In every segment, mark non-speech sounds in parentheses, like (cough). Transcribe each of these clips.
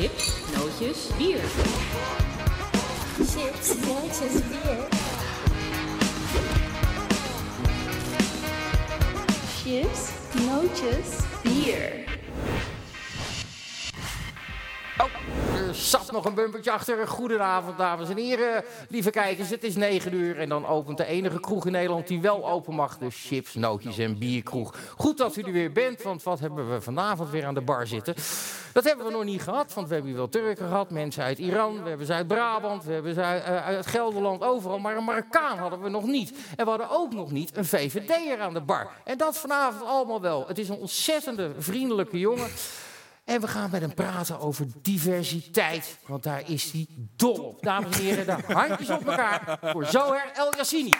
Chips, nootjes, bier. Chips, nootjes, bier. Chips, nootjes, bier. Nog een bumpertje achter. Goedenavond, dames en heren. Lieve kijkers, het is 9 uur en dan opent de enige kroeg in Nederland die wel open mag. De chips, nootjes en bierkroeg. Goed dat u er weer bent, want wat hebben we vanavond weer aan de bar zitten? Dat hebben we nog niet gehad, want we hebben hier wel Turken gehad, mensen uit Iran, we hebben ze uit Brabant, we hebben ze uit, uit Gelderland, overal. Maar een Marokkaan hadden we nog niet. En we hadden ook nog niet een VVD'er aan de bar. En dat vanavond allemaal wel. Het is een ontzettende vriendelijke jongen. En we gaan met hem praten over diversiteit. Want daar is hij dol op. Dames en heren, de handjes op elkaar voor Zoher El Yassini.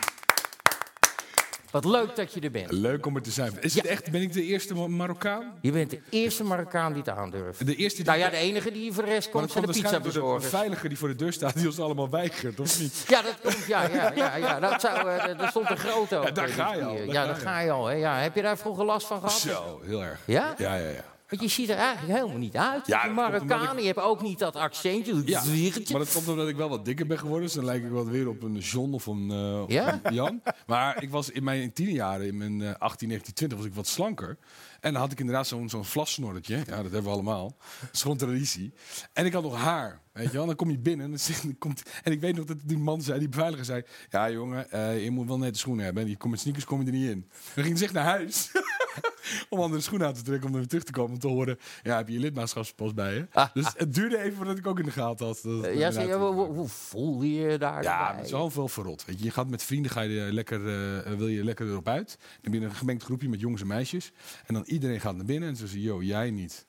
Wat leuk dat je er bent. Leuk om er te zijn. Is het echt, ben ik de eerste Mar- Marokkaan? Je bent de eerste Marokkaan die het aandurft. De eerste die... Nou ja, de enige die voor de rest komt zijn de waarschijnlijk door de veiliger die voor de deur staat, die ons allemaal weigert, of niet? Ja, dat komt, ja, ja, ja, ja. Dat zou, er stond een grote. Ja, daar eh, ga je al, Ja, daar ga je al. Hè. Ja, heb je daar vroeger last van gehad? Zo, heel erg. Ja? Ja, ja, ja. Want je ziet er eigenlijk helemaal niet uit. Ja, die Marokkaan, je hebt ook niet dat accentje. Ja, maar dat komt omdat ik wel wat dikker ben geworden. Dus dan lijk ik wel weer op een John of een, eh, of Ja? een Jan. Maar ik was in mijn tienerjaren, in mijn eh, 18, 19, 20, was ik wat slanker. En dan had ik inderdaad zo'n zo'n vlassnorretje. Ja, dat hebben we allemaal. Dat is gewoon traditie. En ik had nog haar. Weet je wel? Dan kom je binnen en, dan komt, en ik weet nog dat die man zei, die beveiliger zei... Ja, jongen, eh, je moet wel nette schoenen hebben. En je komt met sneakers kom je er niet in. Dan ging hij zich naar huis. (laughs) om andere schoenen aan te trekken om er weer terug te komen. Om te horen, ja, heb je je lidmaatschapspas bij je? Ah, dus het duurde even voordat ik ook in de gaten had. dat- ja, zeg, hoe, hoe voel je je daar? ja, het is wel veel verrot. Weet je. je gaat met vrienden, ga je lekker, eh, wil je lekker erop uit. Dan heb je een gemengd groepje met jongens en meisjes. En dan iedereen gaat naar binnen en ze zeggen, yo, jij niet.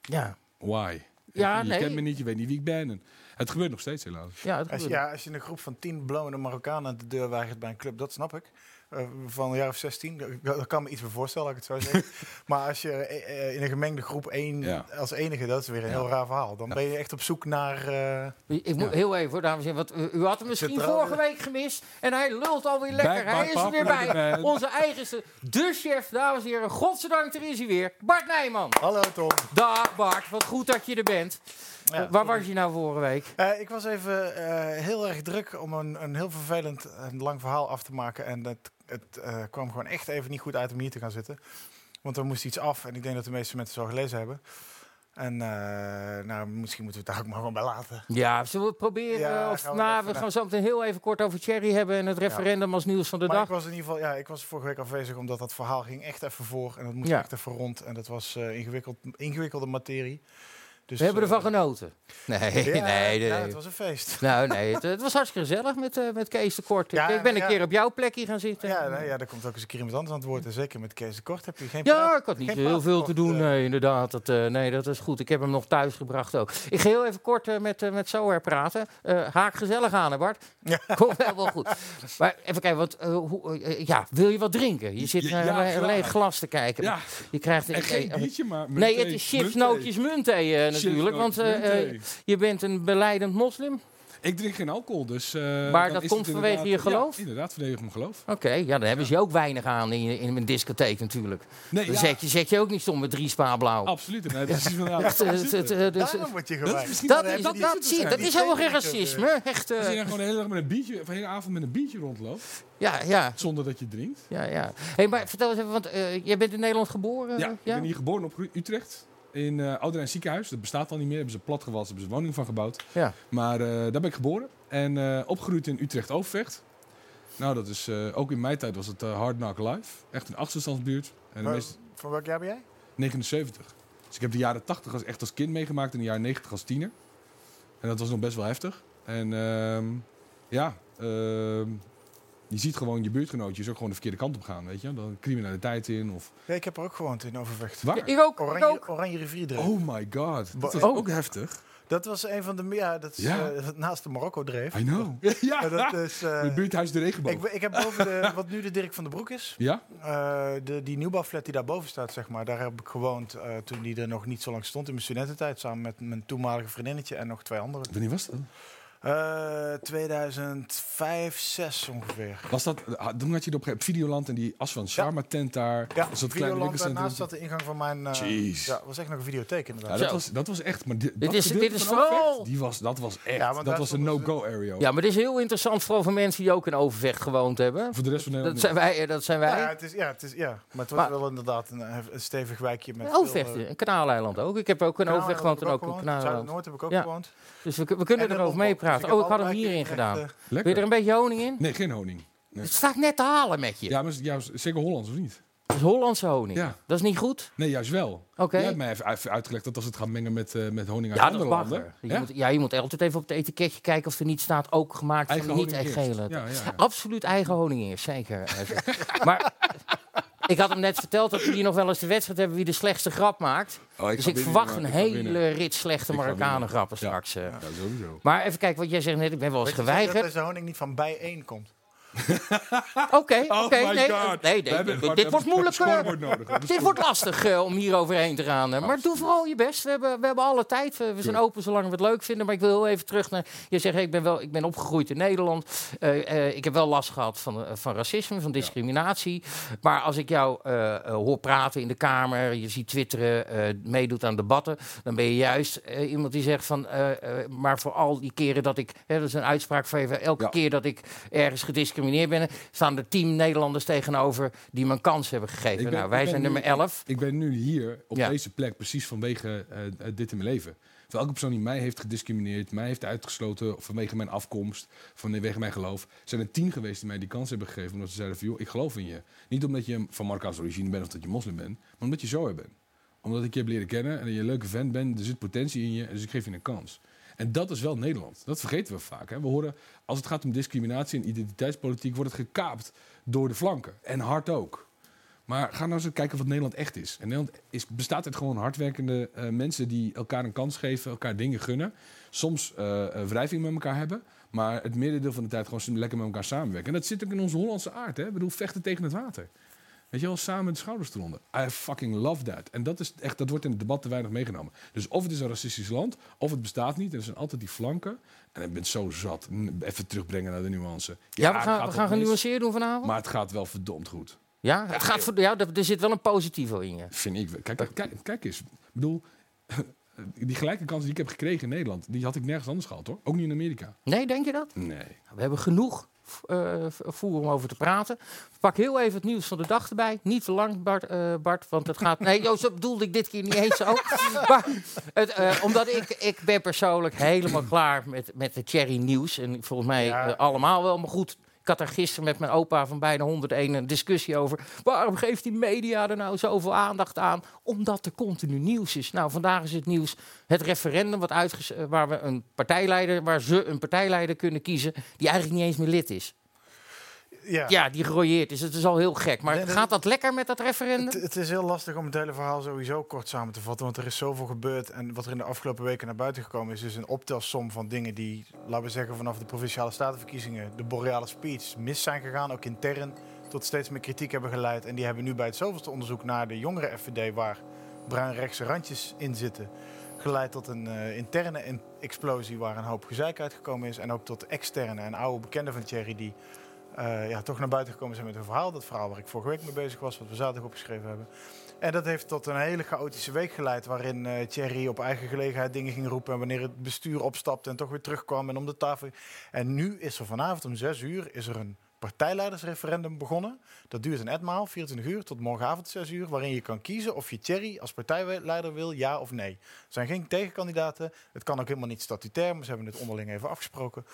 Ja, Why? Ja, je nee. kent me niet, je weet niet wie ik ben. En het gebeurt nog steeds helaas. ja, het Als je, ja, als je een groep van tien blonde Marokkanen aan de deur weigert bij een club, dat snap ik. Eh, van een jaar of 16, daar- daar kan me iets bij voorstellen, laat ik het zo zeggen. (laughs) maar als je eh, in een gemengde groep één Ja. als enige, dat is weer een heel raar verhaal. Dan ben je echt op zoek naar... eh, Ik moet heel even, voor dames en heren, want u, u had hem misschien vorige week gemist. En hij lult alweer lekker. Bij hij Bart is er weer bij. Onze eigenste, de chef, dames en heren. Godzijdank, er is hij weer. Bart Nijman. Hallo Tom. Dag Bart, wat goed dat je er bent. Ja, waar was je nou vorige week? Eh, ik was even eh, heel erg druk om een, een heel vervelend en lang verhaal af te maken. En het, het eh, kwam gewoon echt even niet goed uit om hier te gaan zitten. Want er moest iets af en ik denk dat de meeste mensen het zo gelezen hebben. En eh, nou, misschien moeten we het daar ook maar gewoon bij laten. Ja, zullen we het proberen? Ja, of, gaan we nou, we gaan zo meteen heel even kort over Cherry hebben en het referendum als nieuws van de Maar ik dag. was in ieder geval, ja, ik was vorige week afwezig omdat dat verhaal ging echt even voor. En dat moest Ja. echt even rond. En dat was eh, ingewikkeld, ingewikkelde materie. Dus, We hebben eh, ervan genoten. Nee, ja, nee, nee. ja, het was een feest. (laughs) Nou, nee, het, het was hartstikke gezellig met, eh, met Kees de Kort. Ja, ik ben een ja. keer op jouw plekje gaan zitten. Ja, nee, ja, daar komt ook eens een keer iemand anders aan het woord. En zeker met Kees de Kort heb je geen Ja, praat- ik had niet heel veel te doen. eh. Nee, inderdaad. Dat, eh, nee, dat is goed. Ik heb hem nog thuis gebracht ook. Ik ga heel even kort eh, met, uh, met Zoher praten. Eh, haak gezellig aan, hè Bart? Ja. (laughs) Komt helemaal goed. Maar even kijken, eh, hoe, eh, ja, wil je wat drinken? Je zit naar ja, een leeg glas te kijken. Ja, Je krijgt en geen eh, biertje, maar Nee, het is chips, nootjes, eh, Chips, natuurlijk. Want eh, muntthee. eh, je bent een beleidend moslim. Ik drink geen alcohol, dus... eh, Maar dat is komt vanwege inderdaad- je geloof? Ja, inderdaad, vanwege mijn geloof. Oké, ja, dan hebben ze je ook weinig aan in, in een discotheek natuurlijk. Nee, Dan ja, zet, je, zet je ook niet stom met drie spa blauw. absoluut. Nee, dat is inderdaad... Eh, dus- Daarom word je Dat geweigerd. Dat dat dat, is dat, het zie je, dat waarschijnlijk. is helemaal geen racisme. Echt, eh, Als je dan gewoon de hele, dag met een biertje, of de hele avond met een biertje rondloopt, ja, ja, zonder dat je drinkt. ja, ja. Hey, maar vertel eens even, want eh, jij bent in Nederland geboren? Ja, ik ben hier geboren op Utrecht. In Ouderijn ziekenhuis. Dat bestaat al niet meer. Hebben ze plat gewassen, hebben ze een woning van gebouwd. Ja. Maar eh, daar ben ik geboren. En eh, opgegroeid in Utrecht-Overvecht. Nou, dat is ook in mijn tijd was het Hard Knock Life. Echt een achterstandsbuurt. En Maar Van welk jaar ben jij? 79. Dus ik heb de jaren 80 als, echt als kind meegemaakt en de jaren 90 als tiener. En dat was nog best wel heftig. En ehm, ja, ehm, je ziet gewoon je buurtgenootjes ook gewoon de verkeerde kant op gaan, weet je. Dan criminaliteit in of... Ja, ik heb er ook gewoond in Overvecht. Waar? Ja, ik ook, ik Oranje, ook. Oranje rivierdreef. Oh my god, dat was Oh. ook heftig. Dat was een van de... Ja, dat is Ja. eh, naast de Marokko-dreef. I know. (laughs) Ja, dat is, eh, buurthuis de regenboog. ik, ik heb boven de, (laughs) wat nu de Dirk van den Broek is, Ja? eh, de, die nieuwbouwflat die daarboven staat, zeg maar, daar heb ik gewoond eh, toen die er nog niet zo lang stond in mijn studententijd, samen met mijn toenmalige vriendinnetje en nog twee anderen. Wanneer was dat? Eh 2005, 6 ongeveer. Was dat, ah, toen had je het op Videoland en die As van Sharma tent daar. Ja, dat kleine Videoland daarnaast zat de ingang van mijn... eh, Jeez. ja, was echt nog een videotheek Ja, inderdaad. dat, was, dat was echt. Maar dit, Dit dat is- dit is vooral- Die was, dat was echt. Ja, dat was een no-go area. Ja, maar dit is heel interessant, vooral voor mensen die ook in Overvecht gewoond hebben. Voor de rest van Dat Nederland. zijn wij. eh, Dat zijn wij. Ja, het is, ja, het is, ja, maar het was Maar- wel inderdaad een, eh, een stevig wijkje met Overvecht, veel, eh, een kanaaleiland ook. Ik heb ook in Overvecht gewoond en ook in Zuid-Noord kanaaleiland. heb ik ook gewoond. Dus we, we kunnen erover Lombok. Dus Oh, ik had hem hierin echt, gedaan. eh, Wil je er een beetje honing in? Nee, geen honing. Nee. Het staat net te halen met je. Ja, maar ja, zeker Hollands of niet? Dat is Hollandse honing. Ja. Dat is niet goed? Nee, juist wel. Oké. Jij hebt mij even uitgelegd dat als het gaat mengen met, eh, met honing uit Ja, dat is andere landen. Je Ja? moet, ja, je moet altijd even op het etiketje kijken of er niet staat ook gemaakt Eigen van niet honing echt eerst. gele. Ja, ja, ja. Absoluut eigen honing eerst, zeker. (laughs) maar ik had hem net verteld dat we hier nog wel eens de wedstrijd hebben wie de slechtste grap maakt. Oh, dus ik verwacht een ik hele rit slechte Marokkanen grappen Ja. straks. eh. Ja, sowieso. Maar even kijken, wat jij zegt net, ik ben wel eens zeker dat geweigerd. deze honing niet van bijeen komt? Oké, Oh oké. nee, nee, nee, dit, wordt hebben moeilijk. een scorebord nodig. We hebben (laughs) Dit wordt lastig eh, om hier overheen te gaan. Maar doe vooral je best. We hebben, we hebben alle tijd. We, we zijn open zolang we het leuk vinden. Maar ik wil heel even terug naar... Je zegt, hey, ik, ben wel, ik ben opgegroeid in Nederland. Eh, eh, ik heb wel last gehad van, van racisme, van discriminatie. Maar als ik jou hoor praten in de Kamer... je ziet twitteren, meedoet aan debatten... dan ben je juist iemand die zegt van... maar voor al die keren dat ik... Hè, dat is een uitspraak van even... elke Ja. keer dat ik ergens gediscrimineerd ben... staan er tien Nederlanders tegenover... die me een kans hebben gegeven. Ben- nou, wij zijn nu- nummer 11. Ik ben nu hier op Ja. deze plek precies vanwege eh, eh, dit in mijn leven. Voor elke persoon die mij heeft gediscrimineerd, mij heeft uitgesloten vanwege mijn afkomst, vanwege mijn geloof, zijn er tien geweest die mij die kans hebben gegeven. Omdat ze zeiden van, joh, ik geloof in je. Niet omdat je van Marokkaanse origine bent of dat je moslim bent, maar omdat je zo bent. Omdat ik je heb leren kennen en dat je een leuke vent bent, er zit potentie in je, dus ik geef je een kans. En dat is wel Nederland. Dat vergeten we vaak. Hè. We horen, als het gaat om discriminatie en identiteitspolitiek, wordt het gekaapt door de flanken. En hard ook. Maar ga nou eens kijken wat Nederland echt is. En Nederland is, bestaat uit gewoon hardwerkende eh, mensen die elkaar een kans geven, elkaar dingen gunnen. Soms eh, wrijving met elkaar hebben, maar het merendeel van de tijd gewoon lekker met elkaar samenwerken. En dat zit ook in onze Hollandse aard. Hè? Ik bedoel, vechten tegen het water. Weet je wel, samen de schouders eronder. I fucking love that. En dat, is echt, dat wordt in het debat te weinig meegenomen. Dus of het is een racistisch land, of het bestaat niet. En er zijn altijd die flanken. En ik ben zo zat. Even terugbrengen naar de nuance. Ja, we gaan, we gaan genuanceerd doen vanavond. Maar het gaat wel verdomd goed. ja, het gaat voor, ja, er zit wel een positivo in je. Vind ik. kijk, kijk, kijk eens. Ik bedoel, (laughs) die gelijke kansen die ik heb gekregen in Nederland, die had ik nergens anders gehad hoor. Ook niet in Amerika. Nee, denk je dat? Nee. We hebben genoeg eh, voer om over te praten. Pak heel even het nieuws van de dag erbij. Niet te lang, Bart, eh, Bart want het gaat... Nee, zo bedoelde ik dit keer niet eens ook. (laughs) maar het, eh, omdat ik, ik ben persoonlijk helemaal klaar met, met de Cherry Nieuws. En volgens mij Ja. allemaal wel. Maar goed, ik had daar gisteren met mijn opa van bijna 101 een discussie over. Waarom geeft die media er nou zoveel aandacht aan? Omdat er continu nieuws is. Nou, vandaag is het nieuws het referendum wat eh, waar we een partijleider, waar ze een partijleider kunnen kiezen die eigenlijk niet eens meer lid is. Ja. Ja, die gerooieerd is. Het is al heel gek. Maar Nee, gaat dat lekker met dat referendum? Het, het is heel lastig om het hele verhaal sowieso kort samen te vatten, want er is zoveel gebeurd. En wat er in de afgelopen weken naar buiten gekomen is, is een optelsom van dingen die, laten we zeggen, vanaf de provinciale statenverkiezingen, de boreale speech, mis zijn gegaan, ook intern, tot steeds meer kritiek hebben geleid. En die hebben nu bij het zoveelste onderzoek naar de jongere FVD, waar bruin-rechtse randjes in zitten, geleid tot een eh, interne in- explosie waar een hoop gezeik uitgekomen is. En ook tot externe en oude bekenden van Thierry die eh, ja, toch naar buiten gekomen zijn met een verhaal. Dat verhaal waar ik vorige week mee bezig was, wat we zaterdag opgeschreven hebben. En dat heeft tot een hele chaotische week geleid, waarin eh Thierry op eigen gelegenheid dingen ging roepen. En wanneer het bestuur opstapte en toch weer terugkwam en om de tafel. En nu is er vanavond om zes uur is er een partijleidersreferendum begonnen. Dat duurt een etmaal, 24 uur tot morgenavond 6 uur, waarin je kan kiezen of je Thierry als partijleider wil, ja of nee. Er zijn geen tegenkandidaten. Het kan ook helemaal niet statutair, maar ze hebben het onderling even afgesproken.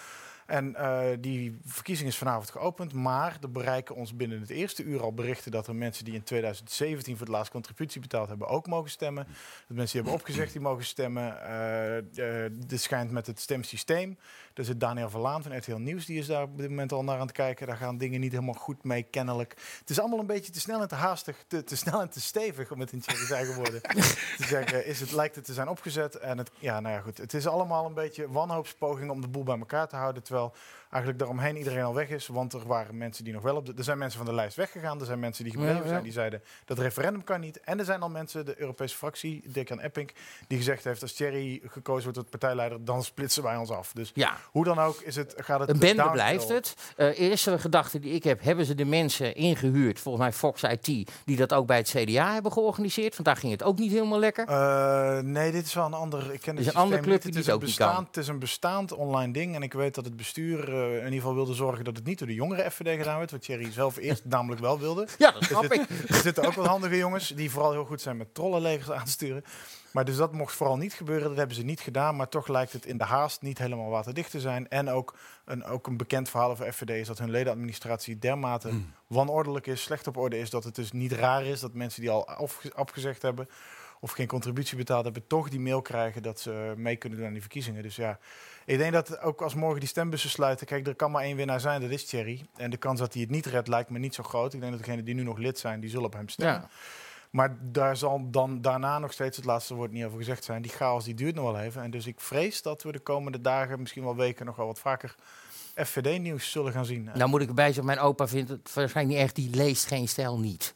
En eh, die verkiezing is vanavond geopend, maar er bereiken ons binnen het eerste uur al berichten dat er mensen die in 2017 voor het laatst contributie betaald hebben ook mogen stemmen. Dat mensen die hebben opgezegd die mogen stemmen. Eh eh, dit schijnt met het stemsysteem. Er zit Daniel Verlaan van RTL Nieuws, die is daar op dit moment al naar aan het kijken. Daar gaan dingen niet helemaal goed mee, kennelijk. Het is allemaal een beetje te snel en te haastig, te, te snel en te stevig, om het in Thierry's eigen woorden (laughs) te zeggen. Is het, lijkt het te zijn opgezet. En het, ja, nou ja, goed. Het is allemaal een beetje wanhoopspoging om de boel bij elkaar te houden. Terwijl eigenlijk daaromheen iedereen al weg is. Want er waren mensen die nog wel op de... Er zijn mensen van de lijst weggegaan. Er zijn mensen die gebleven Ja, ja. zijn. Die zeiden dat referendum kan niet. En er zijn al mensen, de Europese fractie, Dick Epping, die gezegd heeft als Thierry gekozen wordt tot partijleider, dan splitsen wij ons af. Dus Ja, hoe dan ook is het, gaat het een bende blijft het. Eh eerste gedachte die ik heb, hebben ze de mensen ingehuurd, volgens mij Fox IT, die dat ook bij het CDA hebben georganiseerd? Want daar ging het ook niet helemaal lekker. Eh, nee, dit is wel een ander. Ik ken is het een andere systeem club niet. die het is het een ook niet kan. bestaand, Het is een bestaand online ding. En ik weet dat het bestuur eh, in ieder geval wilde zorgen dat het niet door de jongere FVD gedaan werd. Wat Thierry zelf eerst (laughs) namelijk wel wilde. Ja, dat snap Er ik. zitten- Er zitten ook wel handige jongens die vooral heel goed zijn met trollenlegers aan te sturen. Maar dus dat mocht vooral niet gebeuren. Dat hebben ze niet gedaan. Maar toch lijkt het in de haast niet helemaal waterdicht te zijn. En ook een, ook een bekend verhaal over FVD is dat hun ledenadministratie dermate wanordelijk is, slecht op orde is. Dat het dus niet raar is dat mensen die al afge- afgezegd hebben of geen contributie betaald hebben, toch die mail krijgen dat ze mee kunnen doen aan die verkiezingen. Dus ja, ik denk dat ook als morgen die stembussen sluiten, kijk, er kan maar één winnaar zijn, dat is Thierry. En de kans dat hij het niet redt lijkt me niet zo groot. Ik denk dat degenen die nu nog lid zijn, die zullen op hem stemmen. Ja. Maar daar zal dan daarna nog steeds het laatste woord niet over gezegd zijn. Die chaos die duurt nog wel even. En dus ik vrees dat we de komende dagen, misschien wel weken, nog wel wat vaker FVD-nieuws zullen gaan zien. Nou moet ik erbij zeggen, mijn opa vindt het waarschijnlijk niet echt, die leest geen stijl niet.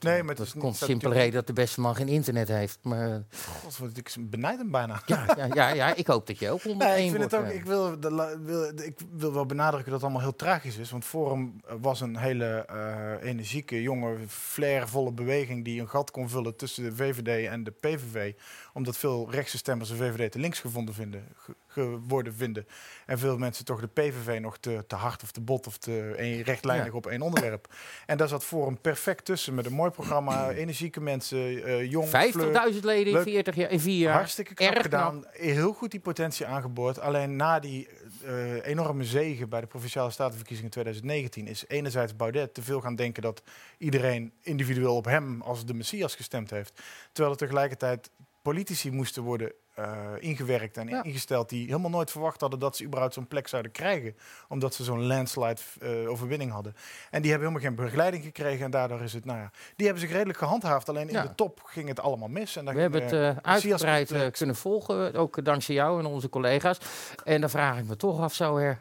Nee, maar het is komt simpel reden dat de beste man geen internet heeft. Maar eh, God, wat ik benijd hem bijna. ja, ja, ja, ja, ik hoop dat je ook onder Nee, één ik, vind het wordt, ook, eh. ik, wil, de wil, ik wil wel benadrukken dat het allemaal heel tragisch is. Want Forum eh, was een hele eh, energieke, jonge, flairvolle beweging... die een gat kon vullen tussen de VVD en de PVV. Omdat veel rechtse stemmers de VVD te links gevonden vinden, ge- geworden vinden. En veel mensen toch de PVV nog te, te hard of te bot of te een, rechtlijnig Ja. op één onderwerp. En daar zat Forum perfect tussen met een mooi programma. (clears throat) energieke mensen, eh, jong, fleur. 50.000 leden in Leuk. 40 jaar, in vier jaar. Hartstikke knap Erg gedaan. Heel goed die potentie aangeboord. Alleen na die eh, enorme zege bij de Provinciale Statenverkiezingen 2019 is enerzijds Baudet te veel gaan denken dat iedereen individueel op hem als de Messias gestemd heeft. Terwijl er tegelijkertijd politici moesten worden eh, ingewerkt en Ja. ingesteld die helemaal nooit verwacht hadden dat ze überhaupt zo'n plek zouden krijgen. Omdat ze zo'n landslide eh, overwinning hadden. En die hebben helemaal geen begeleiding gekregen en daardoor is het, nou ja, die hebben zich redelijk gehandhaafd. Alleen in de top ging het allemaal mis. En dan We hebben het uitgebreid eh, kunnen volgen, ook dankzij jou en onze collega's. En dan vraag ik me toch af, zo her,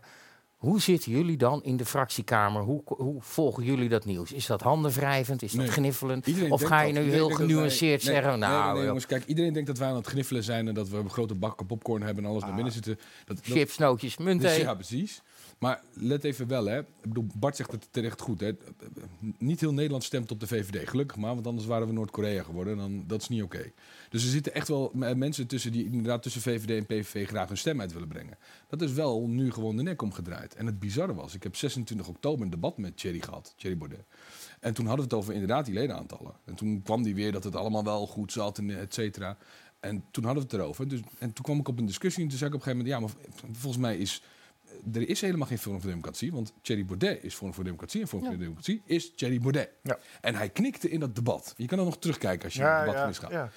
hoe zitten jullie dan in de fractiekamer? Hoe, hoe volgen jullie dat nieuws? Is dat handenwrijvend? Is dat Nee. gniffelend? Iedereen Of ga je nu heel wij- genuanceerd nee, zeggen, nee, nou, nee, nee, jongens, kijk, iedereen denkt dat wij aan het gniffelen zijn en dat we grote bakken popcorn hebben en alles naar Ah. binnen zitten. Dat, dat- chips, nootjes, munt. dus, ja, precies. Maar let even wel, hè. Ik bedoel, Bart zegt het terecht goed. Hè. Niet heel Nederland stemt op de VVD. Gelukkig maar, want anders waren we Noord-Korea geworden. En dan, dat is niet oké. Dus er zitten echt wel mensen tussen die inderdaad tussen VVD en PVV graag hun stem uit willen brengen. Dat is wel nu gewoon de nek omgedraaid. En het bizarre was, ik heb 26 oktober een debat met Thierry gehad, Thierry Baudet. En toen hadden we het over inderdaad die ledenaantallen. En toen kwam die weer dat het allemaal wel goed zat en et cetera. En toen hadden we het erover. Dus, en toen kwam ik op een discussie en toen zei ik op een gegeven moment... ja, maar volgens mij is... Er is helemaal geen Forum voor Democratie, want Thierry Baudet is Forum voor Democratie... en Forum voor Democratie is Thierry Baudet. Ja. En hij knikte in dat debat. Je kan dan nog terugkijken als je naar het debat ja, ja.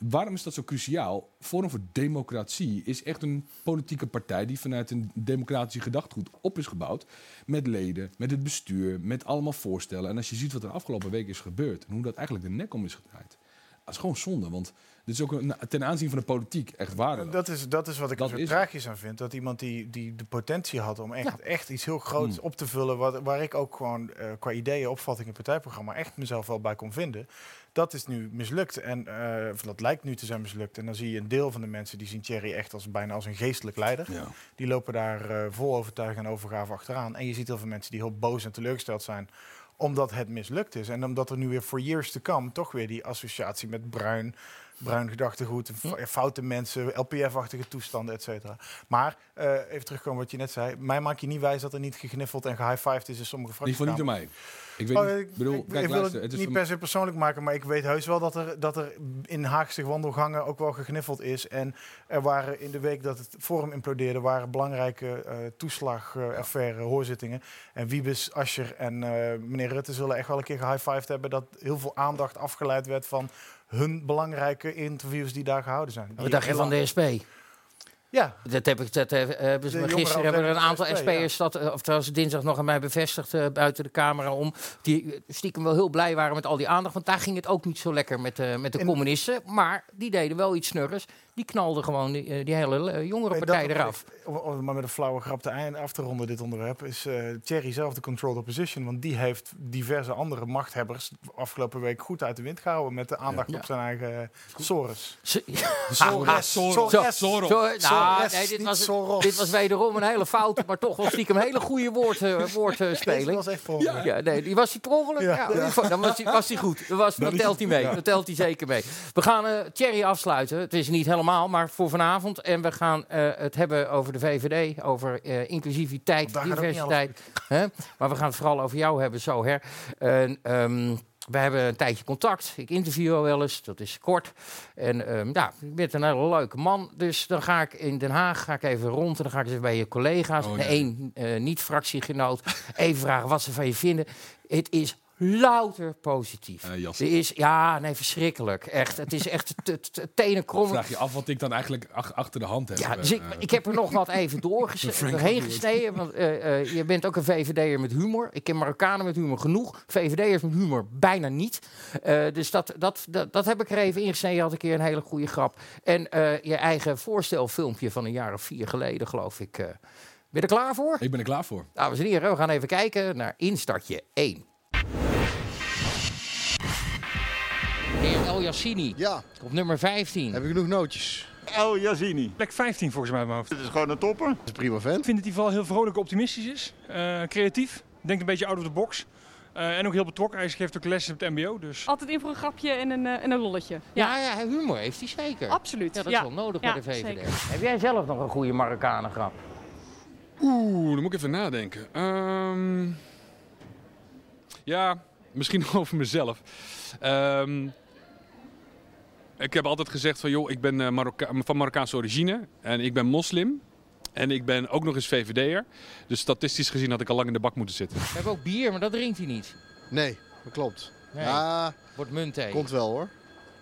Waarom is dat zo cruciaal? Forum voor Democratie is echt een politieke partij die vanuit een democratische gedachtegoed op is gebouwd. Met leden, met het bestuur, met allemaal voorstellen. En als je ziet wat er afgelopen week is gebeurd en hoe dat eigenlijk de nek om is gedraaid. Dat is gewoon zonde, want dit is ook een, ten aanzien van de politiek echt waar. Dat is, dat is wat ik Dat er zo is tragisch aan vind. Dat iemand die, die de potentie had om echt, echt iets heel groots Hmm. op te vullen. Wat, waar ik ook gewoon eh, qua ideeën, opvattingen, partijprogramma echt mezelf wel bij kon vinden. Dat is nu mislukt. En eh, of dat lijkt nu te zijn mislukt. En dan zie je een deel van de mensen die zien Thierry echt als bijna als een geestelijk leider. Ja. Die lopen daar eh, vol overtuiging en overgave achteraan. En je ziet heel veel mensen die heel boos en teleurgesteld zijn omdat het mislukt is. En omdat er nu weer for years to come toch weer die associatie met bruin, bruin gedachtegoed, foute mensen, LPF-achtige toestanden, et cetera. Maar, eh, even terugkomen wat je net zei. Mij maak je niet wijs dat er niet gegniffeld en gehighfived is in sommige In ieder geval niet door fracties. mij. Ik weet Oh, niet, ik, bedoel, ik- kijk, ik wil luister, het het is niet voor- per se persoonlijk maken, maar ik weet heus wel dat er, dat er in Haagse wandelgangen ook wel gegniffeld is. En er waren in de week dat het Forum implodeerde, waren belangrijke eh toeslagaffaire, hoorzittingen. En Wiebes, Ascher en eh, meneer Rutte zullen echt wel een keer gehighfived hebben dat heel veel aandacht afgeleid werd van hun belangrijke interviews die daar gehouden zijn. Wat dacht je van de SP? Ja, Dat, heb ik, dat eh, hebben ze gisteren hebben er een aantal SP, SP'ers, dat, eh, of trouwens dinsdag nog aan mij bevestigd eh, buiten de camera om, die stiekem wel heel blij waren met al die aandacht. Want daar ging het ook niet zo lekker met, eh, met de En- communisten. Maar die deden wel iets snurgers. Die knalden gewoon die, eh, die hele eh, jongere partij dat- eraf. Om, om maar met een flauwe grap te eind af te ronden, dit onderwerp, is eh Thierry zelf de controlled opposition. Want die heeft diverse andere machthebbers afgelopen week goed uit de wind gehouden met de aandacht Ja. op zijn eigen Soros. Soros. Soros. Soros. Dit, was, Soros. dit was wederom een hele foute, maar toch wel stiekem een hele goede woord, eh, (laughs) woordspeling. was echt voor me. Ja, nee, die was hij trommelen. Ja. Ja. Ja. Dan was hij, was hij goed. Dan, was, dan telt hij mee. ja. Dan telt hij zeker mee. We gaan eh Thierry afsluiten. Het is niet helemaal, maar voor vanavond. En we gaan eh, het hebben over de VVD, over eh, inclusiviteit, diversiteit. Hè? Maar we gaan het vooral over jou hebben zo, hè. En, ehm, we hebben een tijdje contact. Ik interview jou wel eens, dat is kort. En ehm, ja, je bent een hele leuke man. Dus dan ga ik in Den Haag ga ik even rond. En dan ga ik eens bij je collega's, Oh, nee. een eh, niet-fractiegenoot, even vragen wat ze van je vinden. Het is louter positief. Eh. Er is, ja, nee, verschrikkelijk. Echt, het is echt tenen. Vraag je af wat ik dan eigenlijk ach- achter de hand heb. Ja, eh, dus ik, eh. ik heb er nog wat even (laughs) doorheen gesneden. Want je bent ook een VVD'er met humor. Ik ken Marokkanen met humor genoeg. VVD'ers met humor bijna niet. Dus dat, dat, dat, dat heb ik er even ingesneden. Je had een keer een hele goede grap. En je eigen voorstelfilmpje van een jaar of vier geleden, geloof ik. ben je er klaar voor? Ik ben er klaar voor. Dames en heren, we gaan even kijken naar instartje 1. De heer El Yassini Ja, op nummer 15. heb ik genoeg nootjes. El Yazini. Plek 15 volgens mij in mijn hoofd. Dit is gewoon een topper. Dat is een prima vent. Ik vind dat hij vooral heel vrolijk optimistisch is. eh, creatief. Denkt een beetje out of the box. Eh, en ook heel betrokken. Hij geeft ook lessen op het mbo. Dus Altijd in voor een grapje en een, eh, en een lolletje. Ja, ja, humor heeft hij zeker. Absoluut. Ja, dat ja. is wel nodig Ja, bij de VVD. zeker. Heb jij zelf nog een goede Marokkanen grap? Oeh, dan moet ik even nadenken. Ehm, ja, misschien (laughs) over mezelf. Ehm, ik heb altijd gezegd van, joh, ik ben eh, Marokka van Marokkaanse origine en ik ben moslim. En ik ben ook nog eens VVD'er. Dus statistisch gezien had ik al lang in de bak moeten zitten. We hebben ook bier, maar dat drinkt hij niet. Nee, dat klopt. Nee, Ja, wordt muntthee. komt wel hoor.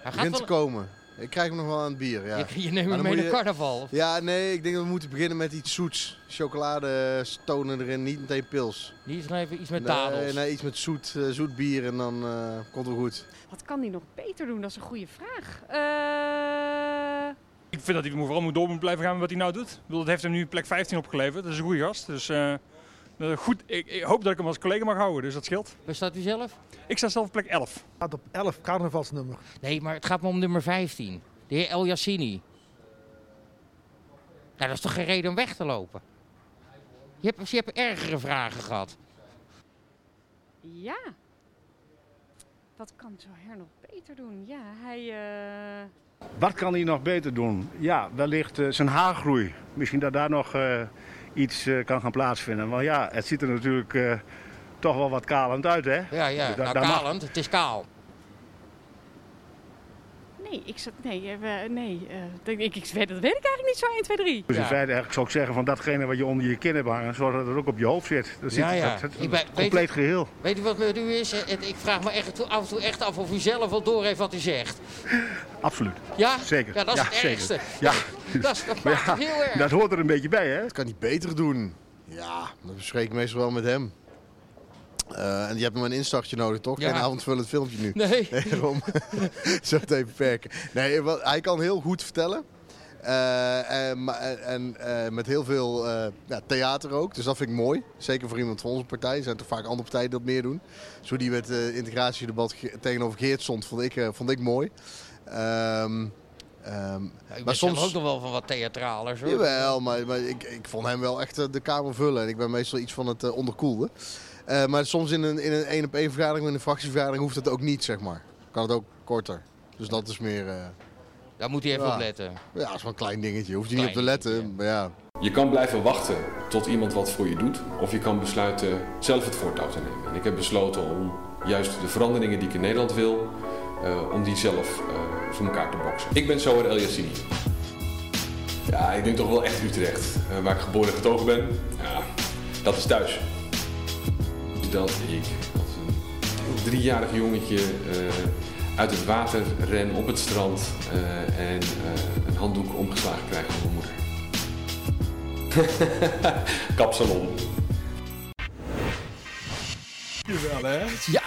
Hij gaat te wel... komen. Ik krijg hem nog wel aan het bier, ja. Je, je neemt hem dan mee moet naar je- carnaval. Ja, nee, ik denk dat we moeten beginnen met iets zoets. Chocolade stonen erin, niet meteen pils. Die is nog even iets met nee, tadels. nee, iets met zoet, eh, zoet bier en dan eh, komt het wel goed. Wat kan hij nog beter doen? Dat is een goede vraag. Eh, ik vind dat hij vooral moet door moet blijven gaan met wat hij nou doet. Ik bedoel, dat heeft hem nu plek 15 opgeleverd. Dat is een goede gast. Dus eh, eh, goed, ik, ik hoop dat ik hem als collega mag houden. Dus dat scheelt. Waar staat u zelf? Ik sta zelf op plek 11. staat op 11 carnavalsnummer. Nee, maar het gaat me om nummer 15. De heer El Yassini. Nou, dat is toch geen reden om weg te lopen? Je hebt, je hebt ergere vragen gehad. ja. Wat kan Zoher nog beter doen? Ja, hij... eh, Wat kan hij nog beter doen? Ja, wellicht eh, zijn haargroei. Misschien dat daar nog eh, iets eh, kan gaan plaatsvinden. Want ja, het ziet er natuurlijk eh, toch wel wat kalend uit, hè? Ja, ja. Da- nou, mag- kalend. Het is kaal. Nee, ik zat, nee, eh, we- nee eh, dat- ik, ik weet, dat weet ik eigenlijk niet zo 1, 2, 3. Dus Ja. in feite eigenlijk zou ik zeggen van datgene wat je onder je kin hebt hangen, zorg dat het ook op je hoofd zit. Dat zit Ja, ja. Dat, dat, Ik ben- het weet compleet geheel. Weet u wat met u is? Het- Ik vraag me echt toe- af en toe echt af of u zelf wel door heeft wat u zegt. Absoluut. Ja? Zeker. Ja, dat is Ja, het zeker. ergste. Ja. Dat, is, dat ja, heel erg. Dat hoort er een beetje bij, hè? Dat kan hij beter doen. Ja, dat bespreek ik meestal wel met hem. Eh, en je hebt nog een instartje nodig, toch? Ja. Geen avondvullend filmpje nu. Nee. (laughs) (laughs) Nee, daarom. Zo het even beperken. Nee, wel, hij kan heel goed vertellen. Eh, en en eh, met heel veel eh, ja, theater ook. Dus dat vind ik mooi. Zeker voor iemand van onze partij. Er zijn toch vaak andere partijen die dat meer doen. Zo die met het integratiedebat ge- tegenover Geert stond, vond ik, eh, vond ik mooi. Ehm, ehm, Ja, ik maar soms ook nog wel van wat theatraler. Hoor. Jawel, maar, maar ik, ik vond hem wel echt eh, de kamer vullen. En ik ben meestal iets van het eh, onderkoelde. Eh, maar soms in een in een één op één vergadering, met een fractievergadering, hoeft het ook niet, zeg maar. Kan het ook korter. Dus dat is meer... eh, Daar moet hij even Ja. op letten. ja, dat is wel een klein dingetje. Hoef je niet op te letten. dingetje. Maar ja, Je kan blijven wachten tot iemand wat voor je doet, of je kan besluiten zelf het voortouw te nemen. En ik heb besloten om juist de veranderingen die ik in Nederland wil, eh, om die zelf eh, voor elkaar te boksen. Ik ben Zoer El Yassini. Ja, ik denk toch wel echt Utrecht, waar ik geboren en getogen ben. Ja, dat is thuis. Dat ik als een driejarig jongetje eh, uit het water ren op het strand eh, en eh, een handdoek omgeslagen krijg van mijn moeder. (laughs) Kapsalon. Jawel, hè? Ja,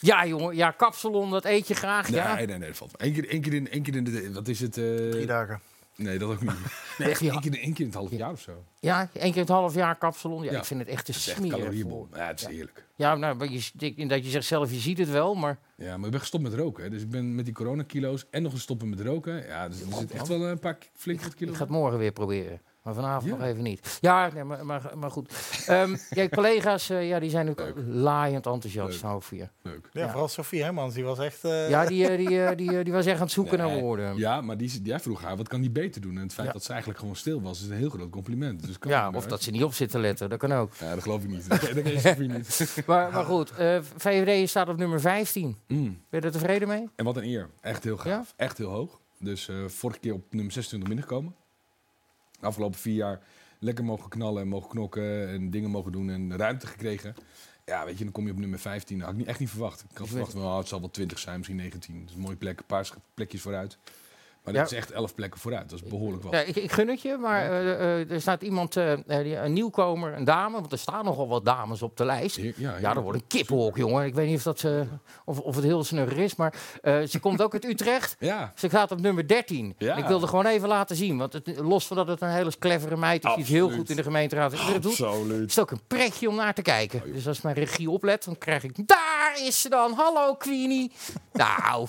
ja, jongen. Ja, kapsalon, dat eet je graag. Nee, ja. nee, nee, dat valt. Eén keer, één keer in, één keer in de, wat is het? eh, Drie dagen. Nee, dat ook niet. (laughs) Nee, echt Ja. één keer, in- één keer in het half jaar of zo. Ja, één keer in het half jaar kapsalon. Ja, Ja. ik vind het echt smeren. caloriebom. Ja, het is heerlijk. Ja, nou, maar je, dat je zegt zelf, je ziet het wel, maar... Ja, maar ik ben gestopt met roken. Hè. Dus ik ben met die coronakilo's en nog eens stoppen met roken. Ja, dus er zit echt wel een paar flink wat Ik ga het morgen weer proberen. Maar vanavond Ja. nog even niet. Ja, nee, maar, maar, maar goed. Ehm (laughs) ja, collega's eh, ja, die zijn ook laaiend enthousiast Leuk. over je. Leuk. Ja, Ja. vooral Sofie Hermans, die was echt... eh, Ja, die, eh, die, die, die was echt aan het zoeken naar woorden. Ja, Ja, maar die, jij vroeg haar, wat kan die beter doen? En het feit Ja. dat ze eigenlijk gewoon stil was, is een heel groot compliment. Dus kan of dat ze niet op zit te letten, dat kan ook. Ja, dat geloof ik niet. (laughs) Dat dat is Sophie niet. (laughs) Maar, maar goed, eh, VVD staat op nummer 15. Mm. Ben je er tevreden mee? En wat een eer. Echt heel gaaf. Ja? Echt heel hoog. Dus eh, vorige keer op nummer 26 binnengekomen. De afgelopen vier jaar lekker mogen knallen en mogen knokken en dingen mogen doen en ruimte gekregen. Ja, weet je, dan kom je op nummer 15. Dat had ik niet, echt niet verwacht. Ik had verwacht, wel, het zal wel 20 zijn, misschien 19. Dat is een mooie plek, een paar plekjes vooruit. Maar Ja. dit is echt 11 plekken vooruit. Dat is behoorlijk wat. Ja, ik, ik gun het je, maar eh, eh, er staat iemand, eh, die- een nieuwkomer, een dame, want er staan nogal wat dames op de lijst. Ja, Ja, heerlijk. dat wordt een kippenhok, jongen. Ik weet niet of, dat, eh, of, of het heel snugger is, maar ze komt ook uit Utrecht. Ja, Ze gaat op nummer 13. Ja. En ik wilde gewoon even laten zien, want het, los van dat het een hele clevere meid is, die het heel Absoluut. goed in de gemeenteraad doet, is absoluut. het ook een pretje om naar te kijken. Oh, Dus als mijn regie oplet, dan krijg ik... Daar is ze dan! Hallo, Queenie! nou,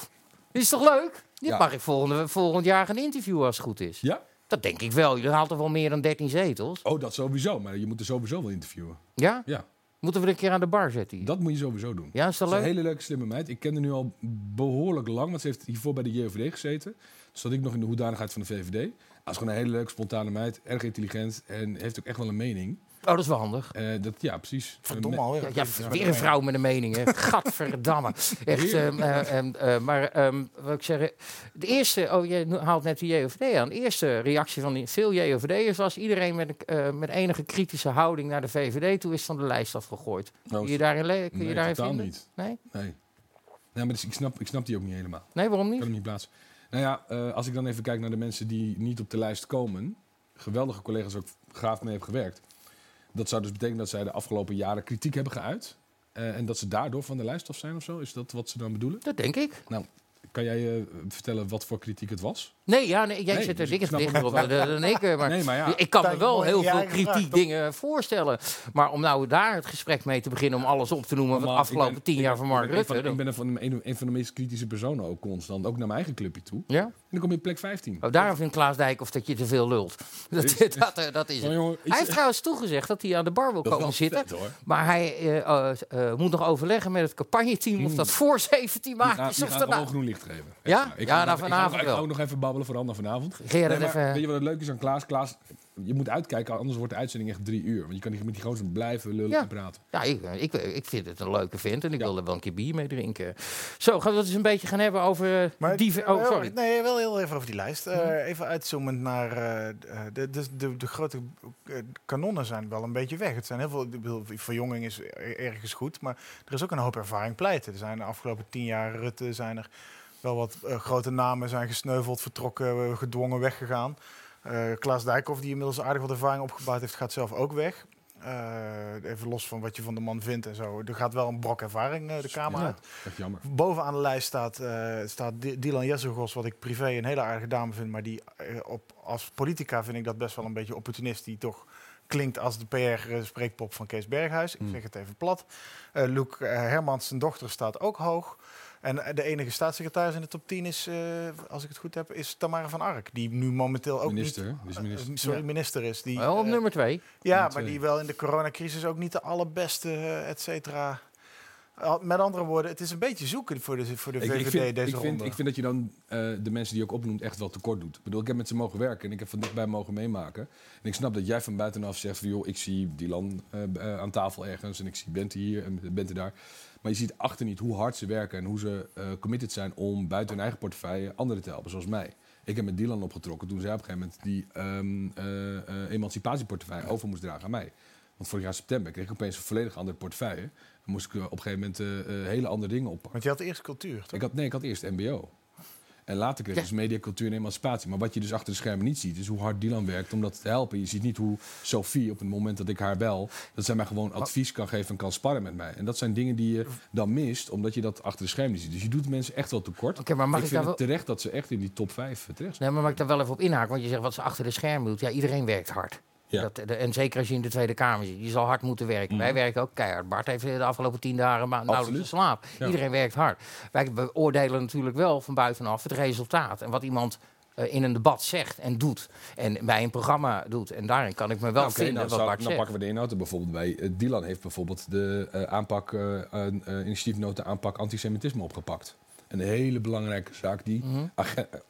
is toch leuk? Dit Ja. mag ik volgende, volgend jaar gaan interviewen als het goed is. Ja? Dat denk ik wel. Je haalt er wel meer dan 13 zetels. Oh, dat sowieso. Maar je moet er sowieso wel interviewen. Ja? Ja, Moeten we er een keer aan de bar zetten? hier? dat moet je sowieso doen. Ja, is dat Ze is een leuk? hele leuke, slimme meid. Ik ken haar nu al behoorlijk lang, want ze heeft hiervoor bij de JOVD gezeten. Dus zat ik nog in de hoedanigheid van de VVD. Hij is gewoon een hele leuke, spontane meid. Erg intelligent en heeft ook echt wel een mening. Oh, dat is wel handig. Eh, dat, ja, precies. Verdomme Eh, alweer. Ja, ja, weer een vrouw met een mening, hè. (laughs) Gadverdamme. Echt, ehm, eh, ehm, eh, maar ehm, wat ik zeggen... De eerste... Oh, je haalt net de JOVD aan. De eerste reactie van die, veel JOVD'ers was... iedereen met, een, eh, met enige kritische houding naar de VVD... toe is van de lijst afgegooid. nou, Kun je daarin, le- kun je nee, daarin totaal vinden? niet. Nee? Nee. Nee, maar dus ik, snap, ik snap die ook niet helemaal. Nee, waarom Ik niet? kan hem niet plaatsen. Nou ja, eh, als ik dan even kijk naar de mensen die niet op de lijst komen. Geweldige collega's waar ik gaaf mee heb gewerkt. Dat zou dus betekenen dat zij de afgelopen jaren kritiek hebben geuit. eh, en dat ze daardoor van de lijst af zijn of zo. Is dat wat ze dan bedoelen? Dat denk ik. Kan jij eh, vertellen wat voor kritiek het was? Nee, ja, nee, jij Nee, zit er dus ik dikker snap dichter op dan ik. eh, Maar Nee, maar ja. ik kan me wel heel veel kritiek dingen voorstellen. Maar om nou daar het gesprek mee te beginnen... om alles op te noemen van de afgelopen ik ben- tien ik jaar ben- van Mark ik ben een Rutte... van- Ik ben een van, de, een, een van de meest kritische personen ook constant. Ook naar mijn eigen clubje toe. En Ja? dan kom je op plek 15. Oh, daarom vindt Klaas Dijk of dat je te veel lult. (laughs) Dat, Is- dat, dat is het. jongen, Hij heeft trouwens toegezegd dat hij aan de bar wil komen wel zitten. vet. Maar hij eh, eh, eh, moet nog overleggen met het campagneteam of dat voor 17 maart is. Of gaan daarna. gewoon groen licht geven. Ja? Ik Ja, ga nou, ik ga vanavond nog- Ik wel. ga ook nog even babbelen voor Anna vanavond. Dat Nee, even- Weet je wat het leuk is aan Klaas? Klaas, je moet uitkijken, anders wordt de uitzending echt drie uur. Want je kan niet met die gozer blijven lullen Ja. en praten. Ja, ik, ik, ik vind het een leuke vent en ik wil er wel een keer bier mee drinken. Zo, gaan we het eens een beetje gaan hebben over Maar die... eh, Oh, sorry. Nee, wel heel even over die lijst. Eh, Even uitzoomend naar eh, de, de, de, de grote eh, kanonnen zijn wel een beetje weg. Het zijn heel veel, ik bedoel, verjonging is er- ergens goed, maar er is ook een hoop ervaring pleiten. Er zijn de afgelopen tien jaar Rutte zijn er wel wat eh, grote namen zijn gesneuveld, vertrokken, eh, gedwongen weggegaan. Eh Klaas Dijkhoff, die inmiddels aardig wat ervaring opgebouwd heeft, gaat zelf ook weg. Even los van wat je van de man vindt en zo. Er gaat wel een brok ervaring de Kamer Ja. uit. Jammer. Bovenaan de lijst staat, staat Dylan Jessegos, wat ik privé een hele aardige dame vind. Maar die op, als politica vind ik dat best wel een beetje opportunist. Die toch klinkt als de PR-spreekpop van Kees Berghuis. Ik Hmm. zeg het even plat. Luc Hermans, zijn dochter, staat ook hoog. En eh, de enige staatssecretaris in de top 10 is, eh, als ik het goed heb, is Tamara van Ark. Die nu momenteel ook Minister, niet... Minister. eh, sorry, Ja. minister is. Die, Wel op nummer twee. ja, Nummer maar twee. die wel in de coronacrisis ook niet de allerbeste, et cetera. Met andere woorden, het is een beetje zoeken voor de, voor de Ik, VVD ik, vind, deze ik, vind, ronde. ik vind dat je dan eh, de mensen die je ook opnoemt echt wel tekort doet. Ik bedoel, ik heb met ze mogen werken en ik heb van dichtbij mogen meemaken. En ik snap dat jij van buitenaf zegt van... joh, ik zie Dylan aan tafel ergens en ik zie Bente hier en Bente daar. Maar je ziet achter niet hoe hard ze werken en hoe ze eh, committed zijn... om buiten hun eigen portefeuille anderen te helpen, zoals mij. Ik heb met Dylan opgetrokken toen zij op een gegeven moment die eh, eh, emancipatieportefeuille over moest dragen aan mij. Want vorig jaar september kreeg ik opeens een volledig andere portefeuille. Dan moest ik op een gegeven moment hele andere dingen oppakken. Want je had eerst cultuur, toch? Ik had, nee, ik had eerst MBO. En later kreeg je dus mediacultuur en emancipatie. Maar wat je dus achter de schermen niet ziet, is hoe hard Dylan werkt om dat te helpen. Je ziet niet hoe Sophie op het moment dat ik haar bel, dat zij mij gewoon advies kan geven en kan sparren met mij. En dat zijn dingen die je dan mist, omdat je dat achter de schermen niet ziet. Dus je doet mensen echt wel tekort. Oké, maar mag ik ik vind daar het terecht dat ze echt in die top 5 terecht zijn. Nee, maar mag ik daar wel even op inhaken? Want je zegt wat ze achter de schermen doet. Ja, iedereen werkt hard. Ja. Dat, de- en zeker als je in de Tweede Kamer zit. Je zal hard moeten werken. Wij werken ook keihard. Bart heeft de afgelopen tien dagen maar nauwelijks geslapen. Ja. Iedereen werkt hard. Wij beoordelen natuurlijk wel van buitenaf het resultaat. En wat iemand eh, in een debat zegt en doet. En bij een programma doet. En daarin kan ik me wel Nou, oké, vinden nou, wat zou- dan zegt. pakken we de inhoud er bijvoorbeeld bij. Eh, Dylan heeft bijvoorbeeld de eh, aanpak, initiatiefnota aanpak antisemitisme opgepakt. Een hele belangrijke zaak die Mhm.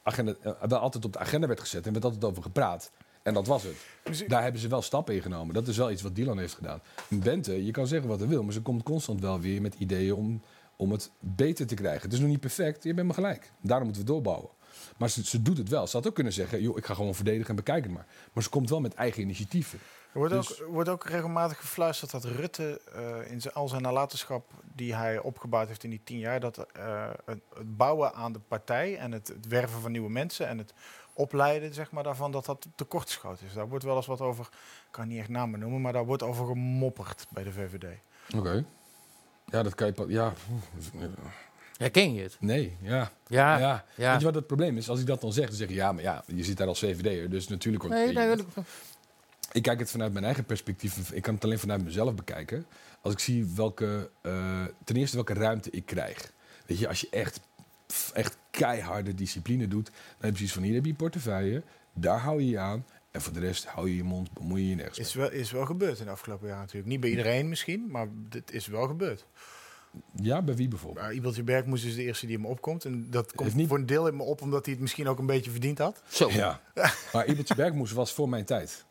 agenda, wel altijd op de agenda werd gezet en werd altijd over gepraat. En dat was het. Daar hebben ze wel stappen in genomen. Dat is wel iets wat Dylan heeft gedaan. Bente, je kan zeggen wat hij wil, maar ze komt constant wel weer met ideeën om, om het beter te krijgen. Het is nog niet perfect, je bent me gelijk. Daarom moeten we doorbouwen. Maar ze, ze doet het wel. Ze had ook kunnen zeggen, joh, ik ga gewoon verdedigen en bekijk het maar. Maar ze komt wel met eigen initiatieven. Er wordt, Dus- ook, wordt ook regelmatig gefluisterd dat Rutte eh, in zijn, al zijn nalatenschap die hij opgebouwd heeft in die tien jaar, dat eh, het, het bouwen aan de partij en het, het werven van nieuwe mensen en het opleiden zeg maar, daarvan, dat dat tekortgeschoten is. Daar wordt wel eens wat over, ik kan niet echt namen noemen, maar daar wordt over gemopperd bij de VVD. Oké. Ja, dat kan je... Ja. Herken je het? Nee, ja. Ja, ja. ja. Weet je wat het probleem is? Als ik dat dan zeg, dan zeg je... Ja, maar ja, je zit daar als VVD'er, dus natuurlijk... wordt het Nee, nee, tegen. Ik kijk het vanuit mijn eigen perspectief. Ik kan het alleen vanuit mezelf bekijken. Als ik zie welke... eh, ten eerste welke ruimte ik krijg. Weet je, als je echt, echt keiharde discipline doet... dan heb je precies van hier heb je je portefeuille. Daar hou je je aan. En voor de rest hou je je mond, bemoei je je nergens mee. Is wel, is wel gebeurd in de afgelopen jaren natuurlijk. Niet bij iedereen misschien, maar dit is wel gebeurd. Ja, bij wie bijvoorbeeld? Maar Ibeltje Bergmoes is de eerste die in me opkomt. En dat komt niet- voor een deel in me op omdat hij het misschien ook een beetje verdiend had. Zo. Ja. (laughs) Maar Ibeltje Bergmoes was voor mijn tijd.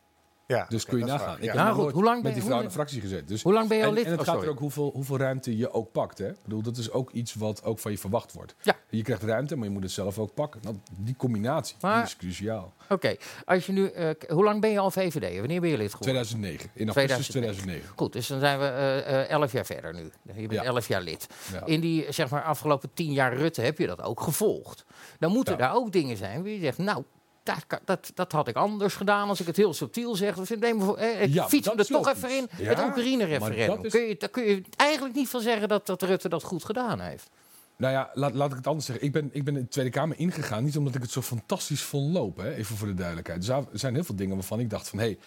Ja, Dus kun je nagaan. Ik Ja. heb Nou, hoe lang ben met je- die vrouw in de fractie gezeten. Dus Hoe lang ben je al lid? En het Oh, gaat er ook hoeveel, hoeveel ruimte je ook pakt. Hè? Ik bedoel, dat is ook iets wat ook van je verwacht wordt. Ja. Je krijgt ruimte, maar je moet het zelf ook pakken. Nou, die combinatie die is cruciaal. Oké, als je nu, eh, hoe lang ben je al VVD? Wanneer ben je lid geworden? 2009. In augustus 2009. 2009. Goed, dus dan zijn we eh, eh, elf jaar verder nu. Je bent Ja. elf jaar lid. Ja. In die zeg maar, afgelopen tien jaar Rutte heb je dat ook gevolgd. Dan moeten Ja. daar ook dingen zijn waar je zegt, nou, dat, dat, dat had ik anders gedaan als ik het heel subtiel zeg. Dus neem bijvoorbeeld, eh, ik Ja, fiets hem er toch logisch. even in. Ja, het Oekraïne-referendum. is- Kun je, daar kun je eigenlijk niet van zeggen dat, dat Rutte dat goed gedaan heeft. Nou ja, laat, laat ik het anders zeggen. Ik ben, ik ben in de Tweede Kamer ingegaan, niet omdat ik het zo fantastisch vond lopen. Hè? Even voor de duidelijkheid. Er zijn heel veel dingen waarvan ik dacht van... Hey,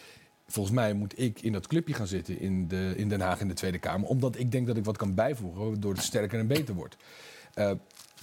volgens mij moet ik in dat clubje gaan zitten in, de, in Den Haag in de Tweede Kamer. Omdat ik denk dat ik wat kan bijvoegen, waardoor het sterker en beter wordt. Eh,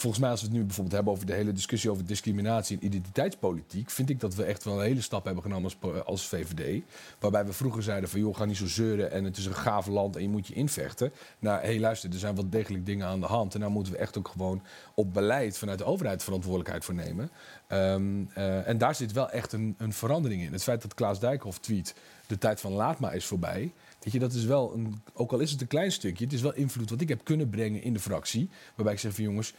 volgens mij, als we het nu bijvoorbeeld hebben over de hele discussie over discriminatie en identiteitspolitiek, vind ik dat we echt wel een hele stap hebben genomen als, als VVD. Waarbij we vroeger zeiden van joh, ga niet zo zeuren en het is een gaaf land en je moet je invechten. Nou, hé luister, er zijn wel degelijk dingen aan de hand. En daar moeten we echt ook gewoon op beleid vanuit de overheid verantwoordelijkheid voor nemen. Ehm, eh, en daar zit wel echt een, een verandering in. Het feit dat Klaas Dijkhoff tweet, de tijd van laat maar is voorbij. Weet je, dat is wel, een, ook al is het een klein stukje, het is wel invloed wat ik heb kunnen brengen in de fractie. Waarbij ik zeg van jongens,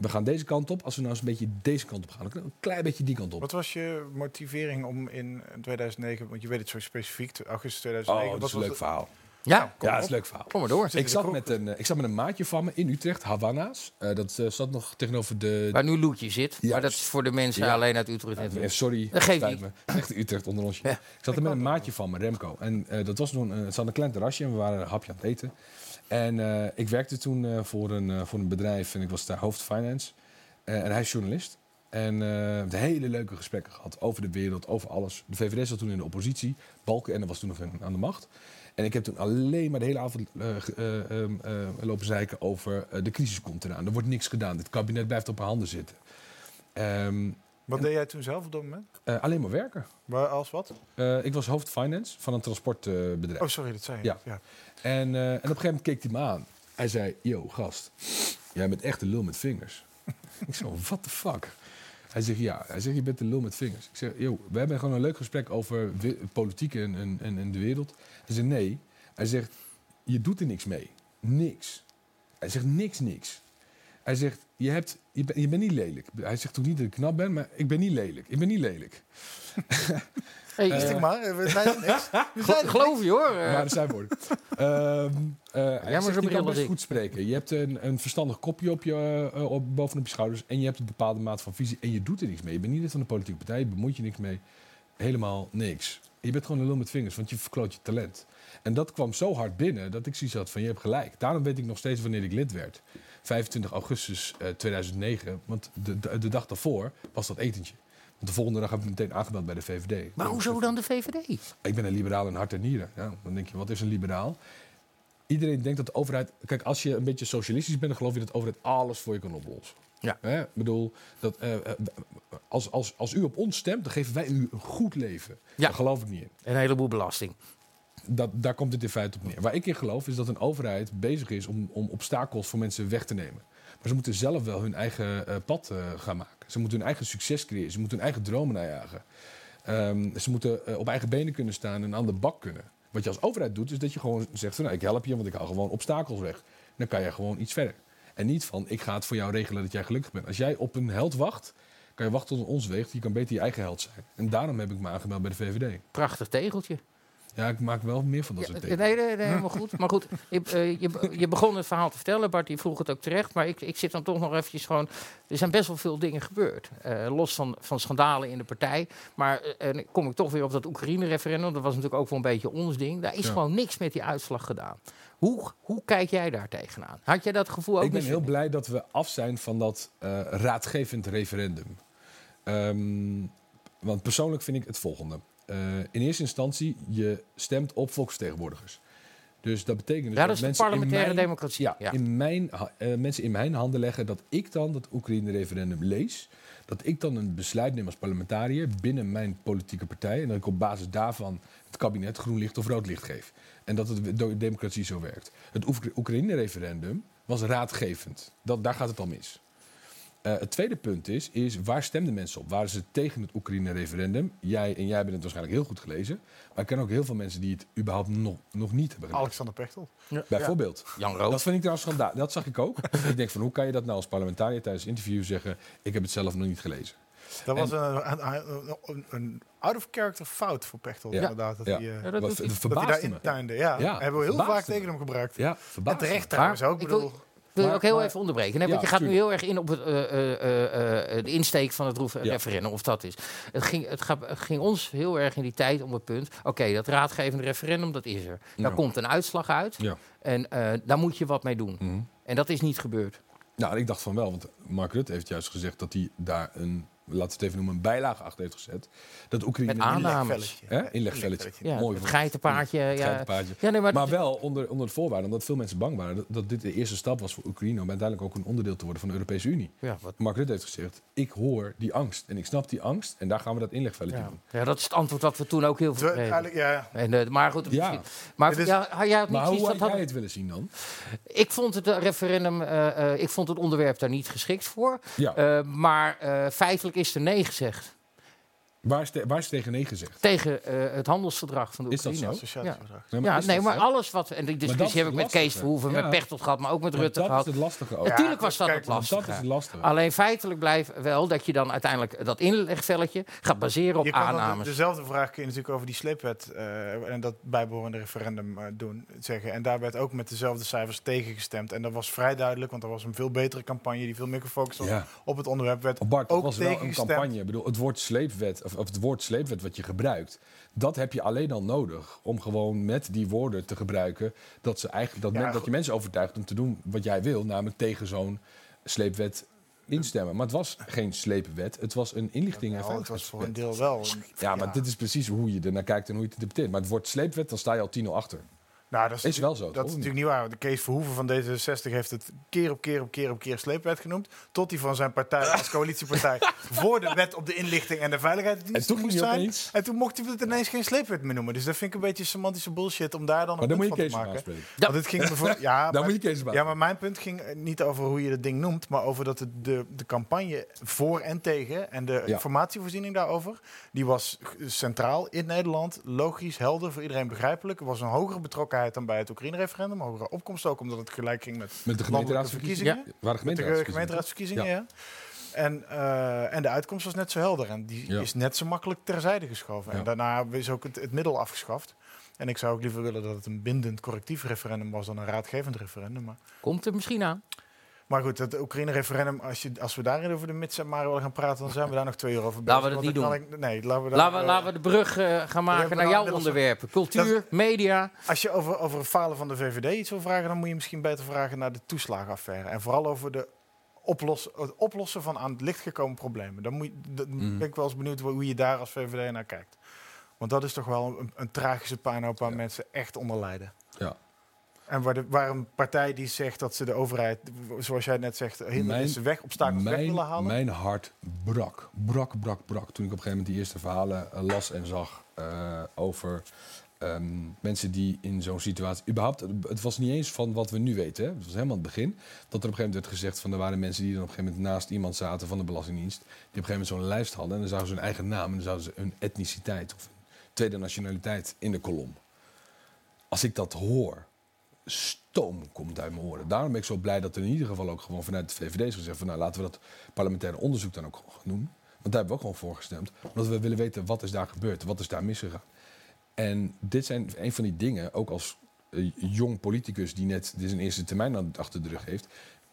we gaan deze kant op. Als we nou eens een beetje deze kant op gaan, dan een klein beetje die kant op. Wat was je motivering om in 2009, want je weet het zo specifiek, augustus 2009. Oh, dat wat is een was leuk de- verhaal. Ja, kom Ja, dat is een leuk verhaal. kom maar door. Ik zat, met een, ik zat met een maatje van me in Utrecht, Havana's. Eh, dat eh, zat nog tegenover de... Waar nu Loetje zit. Maar Juist. dat is voor de mensen Ja. alleen uit Utrecht. Eh, sorry, Dat geeft spijt niet. me. Echt Utrecht onder ons. Ja. Ik zat er met een maatje van me, Remco. En eh, dat was toen, het zat een klein terrasje en we waren een hapje aan het eten. En eh, ik werkte toen eh, voor, een, eh, voor een bedrijf en ik was daar hoofd finance. En hij is journalist. En hele leuke gesprekken gehad over de wereld, over alles. De VVD zat toen in de oppositie. Balkenende was toen nog aan de macht. En ik heb toen alleen maar de hele avond eh, eh, ehm, eh, lopen zeiken over de crisis komt eraan. Er wordt niks gedaan. Dit kabinet blijft op haar handen zitten. Ehm, Wat deed jij toen zelf op dat moment? eh, alleen maar werken. Waar, als wat? Eh, ik was hoofd finance van een transportbedrijf. Oh, sorry, dat zei je. Ja. ja. En, eh, en op een gegeven moment keek hij me aan. Hij zei, yo, gast, jij bent echt een lul met vingers. (laughs) ik zo, what the fuck? Hij zegt, ja. Hij zegt, je bent een lul met vingers. Ik zeg, yo, we hebben gewoon een leuk gesprek over politiek en, en, en, en de wereld. Hij zegt, nee. Hij zegt, je doet er niks mee. Niks. Hij zegt, niks, niks. Hij zegt, je, hebt, je, bent, je bent niet lelijk. Hij zegt ook niet dat ik knap ben, maar ik ben niet lelijk. Ik ben niet lelijk. (laughs) Hey, Is het maar, eh, we zijn er niks. We (laughs) zijn er geloof je hoor. Eh, Maar dat zijn woorden. Ehm eh, hij maar zegt, je kan best ik. goed spreken. Je hebt een, een verstandig kopje op je, eh, op, bovenop je schouders. En je hebt een bepaalde maat van visie. En je doet er niks mee. Je bent niet lid van de politieke partij. Je bemoeit je niks mee. Helemaal niks. Je bent gewoon een lul met vingers, want je verkloot je talent. En dat kwam zo hard binnen dat ik zoiets had van je hebt gelijk. Daarom weet ik nog steeds wanneer ik lid werd. 25 augustus eh, 2009. Want de, de, de dag daarvoor was dat etentje. De volgende dag heb ik meteen aangemeld bij de VVD. maar hoezo dan de VVD? Ik ben een liberaal in hart en nieren. Ja, dan denk je, wat is een liberaal? Iedereen denkt dat de overheid... Kijk, als je een beetje socialistisch bent... dan geloof je dat de overheid alles voor je kan oplossen. Ja. Hè? Ik bedoel, dat, eh, eh, als, als, als u op ons stemt... dan geven wij u een goed leven. Ja. Daar geloof ik niet in. Een heleboel belasting. Dat, daar komt het in feite op neer. Waar ik in geloof is dat een overheid bezig is... om, om obstakels voor mensen weg te nemen. Maar ze moeten zelf wel hun eigen eh, pad eh, gaan maken. Ze moeten hun eigen succes creëren. Ze moeten hun eigen dromen najagen. Ehm, ze moeten eh, op eigen benen kunnen staan en aan de bak kunnen. Wat je als overheid doet, is dat je gewoon zegt: nou, ik help je, want ik haal gewoon obstakels weg. Dan kan je gewoon iets verder. En niet van: ik ga het voor jou regelen dat jij gelukkig bent. Als jij op een held wacht, kan je wachten tot ons weegt. Je kan beter je eigen held zijn. En daarom heb ik me aangemeld bij de VVD. Prachtig tegeltje. Ja, ik maak wel meer van dat soort nee, tekenen. nee, nee, helemaal goed. Maar goed, je, eh, je, je begon het verhaal te vertellen. Bart, die vroeg het ook terecht. Maar ik, ik zit dan toch nog eventjes gewoon... Er zijn best wel veel dingen gebeurd. Eh, los van, van schandalen in de partij. Maar dan kom ik toch weer op dat Oekraïne-referendum. Dat was natuurlijk ook wel een beetje ons ding. Daar is Ja. gewoon niks met die uitslag gedaan. Hoe, hoe kijk jij daar tegenaan? Had jij dat gevoel ook Ik ben heel blij dat we af zijn van dat raadgevend referendum. Ehm, want persoonlijk vind ik het volgende. Eh, in eerste instantie, je stemt op volksvertegenwoordigers. Dus dat betekent dus Ja, dat de mensen in parlementaire mijn- democratie. Ja, Ja. In mijn, eh, mensen in mijn handen leggen dat ik dan dat Oekraïne-referendum lees. Dat ik dan een besluit neem als parlementariër binnen mijn politieke partij. En dat ik op basis daarvan het kabinet groen licht of rood licht geef. En dat het democratie zo werkt. Het Oek- Oekraïne-referendum was raadgevend. Dat, daar gaat het al mis. Eh, het tweede punt is, is, waar stemden mensen op? Waren ze tegen het Oekraïne-referendum? Jij en jij hebben het waarschijnlijk heel goed gelezen. Maar ik ken ook heel veel mensen die het überhaupt nog, nog niet hebben gelezen. Alexander Pechtel. Bijvoorbeeld. Jan Roos. Dat vind ik trouwens schandaal. Dat zag ik ook. (laughs) ik denk van, hoe kan je dat nou als parlementariër tijdens het interview zeggen... ik heb het zelf nog niet gelezen. Dat was En- een, een, een, een out-of-character fout voor Pechtel, Ja. inderdaad. Dat Ja. hij, eh, Ja, dat hij. dat hij. Ja, Ja, hebben we heel vaak me. tegen hem gebruikt. Ja, En terecht trouwens ook. Ik Ik wil- bedoel, wil ook heel maar- even onderbreken. Nee, Ja, want je gaat nu heel erg in op het, eh, de insteek van het Ja. referendum, of dat is. Het ging, het, gaat, het ging ons heel erg in die tijd om het punt. Oké, dat raadgevende referendum, dat is er. Daar Ja. komt een uitslag uit. En daar moet je wat mee doen. Mhm. En dat is niet gebeurd. Nou, ik dacht van wel, want Mark Rutte heeft juist gezegd dat hij daar een, laten we het even noemen, een bijlage achter heeft gezet. Dat Oekraïne Met aannames. inlegvelletje. Ja, Mooi het geitenpaardje. Ja. geitenpaardje. Ja, nee, maar, Maar wel onder, onder de voorwaarde, omdat veel mensen bang waren dat, dat dit de eerste stap was voor Oekraïne om uiteindelijk ook een onderdeel te worden van de Europese Unie. ja, wat, Mark Rutte heeft gezegd, ik hoor die angst en ik snap die angst en daar gaan we dat inlegvelletje ja. doen. ja, dat is het antwoord dat we toen ook heel veel kregen. eigenlijk, ja, En, eh, maar goed, Ja. misschien- maar is- ja, had jij het niet Maar hoe dat had jij het willen zien dan? Ik vond het referendum, eh, eh, ik vond het onderwerp daar niet geschikt voor. Ja. Eh, maar eh, feitelijk is er nee gezegd waar, is te- waar is tegen nee gezegd? tegen eh, het handelsverdrag van de Is dat Oekraïne. zo? associatieverdrag. Nee, Ja, is nee, dat maar zo? alles wat. En die dat discussie is heb ik met Kees. Verhoeven, Ja. met Pechtold gehad, maar ook met Maar Rutte dat gehad. is het lastige ook. Ja, Natuurlijk was dat kijk, het Dat lastige. is het lastige. Alleen feitelijk blijft wel dat je dan uiteindelijk dat inlegvelletje gaat baseren op Je aannames. de- dezelfde vraag kun je natuurlijk over die sleepwet eh, en dat bijbehorende referendum eh, doen, zeggen. En daar werd ook met dezelfde cijfers tegengestemd. En dat was vrij duidelijk, want er was een veel betere campagne die veel meer gefocust was Ja. op het onderwerp. Werd Bart, dat ook was wel een campagne. Ik bedoel, het woord sleepwet, of, of het woord sleepwet wat je gebruikt, dat heb je alleen al nodig om gewoon met die woorden te gebruiken dat, ze eigenlijk, dat, Ja, men- dat je mensen overtuigt om te doen wat jij wil, namelijk tegen zo'n sleepwet instemmen. Maar het was geen sleepwet, het was een inlichting Nou, het was voor een deel wel. Ja, maar dit is precies hoe je ernaar kijkt en hoe je het interpreteert. Maar het woord sleepwet, dan sta je al 10-0 achter. Nou, dat is, Is wel zo, Dat toch? is natuurlijk niet waar. De Kees Verhoeven van D66 heeft het keer op keer op keer op keer sleepwet genoemd. Tot hij van zijn partij als (laughs) coalitiepartij voor de wet op de inlichting en de veiligheid En toen moest zijn. opeens- En toen mocht hij het ineens geen sleepwet meer noemen. Dus dat vind ik een beetje semantische bullshit om daar dan Maar een dan moet je van Kees te maken. Want het ging bijvoorbeeld- (laughs) ja, Dan maar- moet je ja, maar mijn punt ging eh, niet over hoe je het ding noemt, maar over dat het de, de campagne voor en tegen en de Ja. informatievoorziening daarover, die was centraal in Nederland, logisch, helder, voor iedereen begrijpelijk. Er was een hogere betrokkenheid dan bij het Oekraïne-referendum. Hogere opkomst ook, omdat het gelijk ging met, Met de landelijke gemeenteraadsverkiezingen. verkiezingen. Ja, waren Met de gemeenteraadsverkiezingen. gemeenteraadsverkiezingen, ja. En, eh, en de uitkomst was net zo helder. En die Ja. is net zo makkelijk terzijde geschoven. Ja. En daarna is ook het, het middel afgeschaft. En ik zou ook liever willen dat het een bindend correctief referendum was dan een raadgevend referendum. Maar, Komt er misschien aan. Maar goed, het Oekraïne-referendum, als, je, als we daarin over de mits en maar willen gaan praten, dan zijn we daar nog twee uur over bezig. Laten we dat niet kan Ik, nee, laten we, daar, Laten we, eh, laten we de brug eh, gaan maken naar jouw onderwerpen. Cultuur, media. Als je over, over het falen van de VVD iets wil vragen, dan moet je misschien beter vragen naar de toeslagenaffaire. En vooral over de oplossen, het oplossen van aan het licht gekomen problemen. Dan moet je, dan Mhm. ben ik wel eens benieuwd hoe je daar als VVD naar kijkt. Want dat is toch wel een, een tragische puinhoop waar Ja. mensen echt onder lijden. Ja. En waar, de, waar een partij die zegt dat ze de overheid, zoals jij net zegt, hindernissen weg, obstakels weg willen mijn, halen. mijn hart brak, brak, brak, brak. Toen ik op een gegeven moment die eerste verhalen eh, las en zag eh, over ehm, mensen die in zo'n situatie... Überhaupt, het- was niet eens van wat we nu weten. Hè. Het was helemaal het begin. Dat er op een gegeven moment werd gezegd van er waren mensen die dan op een gegeven moment naast iemand zaten van de Belastingdienst. Die op een gegeven moment zo'n lijst hadden. En dan zagen ze hun eigen naam en dan zouden ze hun etniciteit of hun tweede nationaliteit in de kolom. Als ik dat hoor, stoom komt uit mijn oren. Daarom ben ik zo blij dat er in ieder geval ook gewoon vanuit de VVD is gezegd van nou laten we dat parlementaire onderzoek dan ook gewoon gaan doen. Want daar hebben we ook gewoon voor gestemd. Omdat we willen weten wat is daar gebeurd, wat is daar misgegaan. En dit zijn een van die dingen, ook als eh, jong politicus die net zijn eerste termijn achter de rug heeft.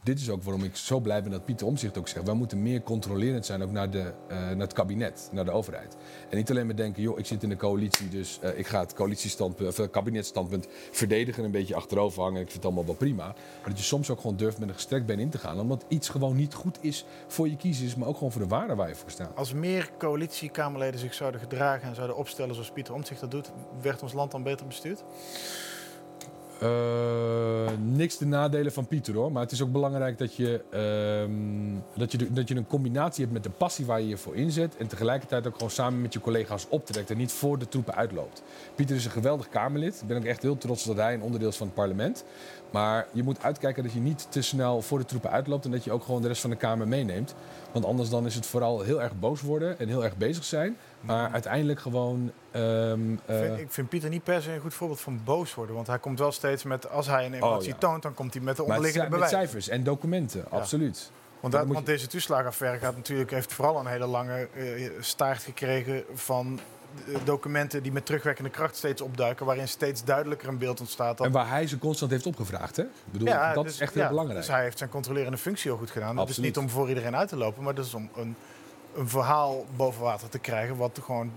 Dit is ook waarom ik zo blij ben dat Pieter Omzicht ook zegt... wij moeten meer controlerend zijn ook naar, de, eh, naar het kabinet, naar de overheid. En niet alleen maar denken, joh, ik zit in de coalitie... dus eh, ik ga het coalitiestandpunt, of het kabinetstandpunt verdedigen... en een beetje achterover hangen, ik vind het allemaal wel prima. Maar dat je soms ook gewoon durft met een gestrekt been in te gaan... omdat iets gewoon niet goed is voor je kiezers... maar ook gewoon voor de waarde waar je voor staat. Als meer coalitiekamerleden zich zouden gedragen en zouden opstellen zoals Pieter Omtzigt dat doet, werd ons land dan beter bestuurd? Eh, niks de nadelen van Pieter hoor. Maar het is ook belangrijk dat je, ehm, dat, je dat je een combinatie hebt met de passie waar je je voor inzet. En tegelijkertijd ook gewoon samen met je collega's optrekt en niet voor de troepen uitloopt. Pieter is een geweldig Kamerlid. Ik ben ook echt heel trots dat hij een onderdeel is van het parlement. Maar je moet uitkijken dat je niet te snel voor de troepen uitloopt. En dat je ook gewoon de rest van de Kamer meeneemt. Want anders dan is het vooral heel erg boos worden en heel erg bezig zijn. Maar uiteindelijk gewoon. ehm, Ik eh, vind- ik vind Pieter niet per se een goed voorbeeld van boos worden. Want hij komt wel steeds met, als hij een emotie Oh, ja. toont, dan komt hij met de onderliggende zijn met bewijs. cijfers en documenten, absoluut. Want, dat, want deze toeslagenaffaire gaat natuurlijk, heeft vooral een hele lange eh, staart gekregen van eh, documenten die met terugwerkende kracht steeds opduiken, waarin steeds duidelijker een beeld ontstaat. En waar hij ze constant heeft opgevraagd. Hè? Ik bedoel, dat dus- is echt ja, heel belangrijk. Dus hij heeft zijn controlerende functie heel goed gedaan. Dat is niet om voor iedereen uit te lopen, maar dat is om een, een verhaal boven water te krijgen, wat gewoon,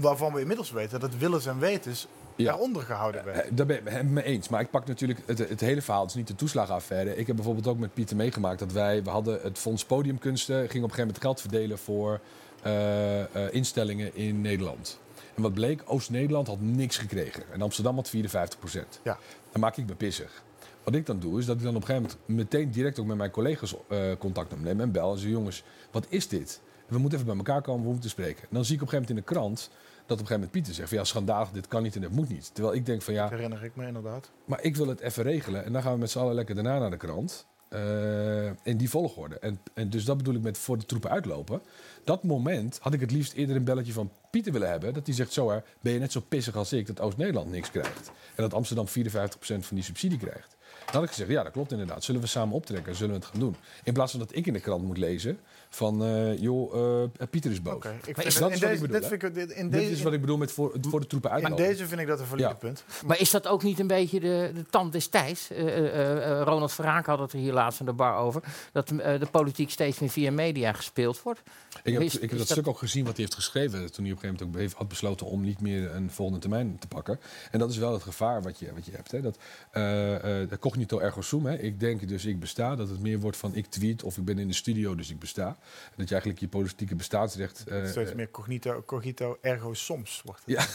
waarvan we inmiddels weten dat willens en wetens Ja. eronder gehouden werd. Eh, Daar ben ik het mee eens. Maar ik pak natuurlijk het, het hele verhaal. Het is niet de toeslagenaffaire. Ik heb bijvoorbeeld ook met Pieter meegemaakt dat wij... We hadden het Fonds Podiumkunsten. Ging op een gegeven moment geld verdelen voor eh, eh, instellingen in Nederland. En wat bleek? Oost-Nederland had niks gekregen. En Amsterdam had 54 procent. Ja. Dan maak ik me pissig. Wat ik dan doe, is dat ik dan op een gegeven moment meteen direct ook met mijn collega's eh, contact opneem en bel. En zeg, jongens, wat is dit? We moeten even bij elkaar komen, we moeten spreken. En dan zie ik op een gegeven moment in de krant dat op een gegeven moment Pieter zegt van ja, schandalig, dit kan niet en dit moet niet. Terwijl ik denk van ja, Dat herinner ik me inderdaad. maar ik wil het even regelen. En dan gaan we met z'n allen lekker daarna naar de krant. eh, in die volgorde. En, en dus dat bedoel ik met voor de troepen uitlopen. Dat moment had ik het liefst eerder een belletje van Pieter willen hebben. Dat hij zegt, zo hè, ben je net zo pissig als ik dat Oost-Nederland niks krijgt. En dat Amsterdam 54% van die subsidie krijgt. Dan had ik gezegd, ja dat klopt inderdaad. Zullen we samen optrekken? Zullen we het gaan doen? In plaats van dat ik in de krant moet lezen van, eh, joh, eh, Pieter is boos. Oké, ik is het- dat in is wat ik deze- bedoel, dit vind ik- dit- in Dit deze- is wat ik bedoel met voor, voor de troepen In uitlopen. deze vind ik dat een valide Ja. punt. Maar is dat ook niet een beetje de, de tand des tijds? Eh, eh, eh, Ronald Verraak had het er hier laatst in de bar over. Dat de politiek steeds meer via media gespeeld wordt. Ik heb, Is- ik heb dat, dat- stuk ook gezien wat hij heeft geschreven. Toen hij op een gegeven moment ook heeft, had besloten om niet meer een volgende termijn te pakken. En dat is wel het gevaar wat je, wat je hebt. Hè. Dat eh, eh, cognito ergo sum. Hè. Ik denk dus ik besta. Dat het meer wordt van ik tweet of ik ben in de studio dus ik besta. Dat je eigenlijk je politieke bestaansrecht... eh, Steeds eh, meer cognito, cogito ergo soms wordt het.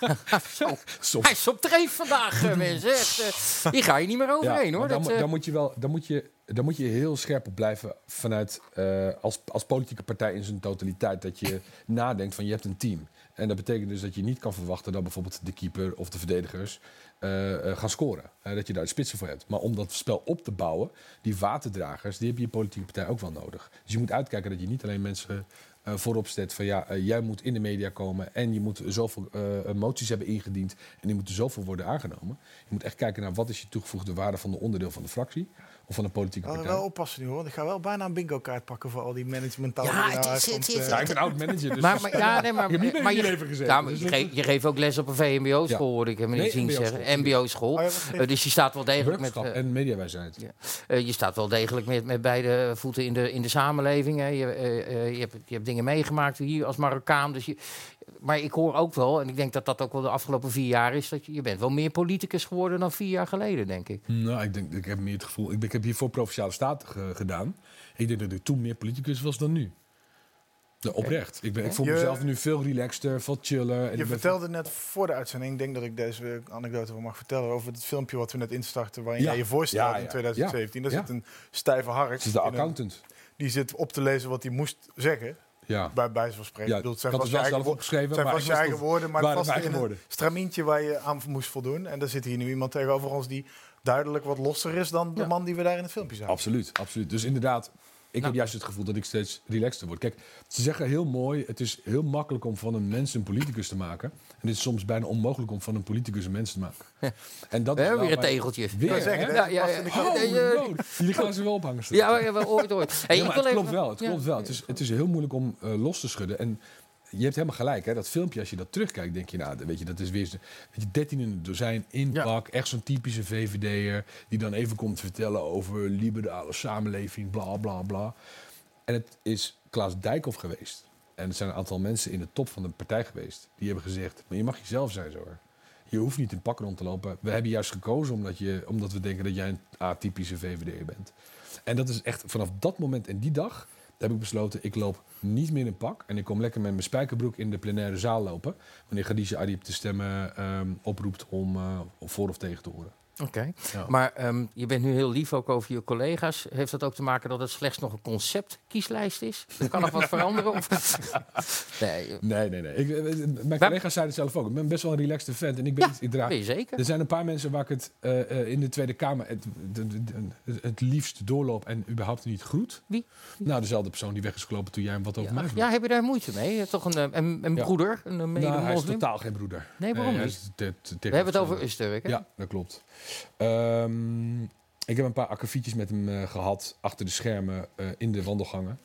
Ja. Zo, (laughs) soms. hij is op dreef vandaag, eh, mensen. Echt, eh, hier ga je niet meer overheen, Ja, hoor. Dan, Dat, moet- dan moet je wel, dan moet je, dan moet je heel scherp op blijven vanuit eh, als, als politieke partij in zijn totaliteit. Dat je nadenkt van je hebt een team. En dat betekent dus dat je niet kan verwachten dat bijvoorbeeld de keeper of de verdedigers eh, eh, gaan scoren. Eh, dat je daar de spitsen voor hebt. Maar om dat spel op te bouwen, die waterdragers, die heb je politieke partij ook wel nodig. Dus je moet uitkijken dat je niet alleen mensen voorop zet van ja, jij moet in de media komen en je moet zoveel moties hebben ingediend en die moeten zoveel worden aangenomen. Je moet echt kijken naar wat is je toegevoegde waarde van de onderdeel van de fractie of van de politieke Oh, partij. wel oppassen nu hoor. want Ik ga wel bijna een bingo kaart pakken voor al die managementtaal. Ja, het nou is- uitkomt, het is- eh. Ja, ik ben oud manager, dus Maar, maar, ja, nee, maar, ik heb niet maar je, leven gezeten. maar dus je, geeft, je geeft ook les op een VMBO-school, Ja. hoorde ik hem Nee, niet zien MBO-school. zeggen. MBO-school. Oh Eh, dus je staat wel degelijk met, eh, en mediawijsheid. Ja. eh, je staat wel degelijk met, met beide voeten in de, in de samenleving. Hè. Je, eh, eh, je, hebt, je hebt dingen meegemaakt hier als Marokkaan. Dus je, maar ik hoor ook wel, en ik denk dat dat ook wel de afgelopen vier jaar is, dat je, je bent wel meer politicus geworden dan vier jaar geleden, denk ik. Nou, ik, denk, ik heb meer het gevoel. Ik, ik heb hiervoor provinciale staten ge- gedaan. Ik denk dat ik toen meer politicus was dan nu. Ja, oprecht. Ik, ben, ik voel Je- mezelf nu veel relaxter, veel chiller. En Je vertelde net voor de uitzending, ik denk dat ik deze anekdote wel mag vertellen, over het filmpje wat we net instarten, waarin Ja. jij je voorstelde Ja, ja. in 2017. Daar Ja. zit een stijve hark. Het is de een- accountant. die zit op te lezen wat hij moest zeggen. Ja. Bij wijze van spreken. Ja, bedoel, het zijn vast het je eigen opgeschreven, zijn maar je was eigen woorden, maar het eigen een woorden. stramintje waar je aan moest voldoen. En daar zit hier nu iemand tegenover ons die duidelijk wat losser is dan de man die we daar in het filmpje zagen. Absoluut, absoluut. Dus inderdaad, ik heb juist het gevoel dat ik steeds relaxter word. Kijk, ze zeggen heel mooi, het is heel makkelijk om van een mens een politicus te maken. En het is soms bijna onmogelijk om van een politicus een mens te maken. (laughs) En dat We is weer een tegeltje. Weer, Ja, zeggen? Ja, ja, ja. Oh, Nee, eh, Jullie gaan ze wel ophangen. Ja, ooit, ooit. Hey, Ja, ik maar wil het even- klopt wel. Het ja. klopt wel. Het, is, het is heel moeilijk om eh, los te schudden. En je hebt helemaal gelijk. Hè? Dat filmpje, als je dat terugkijkt, denk je, nou, weet je, dat is weer weet je, 13 in het dozijn, inpak. Echt zo'n typische VVD'er. Die dan even komt vertellen over liberale samenleving, bla bla bla. En het is Klaas Dijkhoff geweest. En het zijn een aantal mensen in de top van de partij geweest. Die hebben gezegd, maar je mag jezelf zijn zo hoor. Je hoeft niet in pak rond te lopen. We hebben juist gekozen omdat, je, omdat we denken dat jij een atypische VVD'er bent. En dat is echt vanaf dat moment en die dag heb ik besloten, ik loop niet meer in pak. En ik kom lekker met mijn spijkerbroek in de plenaire zaal lopen. Wanneer Khadija Ariep de stemmen ehm, oproept om uh, voor of tegen te horen. Oké, Ja. maar ehm, je bent nu heel lief ook over je collega's. Heeft dat ook te maken dat het slechts nog een conceptkieslijst is? Er kan nog wat (laughs) veranderen? Of? (laughs) nee, eh, Nee, nee, nee. Ik, eh, mijn collega's zeiden het zelf ook. Ik ben best wel een relaxed vent. En ik ben, Ja, ik draag, ben je zeker? Er zijn een paar mensen waar ik het eh, eh, in de Tweede Kamer het, liefst doorloop en überhaupt niet groet. Wie? Nou, dezelfde persoon die weg is gelopen toen jij hem wat over mij ja, vroeg. ja, heb je daar moeite mee? Je hebt Toch een, eh, een, broeder, een nou, hij is totaal geen broeder. Nee, waarom niet? is te- te- We hebben het over. Usturk, hè? Ja, dat klopt. Ehm, ik heb een paar akkefietjes met hem eh, gehad achter de schermen eh, in de wandelgangen.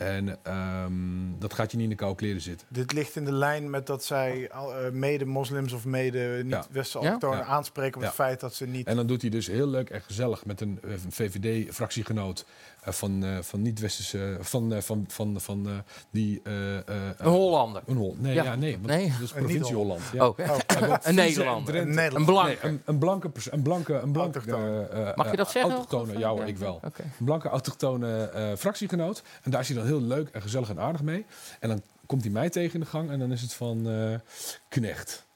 En ehm, dat gaat je niet in de koude kleren zitten. Dit ligt in de lijn met dat zij eh, mede-moslims of mede-niet-westerse Ja. allochtonen Ja. aanspreken op Ja. het feit dat ze niet... En dan doet hij dus heel leuk en gezellig met een, eh, een VVD-fractiegenoot eh, van, eh, van niet-westerse, van, eh, van, van, van eh, die... eh, eh, Een Hollander. Een Hol. Nee, Ja. ja, nee, want Nee. dat is Een provincie. Holland. Ja. Oh, Oh, (laughs) een Nederlander. Een Nederlander. Een blanke. Nee, een, een blanke, een blanke, een blanke Autochtone. Mag je dat zeggen? Autochtone, ja ik wel. Oké. Een blanke autochtone eh, fractiegenoot. En daar is hij dan heel leuk en gezellig en aardig mee. En dan komt hij mij tegen in de gang en dan is het van eh, knecht.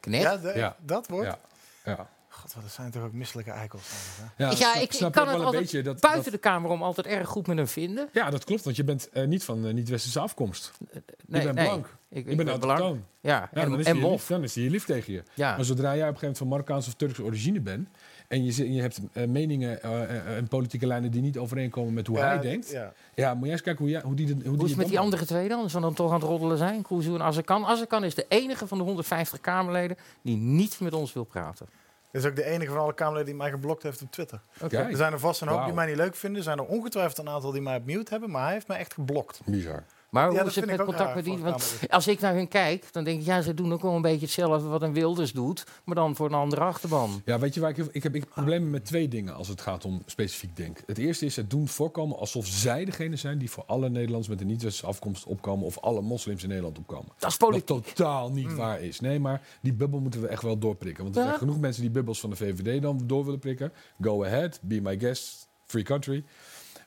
Knecht? Ja, de- Ja. dat wordt... Ja. Ja, God, wat dat zijn toch ook misselijke eikels. hè? ja, Ja, snap- ik, ik snap kan het wel een beetje dat, buiten dat- de kamer om altijd erg goed met hem vinden. Ja, dat klopt, want je bent eh, niet van eh, niet-westerse afkomst. Nee, je bent nee. blank. Ik, ben autochtoon. Ja, Ja, en, dan, is en hij lief, dan is hij je lief tegen je. Ja. Maar zodra jij op een gegeven moment van Marokkaanse of Turkse origine bent... en je, je hebt eh, meningen eh, eh, en politieke lijnen die niet overeenkomen met hoe Ja, hij denkt... Ja. Ja, moet jij eens kijken hoe, jij, hoe die... de- Hoe, Hoe die is het met die andere twee dan? We dan toch aan het roddelen zijn? Kuzu en Azarkan. Azarkan is de enige van de 150 Kamerleden die niet met ons wil praten. Dat is ook de enige van alle Kamerleden die mij geblokt heeft op Twitter. Kijk, Er zijn er vast een hoop die mij niet leuk vinden. Er zijn er ongetwijfeld een aantal die mij op mute hebben. Maar hij heeft mij echt geblokt. Bizar. Maar Ja, hoe is het met contact met die? Want als ik naar hun kijk, dan denk ik, ja, ze doen ook wel een beetje hetzelfde wat een Wilders doet, maar dan voor een andere achterban. Ja, weet je waar ik... Ik heb, ik problemen met twee dingen als het gaat om specifiek denk. Het eerste is het doen voorkomen alsof zij degene zijn... die voor alle Nederlanders met een niet-westerse afkomst opkomen... of alle moslims in Nederland opkomen. Dat is Wat politiek. totaal niet waar is. Nee, maar die bubbel moeten we echt wel doorprikken. Want er Ja. zijn genoeg mensen die bubbels van de VVD dan door willen prikken. Go ahead, be my guest, free country.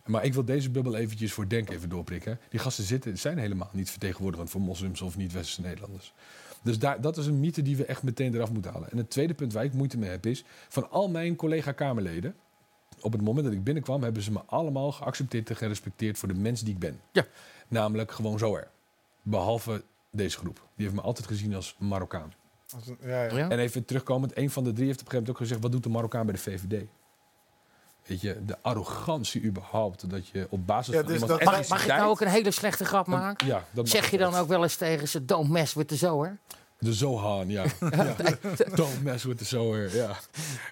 Maar ik wil deze bubbel eventjes voor Denk even doorprikken. Die gasten zitten, zijn helemaal niet vertegenwoordigend voor moslims of niet-westerse Nederlanders. Dus daar, dat is een mythe die we echt meteen eraf moeten halen. En het tweede punt waar ik moeite mee heb is... van al mijn collega-Kamerleden... op het moment dat ik binnenkwam... hebben ze me allemaal geaccepteerd en gerespecteerd... voor de mens die ik ben. Ja. Namelijk gewoon zo er. Behalve deze groep. Die heeft me altijd gezien als Marokkaan. Als een- ja, ja. Ja? En even terugkomend, een van de drie heeft op een gegeven moment ook gezegd: wat doet de Marokkaan bij de VVD? Weet je, de arrogantie überhaupt. Dat je op basis Ja, van dus iemands dat- Mag, mag ik nou ook een hele slechte grap maken? Ja, dat Zeg je dan ook wel eens tegen ze, don't mess with the zoer? De Zohan, ja. (laughs) ja. Don't mess with the Zoher, ja.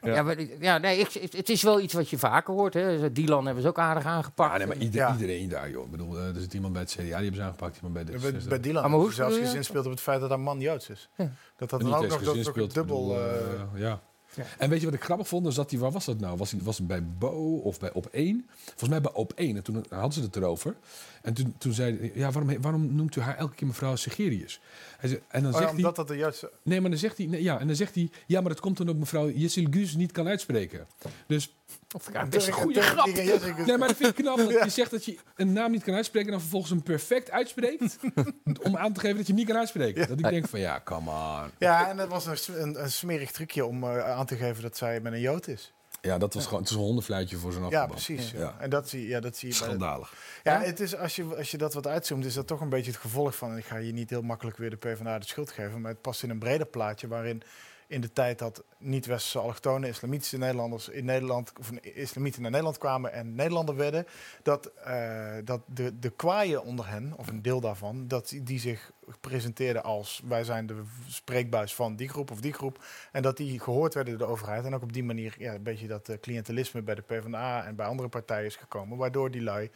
Ja, Ja. maar, ja nee, ik, het- is wel iets wat je vaker hoort. Hè. Dylan hebben ze ook aardig aangepakt. Ja, nee, maar ieder- Ja. iedereen daar, joh. Ik bedoel, eh, er zit iemand bij het CDA, die hebben ze aangepakt. Iemand bij de Bij, bij Dylan Ah, maar hoe zelfs speel je gezin speelt op het feit dat hij man Joods is. Ja. Dat dat dan ook nog dat dubbel... bedoel, eh, ja. Ja. En weet je wat ik grappig vond? Dus dat die, waar was dat nou? Was, was het bij Bo of bij Op 1? Volgens mij bij Op 1. En toen hadden ze het erover. En toen, toen zei hij, ja, waarom, waarom noemt u haar elke keer mevrouw Segerius? Hij zei, en dan oh ja, zegt hij, omdat dat de Joodse... nee, maar dan zegt hij, nee, ja, en dan zegt hij, ja, maar dat komt omdat mevrouw Jessil Gus niet kan uitspreken. Dus, Of ik best een goede grap. nee, maar dat vind ik knap. Dat (laughs) je zegt dat je een naam niet kan uitspreken en dan vervolgens hem perfect uitspreekt. (laughs) om aan te geven dat je hem niet kan uitspreken. Dat ik denk van, ja, come on. Ja, en dat was een, een, een smerig trucje om eh, aan te geven dat zij met een Jood is. Ja, dat was gewoon, het is een hondenfluitje voor zo'n Ja, afgebouw. precies. Ja. Ja. En dat zie, ja, dat zie je bij de- Schandalig. Ja, het is, als, je, als je dat wat uitzoomt, is dat toch een beetje het gevolg van... en ik ga je niet heel makkelijk weer de PvdA de schuld geven... maar het past in een breder plaatje waarin in de tijd dat niet-westerse allochtone islamitische Nederlanders in Nederland... of islamieten naar Nederland kwamen en Nederlander werden... dat, eh, dat de, de kwaaien onder hen, of een deel daarvan... dat die- zich presenteerden als wij zijn de spreekbuis van die groep of die groep... en dat die gehoord werden door de overheid... en ook op die manier ja, een beetje dat eh, cliëntelisme bij de PvdA en bij andere partijen is gekomen... waardoor die lui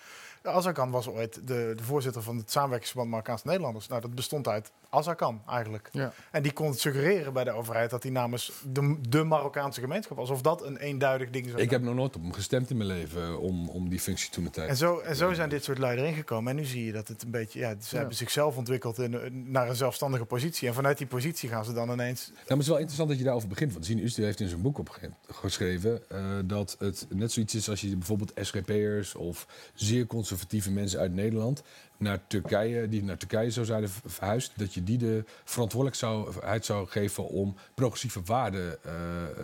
Azarkan was ooit de, de voorzitter van het samenwerkingsverband Marokkaanse Nederlanders. Nou, dat bestond uit Azarkan eigenlijk. Ja. En die kon het suggereren bij de overheid dat hij namens de, de Marokkaanse gemeenschap was. Of dat een eenduidig ding zou Ik heb nog nooit op hem gestemd in mijn leven om, om die functie toen de tijd. En zo, en zo zijn dit soort lui erin gekomen. En nu zie je dat het een beetje... Ja, ze hebben zichzelf ontwikkeld in, een- naar een zelfstandige positie. En vanuit die positie gaan ze dan ineens... Nou, maar het is wel interessant dat je daarover begint. Want Zien Uster heeft in zijn boek opgeschreven dat het net zoiets is als je bijvoorbeeld SGP'ers of zeer conservatieve mensen uit Nederland naar Turkije, die naar Turkije zou zijn verhuisd, dat je die de verantwoordelijkheid zou geven om progressieve waarden eh,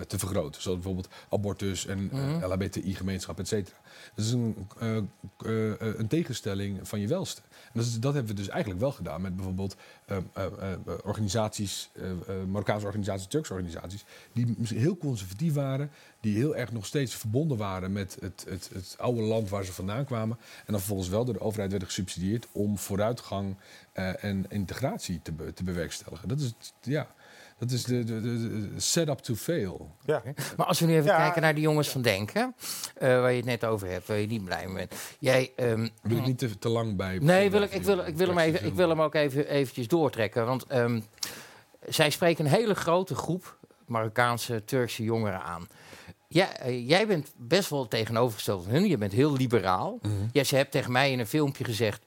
te vergroten. Zoals bijvoorbeeld abortus en Mhm. LHBTI-gemeenschap, et cetera. Dat is een, eh, eh, eh, een tegenstelling van je welste. En dat, is- dat hebben we dus eigenlijk wel gedaan met bijvoorbeeld eh, eh, eh, organisaties, eh, eh, Marokkaanse organisaties, Turkse organisaties, die heel conservatief waren, die heel erg nog steeds verbonden waren met het, het, het oude land waar ze vandaan kwamen. En dan vervolgens wel door de overheid werden gesubsidieerd om vooruitgang eh, en integratie te, be- te bewerkstelligen. Dat is, het- ja, dat is de, de, de, de set-up to fail. Ja. Maar als we nu even Ja, kijken naar die jongens van Denken, eh, waar je het net over hebt, waar je niet blij mee bent. Jij, ehm, Wil ik niet te, te lang bij. Nee, wil ik, ik, wil, ik, wil hem even, ik wil hem ook even eventjes doortrekken. Want ehm, zij spreken een hele grote groep Marokkaanse, Turkse jongeren aan. Ja, eh, jij bent best wel tegenovergesteld van hun. Je bent heel liberaal. Mhm. Ja, ze hebt tegen mij in een filmpje gezegd...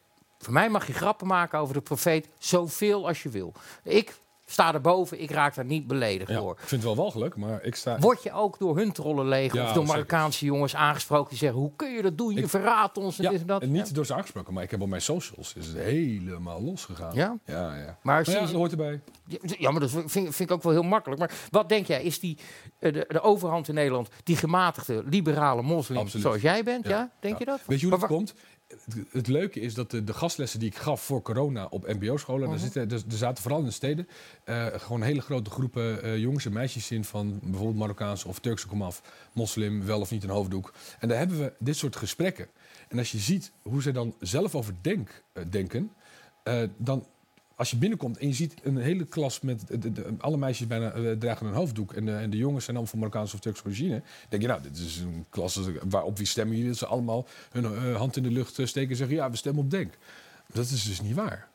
voor mij mag je grappen maken over de profeet zoveel als je wil. Ik sta erboven, ik raak daar niet beledigd Ja, door. ik vind het wel walgelijk, maar ik sta. Word je ook door hun trollen leeg Ja, of door zeker. Marokkaanse jongens aangesproken die zeggen... hoe kun je dat doen? Je Ik- verraadt ons en Ja, dit en dat. en niet door ze aangesproken, maar ik heb op mijn socials is het helemaal losgegaan. Ja? Ja, ja. Maar Maar dat hoort erbij. Ja, Ja, maar dat vind, vind ik ook wel heel makkelijk. Maar wat denk jij, is die, eh, de, de overhand in Nederland, die gematigde, liberale moslim Absoluut. zoals jij bent? Ja, denk je dat? Weet je hoe Maar dat komt? Het, leuke is dat de, de gastlessen die ik gaf voor corona op mbo-scholen... Mhm. daar, zitten, er, er zaten vooral in de steden eh, gewoon hele grote groepen eh, jongens en meisjes in... van bijvoorbeeld Marokkaanse of Turkse komaf, moslim, wel of niet een hoofddoek. En daar hebben we dit soort gesprekken. En als je ziet hoe ze dan zelf over denk, eh, denken... dan als je binnenkomt en je ziet een hele klas met de, alle meisjes bijna eh, dragen een hoofddoek en de, en de jongens zijn allemaal van Marokkaanse of Turkse origine, denk je nou, dit is een klas waarop wie stemmen jullie? Dat ze allemaal hun eh, hand in de lucht eh, steken en zeggen ja, we stemmen op Denk. Dat is dus niet waar.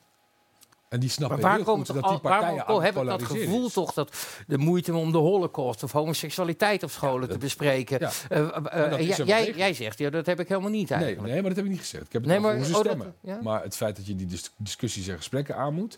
En die snappen Maar waar heel komt goed toch dat die al, partijen al aan heb ik dat gevoel is. toch dat de moeite om de holocaust of homoseksualiteit op scholen te bespreken. Ja. Eh, eh, eh, jij, jij, zegt, ja, dat heb ik helemaal niet Nee, eigenlijk. nee, maar dat heb ik niet gezegd. Ik heb het Nee, over hoe ze oh, dat- stemmen. ja. Maar het feit dat je die dis- discussies en gesprekken aan moet...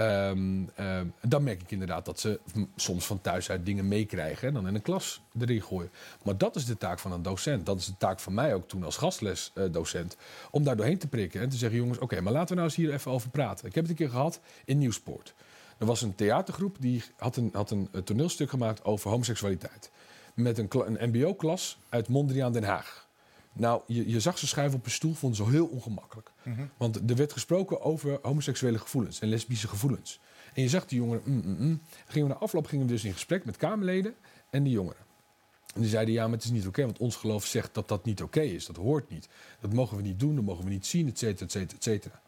ehm, ehm, dan merk ik inderdaad dat ze soms van thuis uit dingen meekrijgen... en dan in een klas erin gooien. Maar dat is de taak van een docent. Dat is de taak van mij ook toen als gastlesdocent. om daar doorheen te prikken en te zeggen... jongens, oké, maar laten we nou eens hier even over praten. Ik heb het een keer gehad in Nieuwsport. Er was een theatergroep die had een, had een eh, toneelstuk gemaakt over homoseksualiteit. Met een mbo-klas uit Mondriaan Den Haag. Nou, je, je zag ze schuiven op een stoel, vonden ze heel ongemakkelijk. Want er werd gesproken over homoseksuele gevoelens en lesbische gevoelens. En je zag die jongeren, mm, mm, mm. Gingen we na afloop gingen we dus in gesprek met Kamerleden en die jongeren. En die zeiden, ja, maar het is niet oké, want ons geloof zegt dat dat niet oké is. Dat hoort niet. Dat mogen we niet doen, dat mogen we niet zien, et cetera, et cetera, et cetera.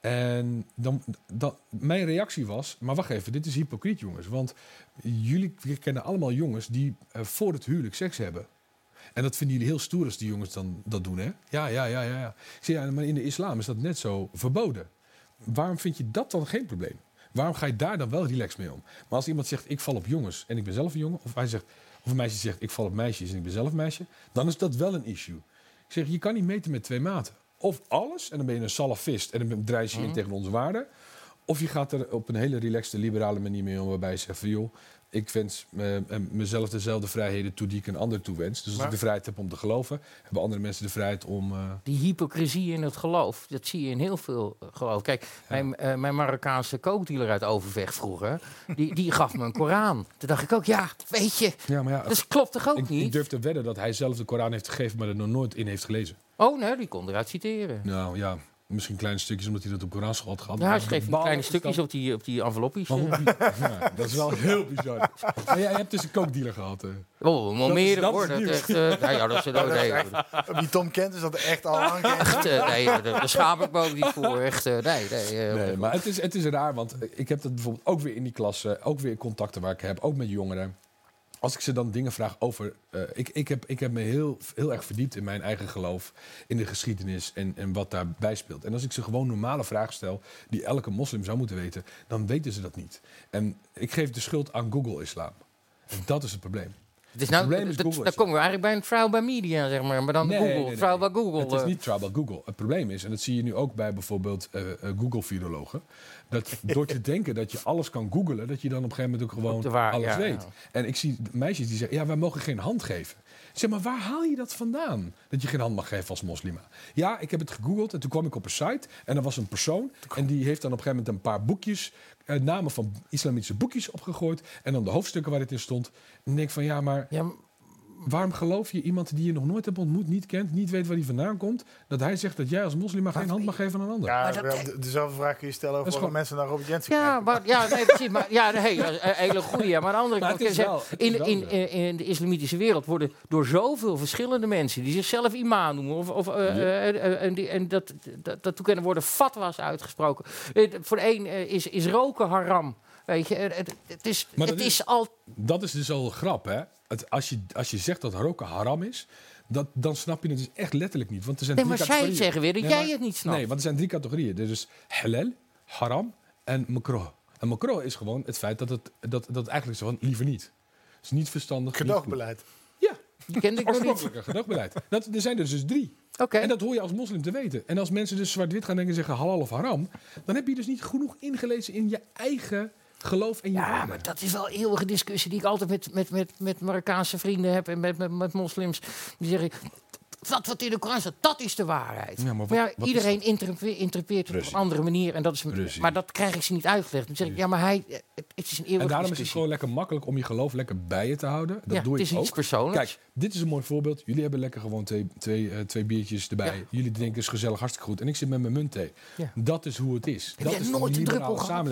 En dan, dan, mijn reactie was, maar wacht even, dit is hypocriet jongens. Want jullie kennen allemaal jongens die eh, voor het huwelijk seks hebben. En dat vinden jullie heel stoer als die jongens dan dat doen, hè? Ja, ja, ja, ja. ja. Ik zeg, ja, maar in de islam is dat net zo verboden. Waarom vind je dat dan geen probleem? Waarom ga je daar dan wel relaxed mee om? Maar als iemand zegt, ik val op jongens en ik ben zelf een jongen... of hij zegt, of een meisje zegt, ik val op meisjes en ik ben zelf een meisje... dan is dat wel een issue. Ik zeg, je kan niet meten met twee maten. Of alles, en dan ben je een salafist en dan draai je in tegen onze waarden... Of je gaat er op een hele relaxte, liberale manier mee om, waarbij je zegt van joh, ik wens eh, eh, mezelf dezelfde vrijheden toe die ik een ander toewens. Dus als Maar- ik de vrijheid heb om te geloven, hebben andere mensen de vrijheid om. eh, Die hypocrisie in het geloof, dat zie je in heel veel geloof. Kijk, mijn, eh, mijn Marokkaanse kookdealer uit Overvecht vroeger, die, die gaf me een Koran. Toen dacht ik ook, ja, weet je, ja, maar ja, dat klopt toch ook ik, ik niet? durf te wedden dat hij zelf de Koran heeft gegeven, maar er nog nooit in heeft gelezen. Oh nee, die kon eruit citeren. Nou ja, misschien kleine stukjes omdat hij dat op Koranschool had gehad. Ja, hij Maar schreef kleine stukjes op die, op die envelopjes. Oh, eh. (laughs) ja, dat is wel heel bizar. Maar jij hebt dus een kookdealer gehad. hè? Oh, is- meer dat is hoor. Dat echt, eh, nou ja, dat is (laughs) nee, Wie Tom kent is dat echt al lang. echt, eh, nee, daar schaam ik me ook niet voor. Echt, eh, nee, nee. eh, Nee, maar het is, het is raar, want ik heb dat bijvoorbeeld ook weer in die klasse, ook weer in contacten waar ik heb, ook met jongeren. Als ik ze dan dingen vraag over. eh, ik, ik, heb, ik heb me heel, heel erg verdiept in mijn eigen geloof, in de geschiedenis en, en wat daarbij speelt. En als ik ze gewoon normale vragen stel, die elke moslim zou moeten weten, dan weten ze dat niet. En ik geef de schuld aan Google-islam. En dat is het probleem. Het is nou, probleem is dat- Google dan komen we eigenlijk bij een trial by media, zeg maar. Maar dan Nee, Google, nee, nee. trial by Google. Het is eh. niet trial by Google. Het probleem is, en dat zie je nu ook bij bijvoorbeeld eh, eh, Google-virologen, dat (laughs) door te denken dat je alles kan googlen, dat je dan op een gegeven moment ook gewoon waar- alles ja, weet. ja. En ik zie meisjes die zeggen, ja, wij mogen geen hand geven. Zeg, maar waar haal je dat vandaan? Dat je geen hand mag geven als moslima. Ja, ik heb het gegoogeld en toen kwam ik op een site en er was een persoon en die heeft dan op een gegeven moment een paar boekjes, eh, namen van islamitische boekjes opgegooid en dan de hoofdstukken waar het in stond. En ik denk van, ja, maar Ja, Waarom geloof je iemand die je nog nooit hebt ontmoet, niet kent, niet weet waar hij vandaan komt, dat hij zegt dat jij als moslima geen hand mag geven aan een ander? Ja, Maar dat- dezelfde vraag kun je stellen over gewoon- mensen naar Robert Jensen Ja, kijken. maar, ja, nee, precies. Maar, ja, nee, een hele goede. Maar aan de andere Maar kant, is wel- in, in, in, in de islamitische wereld worden door zoveel verschillende mensen die zichzelf imam noemen, of, of, eh, eh, eh, en, die, en dat, dat, dat toe kunnen worden fatwa's uitgesproken. Eh, voor de een eh, is, is roken haram. Weet je, het, het is, Maar het dat is, is- al. Dat is dus al een grap, hè? Het, als, je, als je zegt dat roken haram is, dat, dan snap je het dus echt letterlijk niet. Want er zijn Nee, drie maar zij categorieën. zeggen weer dat Nee, jij maar- het niet snapt. Nee, want er zijn drie categorieën. Er is halal, haram en makroh. En makroh is gewoon het feit dat het, dat, dat eigenlijk zo van liever niet. Het is niet verstandig. Gedoogbeleid. Ja, Die kende ik nog niet. oorspronkelijke gedoogbeleid. Dat, er zijn er dus drie. Oké. En dat hoor je als moslim te weten. En als mensen dus zwart-wit gaan denken en zeggen halal of haram, dan heb je dus niet genoeg ingelezen in je eigen geloof en je Ja, maar dat is wel een eeuwige discussie die ik altijd met, met, met, met Marokkaanse vrienden heb en met, met, met moslims. Die zeggen, dat wat in de Koran staat, dat is de waarheid. Ja, maar wat- maar ja, wat is iedereen interpre- interpreteert het op een andere manier. En dat is, maar dat krijg ik ze niet uitgelegd. Dan zeg ik, ja, maar hij, eh, het het is een eeuwige En daarom is het gewoon lekker makkelijk om je geloof lekker bij je te houden. Dat ja, doe het ik is iets ook. persoonlijks. Kijk, dit is een mooi voorbeeld. Jullie hebben lekker gewoon twee, twee, eh, twee biertjes erbij. Ja. Jullie drinken is gezellig, hartstikke goed. En ik zit met mijn muntthee. Ja. Dat is hoe het is. Heb dat is nooit een liberale gehad?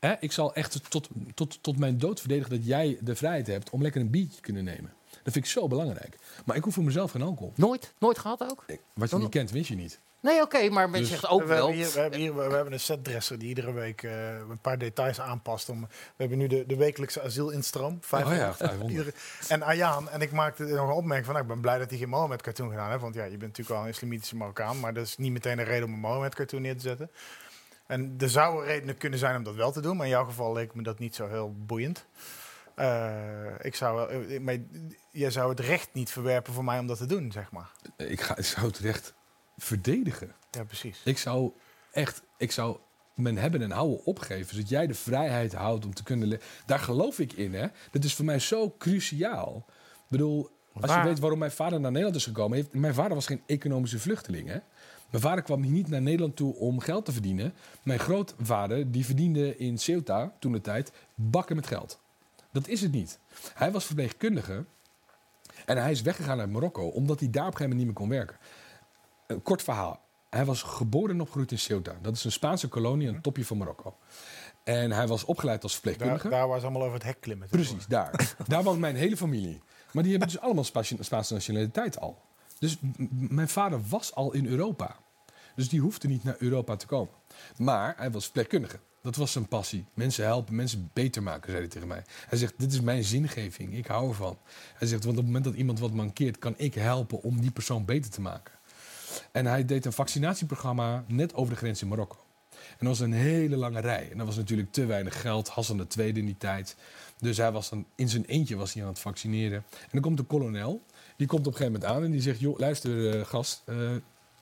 Hè, ik zal echt tot, tot, tot mijn dood verdedigen dat jij de vrijheid hebt om lekker een biertje te kunnen nemen. Dat vind ik zo belangrijk. Maar ik hoef voor mezelf geen alcohol. Nooit, nooit gehad ook? Ik- Wat je Dan- niet kent, wist je niet. Nee, oké, maar men Dus- zegt ook we, wel. hebben hier, we, hebben hier, we hebben een setdresser die iedere week eh, een paar details aanpast. Om, we hebben nu de, de wekelijkse asielinstroom. 500. Oh ja, 500. Iedere- en Ayaan, en ik maakte nog een opmerking van, nou, ik ben blij dat hij geen Mohammed cartoon gedaan heeft. Want ja, je bent natuurlijk wel een islamitische Marokkaan, maar dat is niet meteen een reden om een Mohammed cartoon neer te zetten. En er zouden redenen kunnen zijn om dat wel te doen, maar in jouw geval leek me dat niet zo heel boeiend. Eh, ik zou, eh, maar jij zou het recht niet verwerpen voor mij om dat te doen, zeg maar. Ik, ga, ik zou het recht verdedigen. Ja, precies. Ik zou echt, ik zou mijn hebben en houden opgeven. Zodat jij de vrijheid houdt om te kunnen. Daar geloof ik in, hè? Dat is voor mij zo cruciaal. Ik bedoel, als je weet waarom mijn vader naar Nederland is gekomen. Heeft, mijn vader was geen economische vluchteling, hè? Mijn vader kwam niet naar Nederland toe om geld te verdienen. Mijn grootvader, die verdiende in Ceuta, toen de tijd, bakken met geld. Dat is het niet. Hij was verpleegkundige. En hij is weggegaan uit Marokko, omdat hij daar op een gegeven moment niet meer kon werken. Een kort verhaal. Hij was geboren en opgegroeid in Ceuta. Dat is een Spaanse kolonie aan het topje van Marokko. En hij was opgeleid als Daar, verpleegkundige. daar waar ze allemaal over het hek klimmen. Precies, daar. (laughs) daar woont mijn hele familie. Maar die hebben dus allemaal Spaanse nationaliteit al. Dus mijn vader was al in Europa. Dus die hoefde niet naar Europa te komen. Maar hij was verpleegkundige. Dat was zijn passie. Mensen helpen, mensen beter maken, zei hij tegen mij. Hij zegt, dit is mijn zingeving. Ik hou ervan. Hij zegt, want op het moment dat iemand wat mankeert... kan ik helpen om die persoon beter te maken. En hij deed een vaccinatieprogramma net over de grens in Marokko. En dat was een hele lange rij. En dat was natuurlijk te weinig geld. Hassan tweede in die tijd. Dus hij was dan in zijn eentje was hij aan het vaccineren. En dan komt de kolonel. Die komt op een gegeven moment aan en die zegt... joh, luister eh, gast, eh,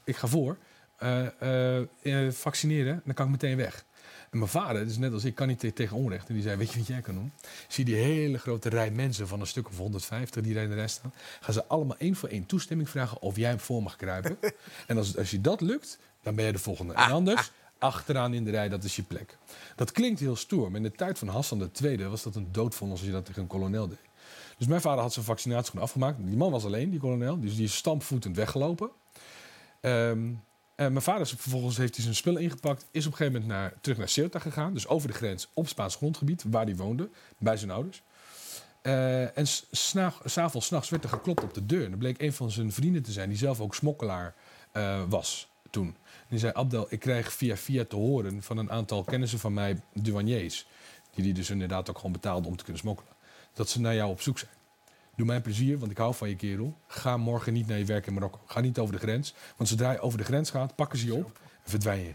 ik ga voor. Eh, vaccineren, dan kan ik meteen weg. En mijn vader, dus net als ik, kan niet te- tegen onrecht. En die zei, weet je wat jij kan doen? Zie die hele grote rij mensen van een stuk of 150 die daar in de rij staan. Gaan ze allemaal één voor één toestemming vragen of jij hem voor mag kruipen. (laughs) en als, als je dat lukt, dan ben je de volgende. En anders, achteraan in de rij, dat is je plek. Dat klinkt heel stoer, maar in de tijd van Hassan II was dat een doodvonnis als je dat tegen een kolonel deed. Dus mijn vader had zijn vaccinatie gewoon afgemaakt. Die man was alleen, die kolonel. Dus die is stampvoetend weggelopen. Ehm, en mijn vader is vervolgens heeft hij zijn spullen ingepakt. Is op een gegeven moment naar, terug naar Ceuta gegaan. Dus over de grens op Spaans grondgebied, waar hij woonde. Bij zijn ouders. Eh, en s'avonds, s'nachts werd er geklopt op de deur. En er bleek een van zijn vrienden te zijn, die zelf ook smokkelaar eh, was toen. En die zei, Abdel, ik krijg via via te horen van een aantal kennissen van mij, douaniers... die die dus inderdaad ook gewoon betaalden om te kunnen smokkelen... dat ze naar jou op zoek zijn. Doe mij plezier, want ik hou van je kerel. Ga morgen niet naar je werk in Marokko. Ga niet over de grens. Want zodra je over de grens gaat, pakken ze je op en verdwijn je.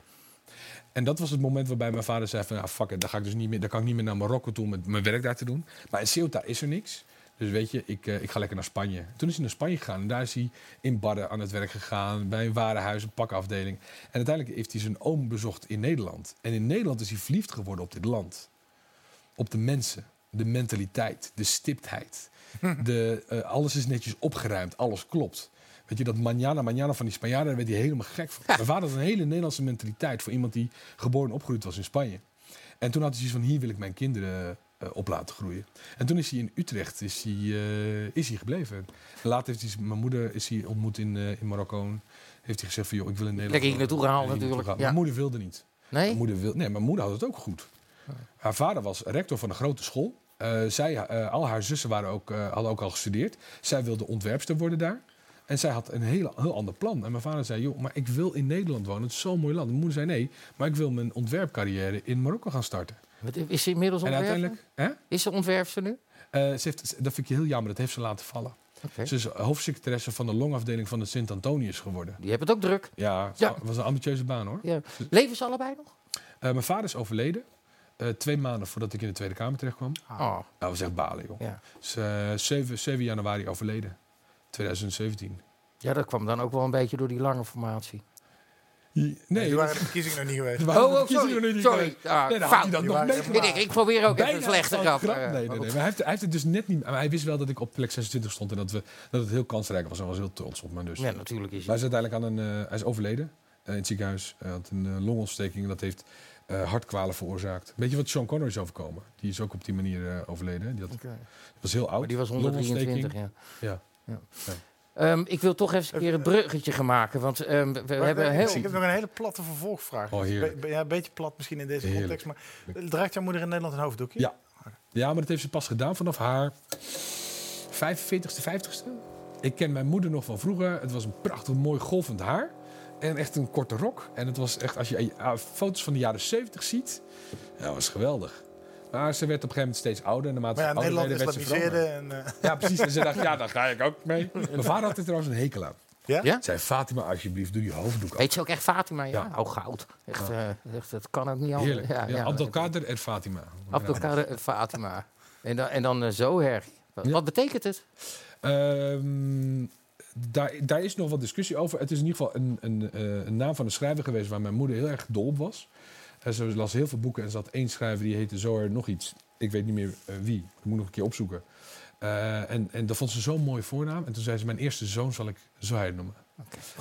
En dat was het moment waarbij mijn vader zei van... Ah, fuck it, dan, ga ik dus niet meer, dan kan ik niet meer naar Marokko toe om mijn werk daar te doen. Maar in Ceuta is er niks. Dus weet je, ik, eh, ik ga lekker naar Spanje. Toen is hij naar Spanje gegaan en daar is hij in Barre aan het werk gegaan. Bij een warenhuis, een pakafdeling. En uiteindelijk heeft hij zijn oom bezocht in Nederland. En in Nederland is hij verliefd geworden op dit land. Op de mensen, de mentaliteit, de stiptheid. (laughs) De, eh, alles is netjes opgeruimd, alles klopt. Weet je, dat manjana, manjana van die Spanjaarden, daar werd hij helemaal gek van. Mijn vader had een hele Nederlandse mentaliteit voor iemand die geboren en opgegroeid was in Spanje. En toen had hij zoiets van, hier wil ik mijn kinderen eh, op laten groeien. En toen is hij in Utrecht is hij, eh, is hij gebleven. En later heeft hij mijn moeder is hij ontmoet in, in Marokko. Heeft hij gezegd van, joh, ik wil in Nederland... Lekker hier naartoe gehaald natuurlijk, ja. Mijn moeder wilde niet. Nee? Mijn moeder wil, nee, mijn moeder had het ook goed. Haar vader was rector van een grote school. Eh, zij, eh, al haar zussen waren ook, eh, hadden ook al gestudeerd. Zij wilde ontwerpster worden daar. En zij had een heel, heel ander plan. En mijn vader zei, joh, maar ik wil in Nederland wonen. Het is zo'n mooi land. Mijn moeder zei, nee, maar ik wil mijn ontwerpcarrière in Marokko gaan starten. Is ze inmiddels En ontwerper? uiteindelijk... Hè? Is ze ontwerpster nu? Eh, ze heeft, dat vind ik heel jammer, dat heeft ze laten vallen. Ze is hoofdsecretaresse van de longafdeling van de Sint-Antonius geworden. Die hebben het ook druk. Ja, was een ambitieuze baan hoor. Ja. Leven ze allebei nog? Mijn vader is overleden. Eh, twee maanden voordat ik in de Tweede Kamer terecht kwam. Oh. Nou, dat was echt balen, joh. Ja. Dus, eh, 7, 7 januari overleden. 2017. ja, dat kwam dan ook wel een beetje door die lange formatie. Nee, Nee, die dat- waren de verkiezingen nog niet (laughs) geweest. waren Oh, de oh, verkiezingen sorry. Sorry. Ah, Nee, fout. dat nog. Ik, ik probeer ook even Bijna een slechte fout grap. grap. eh, Nee, nee, nee. Maar hij heeft, hij heeft het dus net niet... Maar hij wist wel dat ik op plek 26 stond en dat, we, dat het heel kansrijk was. En was heel trots op me. Dus. Ja, natuurlijk is Maar hij. hij is uiteindelijk aan een... eh, hij is overleden eh, in het ziekenhuis. Hij had een eh, longontsteking en dat heeft eh, hartkwalen veroorzaakt. Weet je wat Sean Connery is overkomen? Die is ook op die manier eh, overleden. Die had, was heel oud. Maar die was Longontsteking. 123, ja. Ja. Ja. Ja. Ehm, ik wil toch even een keer het bruggetje gaan maken. Want ehm, we, Maar, hebben eh, heel... Ik heb nog een hele platte vervolgvraag. Oh, heerlijk. Be- be- ja, een beetje plat misschien in deze Heerlijk. context. Maar draagt jouw moeder in Nederland een hoofddoekje? Ja. Ja, maar dat heeft ze pas gedaan vanaf haar 45ste, 50ste. Ik ken mijn moeder nog van vroeger. Het was een prachtig mooi golvend haar. En echt een korte rok. En het was echt, als je eh, foto's van de jaren 70 ziet, ja, dat was geweldig. Maar ze werd op een gegeven moment steeds ouder. En naarmate Maar ja, Nederland werd, werd ze. En, eh, Ja, precies. En ze dacht, (laughs) ja, daar ga ik ook mee. Mijn vader had er trouwens een hekel aan. ja? Ja? Zei, Fatima, alsjeblieft, doe die hoofddoek af. Heet ze ook echt Fatima? Ja. Ja. Oh, goud. Echt, eh, echt, dat kan ook niet anders. Heerlijk. Ja, ja, Abdelkader en Fatima. Abdelkader en Fatima. En dan, en dan zo her. Wat, Ja. wat betekent het? Ehm, daar, daar is nog wat discussie over. Het is in ieder geval een, een, eh, een naam van een schrijver geweest waar mijn moeder heel erg dol op was. En ze las heel veel boeken en had één schrijver die heette Zoer nog iets. Ik weet niet meer eh, wie. Ik moet nog een keer opzoeken. Eh, en, en dat vond ze zo'n mooie voornaam. En toen zei ze, mijn eerste zoon zal ik Zoher noemen.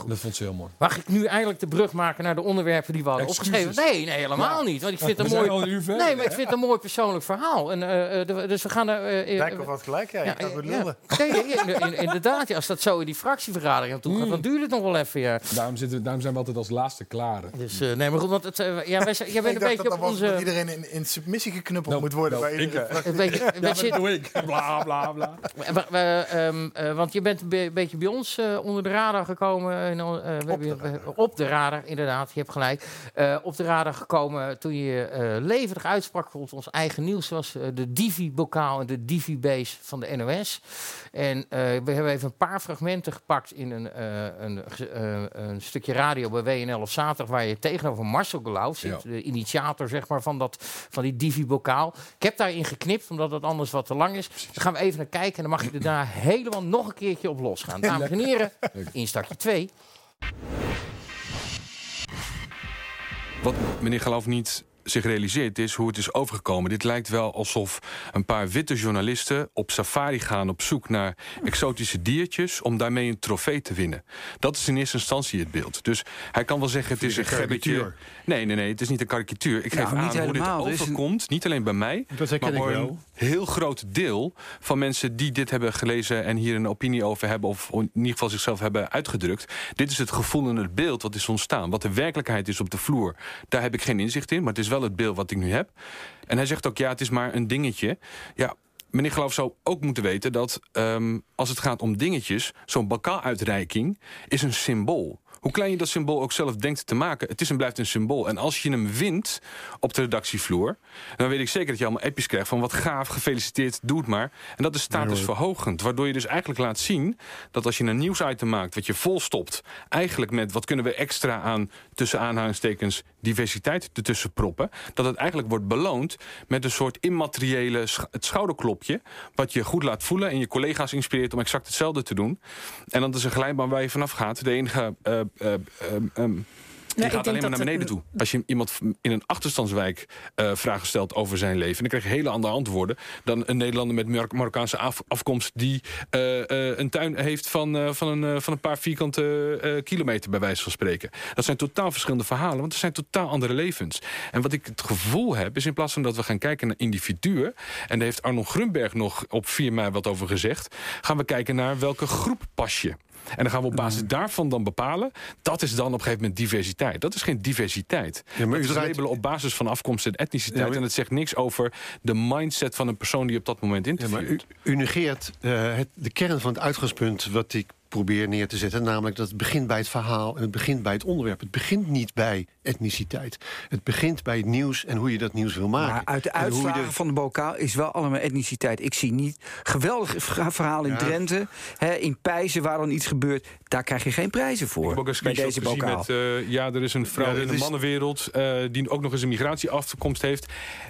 Dat vond ze heel mooi. Mag ik nu eigenlijk de brug maken naar de onderwerpen die we hadden Excuses. opgeschreven? Nee, nee, helemaal niet. Want ik vind We het een mooi. al een uur verder, nee, maar ik vind het een mooi persoonlijk verhaal. En, de- dus we gaan er. eh, eh, Dijkhoff had gelijk, ja. Goed ja. lullen. Nee, nee, in- in- inderdaad, ja, als dat zo in die fractievergadering aan toe gaat, dan duurt het nog wel even. Ja. Daarom, zitten, daarom zijn we altijd als laatste klaar. Dus eh, nee, maar goed, want het, ja, wij, zijn- jij bent Ik een beetje dat, op dat was dat onze. iedereen in, in submissie geknuppeld Nou, moet worden nou, bij ik. Een beetje, Ja, zitten- doe ik. Bla, bla, bla. (laughs) we- we- ehm, eh, want je bent een be- beetje bij ons eh, onder de radar gekomen. Al, eh, we hebben je- we- op de radar, inderdaad, je hebt gelijk. Eh, op de radar gekomen toen je eh, levendig uitsprak rond ons eigen nieuws. Zoals eh, de Divi-bokaal en de Divi-base van de NOS. En eh, we hebben even een paar fragmenten gepakt in een, eh, een, eh, een stukje radio bij WNL of zaterdag. Waar je tegenover Marcel Gelauw zit. Ja. De initiator zeg maar, van, dat, van die Divi-bokaal. Ik heb daarin geknipt, omdat het anders wat te lang is. Dan gaan we even naar kijken en dan mag je er daarna helemaal nog een keertje op losgaan. Dames en heren, instartje 2. Wat meneer Geloof niet zich realiseert is hoe het is overgekomen. Dit lijkt wel alsof een paar witte journalisten op safari gaan op zoek naar exotische diertjes om daarmee een trofee te winnen. Dat is in eerste instantie het beeld. Dus hij kan wel zeggen het is een gebbetje. karikatuur? Nee, nee, nee, het is niet een karikatuur. Ik Nou, geef niet aan hoe dit een- overkomt. Niet alleen bij mij, Dat maar ik voor een heel groot deel van mensen die dit hebben gelezen en hier een opinie over hebben, of in ieder geval zichzelf hebben uitgedrukt. Dit is het gevoel en het beeld wat is ontstaan. Wat de werkelijkheid is op de vloer, daar heb ik geen inzicht in, maar het is wel het beeld wat ik nu heb. En hij zegt ook, ja, het is maar een dingetje. Ja. Meneer Geloof zou ook moeten weten dat ehm, als het gaat om dingetjes... zo'n bokaaluitreiking is een symbool. Hoe klein je dat symbool ook zelf denkt te maken... het is en blijft een symbool. En als je hem wint op de redactievloer... dan weet ik zeker dat je allemaal appjes krijgt van... wat gaaf, gefeliciteerd, doe het maar. En dat is statusverhogend. Waardoor je dus eigenlijk laat zien... dat als je een nieuwsitem maakt wat je volstopt... eigenlijk met wat kunnen we extra aan... tussen aanhalingstekens diversiteit ertussen proppen... dat het eigenlijk wordt beloond met een soort immateriële het schouderklopje... wat je goed laat voelen en je collega's inspireert om exact hetzelfde te doen. En dat is een glijbaan waar je vanaf gaat. De enige... eh, eh, ehm, ehm, je ik gaat alleen maar naar beneden het- toe. Als je iemand in een achterstandswijk eh, vragen stelt over zijn leven... dan krijg je hele andere antwoorden dan een Nederlander met Mar- Marokkaanse af- afkomst... die eh, eh, een tuin heeft van, van, een, van een paar vierkante kilometer, bij wijze van spreken. Dat zijn totaal verschillende verhalen, want het zijn totaal andere levens. En wat ik het gevoel heb, is in plaats van dat we gaan kijken naar individuen... en daar heeft Arno Grunberg nog op 4 mei wat over gezegd... gaan we kijken naar welke groep pas je. En dan gaan we op basis daarvan dan bepalen. Dat is dan op een gegeven moment diversiteit. Dat is geen diversiteit. Ja, maar u draait- labelen op basis van afkomst en etniciteit. Ja, maar- En het zegt niks over de mindset van een persoon die op dat moment Ja, maar interviewt. u, u negeert eh, het, de kern van het uitgangspunt wat ik probeer neer te zetten. Namelijk dat het begint bij het verhaal en het begint bij het onderwerp. Het begint niet bij etniciteit. Het begint bij het nieuws en hoe je dat nieuws wil maken. Maar uit de uitslagen van de bokaal is wel allemaal etniciteit. Ik zie niet geweldig verhaal in Ja. Drenthe, hè, in Pijzen waar dan iets gebeurt. Daar krijg je geen prijzen voor. Ik heb ook een bij screenshot deze bokaal. met... eh, ja, er is een vrouw Ja, in de is- mannenwereld... eh, die ook nog eens een migratieafkomst heeft.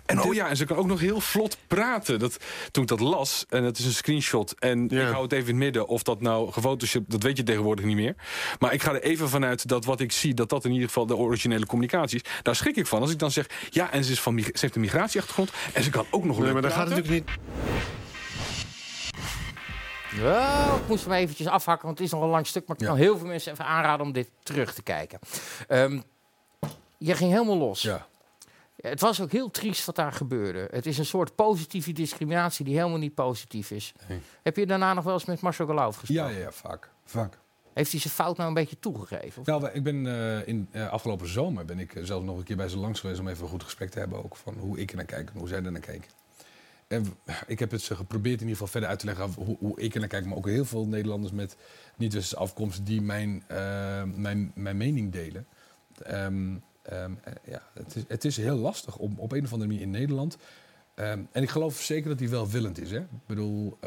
En oh ja, en ze kan ook nog heel vlot praten. Dat, toen ik dat las, en dat is een screenshot... en Ja. ik hou het even in het midden of dat nou gefotoshopt... dat weet je tegenwoordig niet meer. Maar ik ga er even vanuit dat wat ik zie... dat dat in ieder geval de originele communicatie is. Daar schrik ik van. Als ik dan zeg, ja, en ze, is van, ze heeft een migratieachtergrond... en ze kan ook nog Nee, maar daar gaat natuurlijk niet. Ja, ik moest hem eventjes afhakken, want het is nog een lang stuk. Maar ik kan heel veel mensen even aanraden om dit terug te kijken. Ehm, je ging helemaal los. Ja. Het was ook heel triest wat daar gebeurde. Het is een soort positieve discriminatie die helemaal niet positief is. Heb je daarna nog wel eens met Marcel Geloof gesproken? Ja, ja, ja, vaak. vaak. Heeft hij zijn fout nou een beetje toegegeven? Nou, ik ben eh, in eh, afgelopen zomer ben ik eh, zelfs nog een keer bij ze langs geweest om even een goed gesprek te hebben ook van hoe ik er naar kijk en hoe zij er naar keken. En ik heb het ze geprobeerd in ieder geval verder uit te leggen hoe, hoe ik er naar kijk, maar ook heel veel Nederlanders met niet-westerse afkomst die mijn, mijn, mijn mening delen. Ehm, ehm, eh, ja, het, is, het is heel lastig om op een of andere manier in Nederland. ehm, en ik geloof zeker dat hij welwillend is. Hè? Ik bedoel,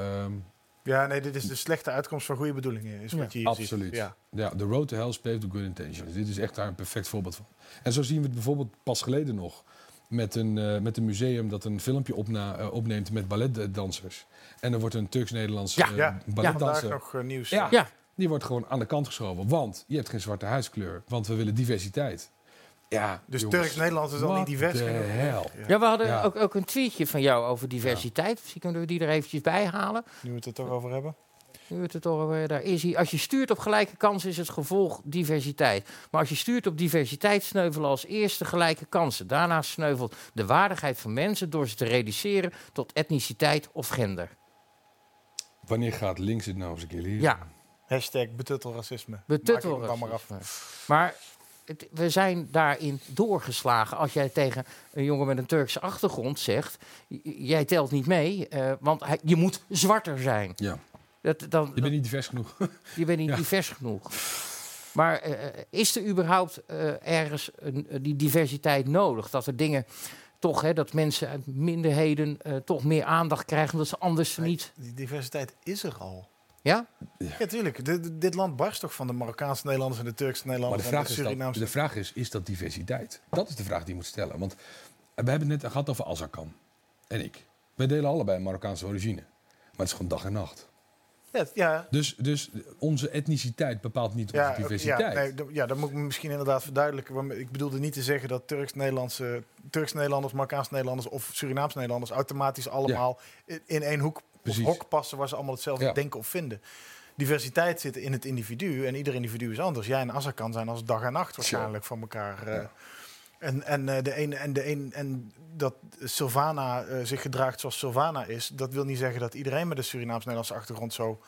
Ja, nee, dit is de slechte uitkomst van goede bedoelingen. Is wat je hier ziet. Absoluut. Ja. Ja. the road to hell is paved with good intentions. Dit is echt daar een perfect voorbeeld van. En zo zien we het bijvoorbeeld pas geleden nog met een, eh, met een museum dat een filmpje opna, eh, opneemt met balletdansers. En er wordt een Turks-Nederlands Ja, eh, ja. balletdanser. Vandaag nog, nieuws. Ja, Ja. die wordt gewoon aan de kant geschoven. Want je hebt geen zwarte huidskleur. Want we willen diversiteit. Ja, Dus jongens, Turks-Nederland is al niet divers genoeg. Ja, we hadden Ja. Ook, ook een tweetje van jou over diversiteit. Misschien kunnen we die er eventjes bij halen. Nu we het er toch over hebben. Nu wordt het toch, eh, daar is hij. Als je stuurt op gelijke kansen is het gevolg diversiteit. Maar als je stuurt op diversiteit sneuvelen als eerste gelijke kansen. Daarna sneuvelt de waardigheid van mensen door ze te reduceren tot etniciteit of gender. Wanneer gaat links het nou eens een keer leren? Ja. Hashtag betuttelracisme. Betuttel Maak ik hem dan maar af. Maar het- we zijn daarin doorgeslagen. Als jij tegen een jongen met een Turkse achtergrond zegt... jij telt niet mee, eh, want hij- je moet zwarter zijn. Ja. Dat, dan, Je bent niet divers genoeg. (laughs) je bent niet Ja. divers genoeg. Maar eh, is er überhaupt eh, ergens een, eh, die diversiteit nodig? Dat er dingen toch, hè, dat mensen uit minderheden eh, toch meer aandacht krijgen... omdat ze anders niet... Die diversiteit is er al. Ja? Ja, tuurlijk. Dit, dit land barst toch van de Marokkaanse Nederlanders en de Turkse Maar de Nederlanders vraag, en is de Surinaamse. de vraag is, is dat diversiteit? Dat is de vraag die je moet stellen. Want we hebben het net gehad over Azarkan en ik. Wij delen allebei een Marokkaanse origine. Maar het is gewoon dag en nacht. Ja, ja, Dus, dus onze etniciteit bepaalt niet onze ja, diversiteit. Ja, nee, ja, dat moet ik misschien inderdaad verduidelijken. Want Ik bedoelde niet te zeggen dat Turks-Nederlandse, Turks-Nederlanders, Marokkaans-Nederlanders of Surinaams-Nederlanders automatisch allemaal in, in één hoek Precies. hok passen waar ze allemaal hetzelfde Ja. denken of vinden. Diversiteit zit in het individu en ieder individu is anders. Jij en Azarkan zijn als dag en nacht waarschijnlijk van elkaar. eh. En, en, eh, de een, en, de een, en dat Sylvana eh, zich gedraagt zoals Sylvana is, dat wil niet zeggen dat iedereen met een Surinaams-Nederlandse achtergrond zo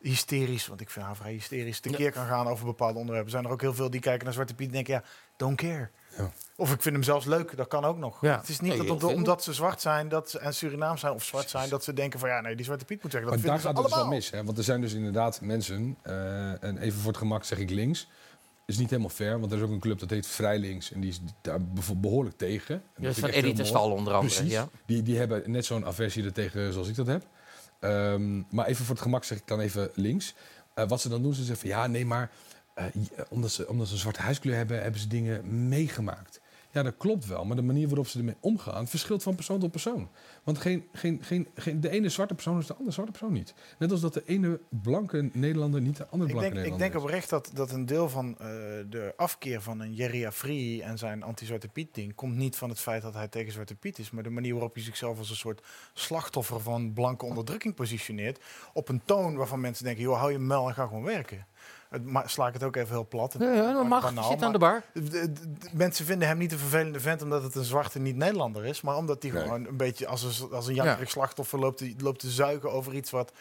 hysterisch, want ik vind haar vrij hysterisch, tekeer kan gaan over bepaalde onderwerpen. Er zijn er ook heel veel die kijken naar Zwarte Piet en denken, ja, don't care. Ja. Of ik vind hem zelfs leuk, dat kan ook nog. Ja. Het is niet Nee, dat omdat, ze zwart zijn dat ze, en Surinaam zijn of zwart zijn, dat ze denken van ja, nee, die Zwarte Piet moet zeggen. Dat Maar daar gaat het dus wel allemaal. mis. Hè? Want er zijn dus inderdaad mensen, eh, en even voor het gemak zeg ik links. is niet helemaal fair, want er is ook een club dat heet Vrij Links. En die is daar behoorlijk tegen. En Ja, dat is van. Stal onder andere, Precies. ja. Die, die hebben net zo'n aversie er tegen zoals ik dat heb. Ehm, maar even voor het gemak zeg ik dan even links. Eh, wat ze dan doen, ze zeggen van ja, nee, maar eh, eh, omdat, ze, omdat ze een zwarte huiskleur hebben, hebben ze dingen meegemaakt. Ja, dat klopt wel, maar de manier waarop ze ermee omgaan verschilt van persoon tot persoon. Want geen, geen, geen, geen, de ene zwarte persoon is de andere zwarte persoon niet. Net als dat de ene blanke Nederlander niet de andere Ik blanke denk, ik Nederlander denk oprecht dat, dat een deel van eh, de afkeer van een Jerry Afri en zijn anti-Zwarte Piet ding komt niet van het feit dat hij tegen Zwarte Piet is, maar de manier waarop hij zichzelf als een soort slachtoffer van blanke onderdrukking positioneert op een toon waarvan mensen denken, joh, hou je mel en ga gewoon werken. Het, maar sla ik het ook even heel plat. Ja, ja, dat mag. Banaal, Zit aan de bar. Mensen vinden hem niet een vervelende vent omdat het een zwarte niet-Nederlander is, maar omdat hij Nee. gewoon een beetje als een, als een jankerig slachtoffer loopt, te- loopt te zuigen over iets wat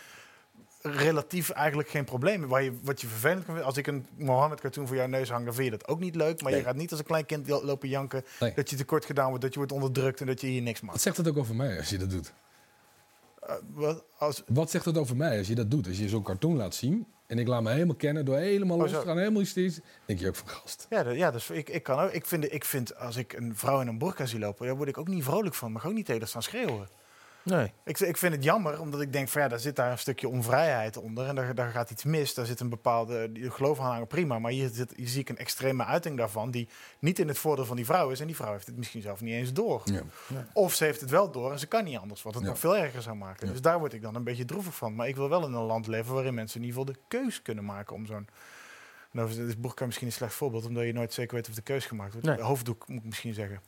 relatief eigenlijk geen probleem is. Waar je, wat je vervelend kan vinden. Als ik een Mohammed-cartoon voor jouw neus hang, dan vind je dat ook niet leuk. Maar Nee. je gaat niet als een klein kind lo- lopen janken Nee. dat je tekort gedaan wordt, dat je wordt onderdrukt en dat je hier niks maakt. Wat zegt dat ook over mij als je dat doet? Eh, wat, als, Wat zegt dat over mij als je dat doet? Als je zo'n cartoon laat zien en ik laat me helemaal kennen door helemaal Oh, los te gaan, helemaal hysterisch, denk je ook van gast. ja, ja, dus ik, ik kan ook. Ik vind, ik vind als ik een vrouw in een burka zie lopen, daar word ik ook niet vrolijk van. Maar ook niet tegen staan schreeuwen. Nee. Ik, ik vind het jammer, omdat ik denk van ja, daar zit daar een stukje onvrijheid onder. En daar, daar gaat iets mis. Daar zit een bepaalde die geloof aanhangen, prima. Maar hier, zit, hier zie ik een extreme uiting daarvan, die niet in het voordeel van die vrouw is. En die vrouw heeft het misschien zelf niet eens door. Ja. Of ze heeft het wel door en ze kan niet anders, wat het Ja. nog veel erger zou maken. Ja. Dus daar word ik dan een beetje droevig van. Maar ik wil wel in een land leven waarin mensen in ieder geval de keus kunnen maken om zo'n. Nou, is Burka misschien een slecht voorbeeld, omdat je nooit zeker weet of de keus gemaakt wordt. Nee. Hoofddoek moet ik misschien zeggen.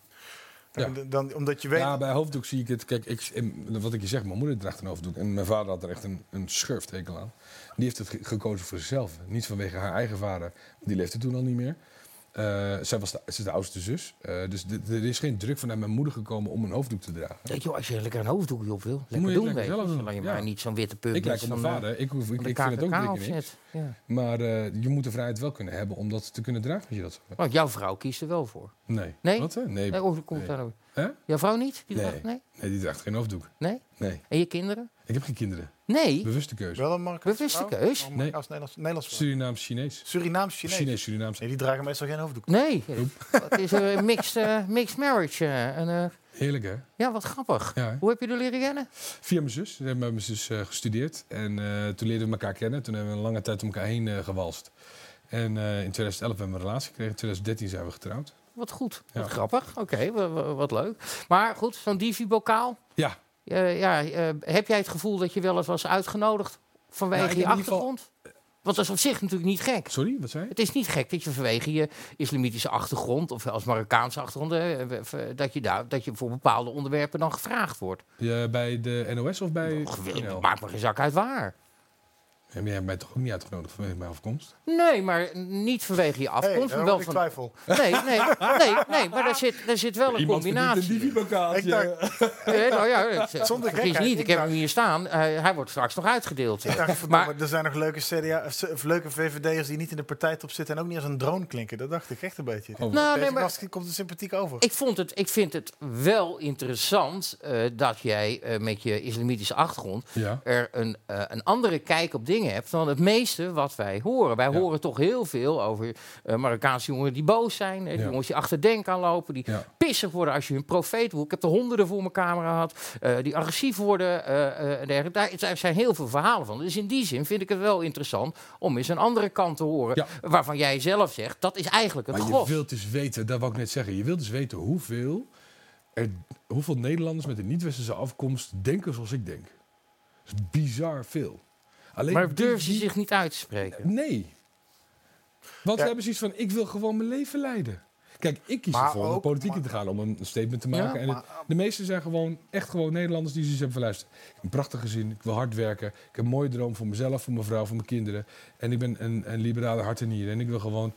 Ja. Dan, omdat je weet. Ja, bij hoofddoek zie ik het. Kijk, ik, wat ik je zeg, mijn moeder draagt een hoofddoek. En mijn vader had er echt een, een schurftekel aan. Die heeft het ge- gekozen voor zichzelf. Niet vanwege haar eigen vader. Die leefde toen al niet meer. Eh, zij was de, ze is de oudste zus. Eh, dus er is geen druk vanuit mijn moeder gekomen om een hoofddoek te dragen. Ja, joh, als je lekker een hoofddoekje op wil, lekker moet je doen. lekker zelf doen. Zolang je Ja. maar niet zo'n witte punt Ik lijk op mijn eh, vader. Ik, hoef, ik, vind het ook dikke niks. Ja. Maar je moet de vrijheid wel kunnen hebben om dat te kunnen dragen als je dat. Want jouw vrouw kiest er wel voor. Nee. Nee? Wat? Nee. Nee, of komt Nee. daar Jouw vrouw niet? Die Nee. draagt- nee? Nee, die draagt geen hoofddoek. Nee? Nee. En je kinderen? Ik heb geen kinderen. Nee? Bewuste keuze. Wel een Marokkaanse Bewuste vrouw? keus? Of Nee. Marokkaans, Nederlands, Nederlands vrouw? Surinaams Chinees. Surinaams Chinees. Chinees, Surinaams. Nee, die dragen meestal geen hoofddoek. Nee. Het is een mixed, eh, mixed marriage. eh, en, eh, Heerlijk, hè? ja, wat grappig. Ja? Hoe heb je er leren kennen? Via mijn zus. We hebben met mijn zus eh, gestudeerd. En eh, toen leerden we elkaar kennen. Toen hebben we een lange tijd om elkaar heen gewalst. En eh, in 2011 hebben we een relatie gekregen. In 2013 zijn we getrouwd. Wat goed. Wat grappig. Oké, wa- wa- wat leuk. Maar goed, zo'n divi-bokaal. Ja. Eh, ja, eh, heb jij het gevoel dat je wel eens was uitgenodigd vanwege Nou, je geval- achtergrond? Want dat is op zich natuurlijk niet gek. Sorry, wat zei je? Het is niet gek dat je vanwege je islamitische achtergrond of als Marokkaanse achtergrond, eh, v- dat je, daar, dat je voor bepaalde onderwerpen dan gevraagd wordt. Ja, bij de NOS of bij Gewil- NL? Maakt me geen zak uit waar. Maar jij hebt mij toch ook niet uitgenodigd vanwege mijn afkomst? Nee, maar niet vanwege je afkomst. Hey, maar daar wel ik van... twijfel. Nee, nee, nee, nee, maar daar zit, daar zit wel een Iemand combinatie. een. Ik dacht, Nee, nou ja, het- (laughs) Zonder gekheid, niet, ik ik heb dacht- hem hier staan. Eh, hij wordt straks nog uitgedeeld. ik dacht verdomme, Maar er zijn nog leuke, CDA, of leuke VVD'ers die niet in de partijtop zitten en ook niet als een drone klinken. Dat dacht ik echt een beetje. Oh. Nou, Deze nee, maar- komt er sympathiek over. ik, vond het, ik vind het wel interessant eh, dat jij eh, met je islamitische achtergrond Ja. er een, eh, een andere kijk op dingen hebt dan het meeste wat wij horen. Wij Ja. horen toch heel veel over eh, Marokkaanse jongeren die boos zijn. eh, Ja. Jongens die achter denk aanlopen. Die Ja. pissig worden als je hun profeet wil. Ik heb er honderden voor mijn camera gehad. eh, die agressief worden. en dergelijke. Daar daar zijn heel veel verhalen van. Dus in die zin vind ik het wel interessant om eens een andere kant te horen. Waarvan jij zelf zegt, dat is eigenlijk het Maar je wilt dus weten, dat wou ik net zeggen, je wilt dus weten hoeveel, er, hoeveel Nederlanders met een niet-westerse afkomst denken zoals ik denk. Dat is bizar veel. Alleen Maar je die- zich niet uit te spreken? Nee. Want Ja. we hebben zoiets van, ik wil gewoon mijn leven leiden. Kijk, ik kies Maar ervoor om de politiek in te gaan, om een statement te Ja, maken. en het- de meesten zijn gewoon, echt gewoon Nederlanders die zoiets hebben van, luister, ik heb een prachtig gezin, ik wil hard werken, ik heb een mooie droom voor mezelf, voor mijn vrouw, voor mijn kinderen. En ik ben een, een liberale hart en nieren. En ik wil gewoon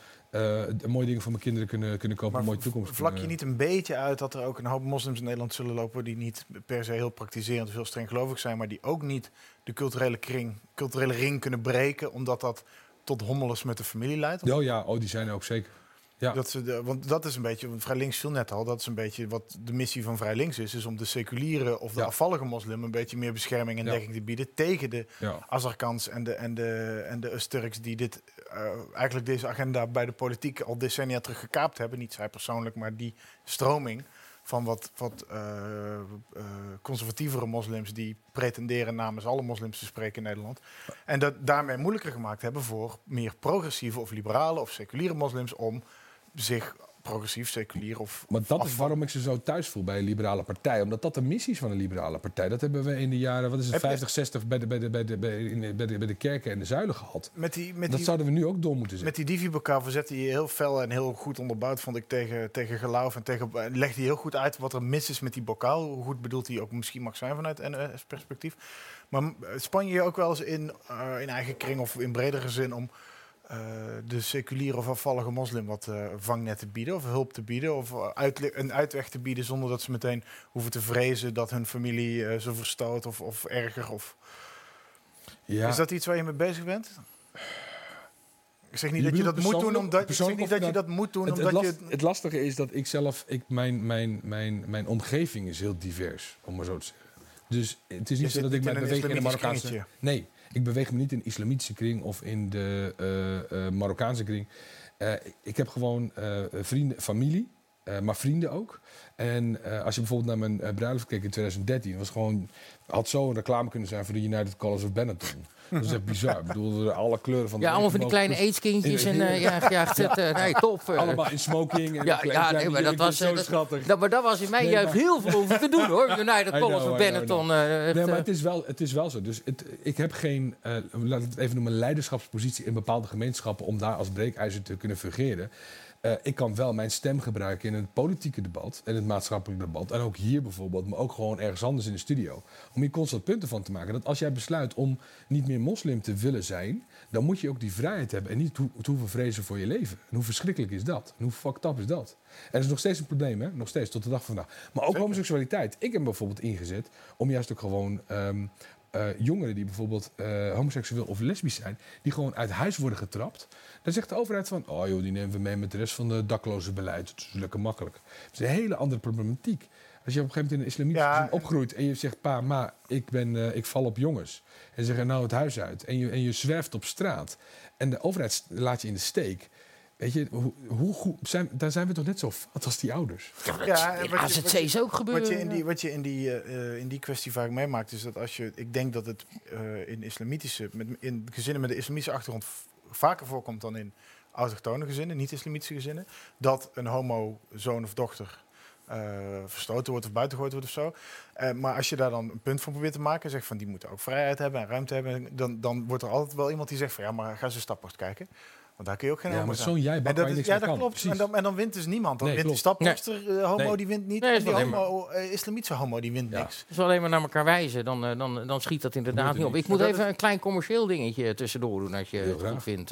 mooie dingen voor mijn kinderen kunnen, kunnen kopen, Maar een mooie toekomst. vlak je kunnen- niet een beetje uit dat er ook een hoop moslims in Nederland zullen lopen die niet per se heel praktiserend of heel streng gelovig zijn, maar die ook niet de culturele kring, culturele ring kunnen breken, omdat dat tot hommeles met de familie leidt? Ja, ja, oh, die zijn er ook zeker. Ja. Dat ze de, want dat is een beetje, want Vrij Links viel net al, dat is een beetje wat de missie van Vrij Links is, is om de seculiere of de Ja. afvallige moslim een beetje meer bescherming en Ja. dekking te bieden tegen de Ja. Azarkans en de, en de, en de Usturks die dit, eh, eigenlijk deze agenda bij de politiek al decennia terug gekaapt hebben. Niet zij persoonlijk, maar die stroming van wat, wat eh, conservatievere moslims die pretenderen namens alle moslims te spreken in Nederland. En dat daarmee moeilijker gemaakt hebben voor meer progressieve of liberale of seculiere moslims om zich progressief, seculier of... Maar dat is waarom ik ze zo thuis voel bij een liberale partij. Omdat dat de missie is van een liberale partij. Dat hebben we in de jaren, wat is het, Heb je- 50, 60 bij de, bij, de, bij, de, bij, de, bij, de, bij de kerken en de zuilen gehad. Met die, met dat die, zouden we nu ook door moeten zetten. Met die Divi-bokaal verzette hij heel fel en heel goed onderbouwd, vond ik, tegen, tegen geloof. En tegen, eh, legde hij heel goed uit wat er mis is met die bokaal. Hoe goed bedoeld hij ook misschien mag zijn vanuit NS-perspectief. Maar m- span je je ook wel eens in, eh, in eigen kring of in bredere zin om eh, de seculiere of afvallige moslim wat eh, vangnet te bieden of hulp te bieden of eh, een uitweg te bieden zonder dat ze meteen hoeven te vrezen dat hun familie eh, ze verstoot of, of erger? Of... Ja. Is dat iets waar je mee bezig bent? Ik zeg niet Je dat je dat moet doen omdat, ik zeg niet dat je dat moet doen Het, omdat het, last- je... het lastige is dat ik zelf, ik, mijn, mijn, mijn, mijn omgeving is heel divers, om maar zo te zeggen. Dus het is niet zo dat ik mij een beweeg in de islamitisch Marokkaanse... Nee, ik beweeg me niet in de islamitische kring of in de eh, eh, Marokkaanse kring. Eh, ik heb gewoon vrienden, familie, eh, maar vrienden ook. En eh, als je bijvoorbeeld naar mijn eh, bruiloft keek in 2013, was gewoon, had zo een reclame kunnen zijn voor de United Colors of Benetton. Dat is echt bizar. Ik bedoel, alle kleuren van de Ja, allemaal van die kleine aidskindjes (laughs) en eh, ja, ja, nee, top. Allemaal in smoking. En Ja, klein- ja nee, maar dat was, zo dat, schattig. dat, maar dat was in mijn Nee, jeugd maar- heel veel over te doen hoor. United (laughs) Colors of Benetton. Nee, maar het is wel, het is wel zo. Dus het, ik heb geen, laat ik het even noemen, leiderschapspositie in bepaalde gemeenschappen om daar als breekijzer te kunnen fungeren. Eh, ik kan wel mijn stem gebruiken in het politieke debat en het maatschappelijk debat. En ook hier bijvoorbeeld, maar ook gewoon ergens anders in de studio. Om hier constant punten van te maken. Dat als jij besluit om niet meer moslim te willen zijn, dan moet je ook die vrijheid hebben en niet toe- te hoeven vrezen voor je leven. En hoe verschrikkelijk is dat? En hoe fucked up is dat? En dat is nog steeds een probleem, hè? Nog steeds, tot de dag van vandaag. Maar ook homoseksualiteit. Ik heb bijvoorbeeld ingezet om juist ook gewoon ehm, eh, jongeren die bijvoorbeeld eh, homoseksueel of lesbisch zijn, die gewoon uit huis worden getrapt. Dan zegt de overheid van, oh joh, die nemen we mee met de rest van de dakloze beleid. Het is lekker makkelijk. Het is een hele andere problematiek. Als je op een gegeven moment in een islamitische Ja. opgroeit en je zegt, pa, ma, ik, ben, eh, ik val op jongens. En ze zeggen, nou het huis uit. En je, en je zwerft op straat. En de overheid laat je in de steek. Weet je, hoe, hoe goed zijn, daar zijn we toch net zo fout als die ouders. Ja, en wat AZC's wat je- ook gebeuren. Wat je in die, wat je in die, eh, eh, in die kwestie vaak meemaakt, is dat als je. Ik denk dat het eh, in islamitische. Met, in gezinnen met een islamitische achtergrond vaker voorkomt dan in autochtone gezinnen, niet-islamitische gezinnen. Dat een homo zoon of dochter. eh, verstoten wordt of buitengegooid wordt of zo. Eh, maar als je daar dan een punt van probeert te maken en zegt van die moeten ook vrijheid hebben en ruimte hebben, dan, dan wordt er altijd wel iemand die zegt van ja, maar ga eens een stapport kijken. Want daar kun je ook geen Ja, maar zo'n En dat is- niks Ja, dat kan. klopt. Precies. En dan, en dan wint dus niemand. Dan Nee, wint die stapposter eh, homo, Nee. die wint niet. Nee, en is die homo, eh, islamitische homo, die wint niks. Als we alleen maar naar elkaar wijzen, dan, eh, dan, dan schiet dat inderdaad niet op. Ik niks. moet even een klein commercieel dingetje tussendoor doen, als je het goed vindt.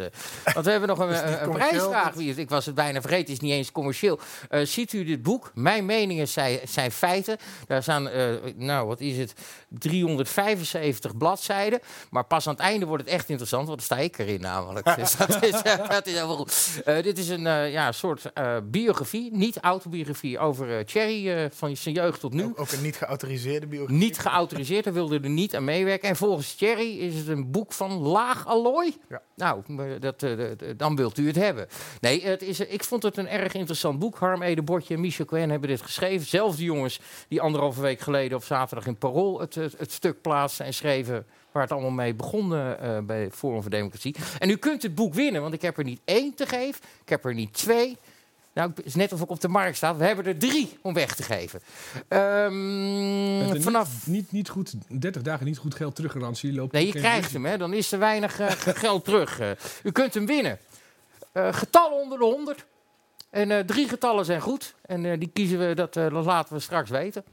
Want we hebben nog een, (laughs) Is een, prijsvraag. Ik was het bijna vergeten, het is niet eens commercieel. Eh, ziet u dit boek? Mijn meningen zijn, zijn feiten. Daar staan, eh, nou wat is het, 375 bladzijden. Maar pas aan het einde wordt het echt interessant, want dan sta ik erin namelijk. (laughs) Dus dat is, eh, (laughs) dat is helemaal goed. Dit is een eh, ja, soort eh, biografie, niet autobiografie, over Thierry van zijn jeugd tot nu. Ook een niet geautoriseerde biografie. Niet geautoriseerd, hij wilde er niet aan meewerken. En volgens Thierry is het een boek van laag allooi. Nou, maar dat, dan wilt u het hebben. Nee, het is, ik vond het een erg interessant boek. Harm Edebordje en Michel Cohen hebben dit geschreven. Zelfs die jongens die anderhalve week geleden op zaterdag in Parool het, het, het stuk plaatsten en schreven... waar het allemaal mee begon eh, eh, bij Forum voor Democratie. En u kunt het boek winnen, want ik heb er niet één te geven. Ik heb er niet twee. Nou, het is net of ik op de markt sta. We hebben er drie om weg te geven. Ehm, vanaf niet, niet, niet goed, 30 dagen niet goed geld teruggarantie loopt. Nee, je krijgt risico. hem, hè. dan is er weinig eh, (laughs) geld terug. eh. u kunt hem winnen. Eh, getallen onder de 100. En drie getallen zijn goed. En die kiezen we, dat, dat laten we straks weten.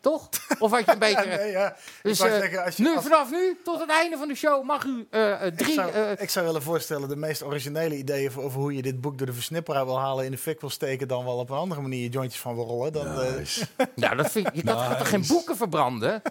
Toch? Of had je een (laughs) beetje... Ja, nee, ja. Ik Dus eh, zeggen, als je- nu, als- vanaf nu tot het einde van de show mag u eh, eh, Ik drie... zou, eh, ik zou willen voorstellen, de meest originele ideeën voor over hoe je dit boek door de versnipperaar wil halen, in de fik wil steken, dan wel op een andere manier je jointjes van wil rollen. Dan, eh, (laughs) ja, dat vind ik... Je kan Nice. toch geen boeken verbranden? (laughs)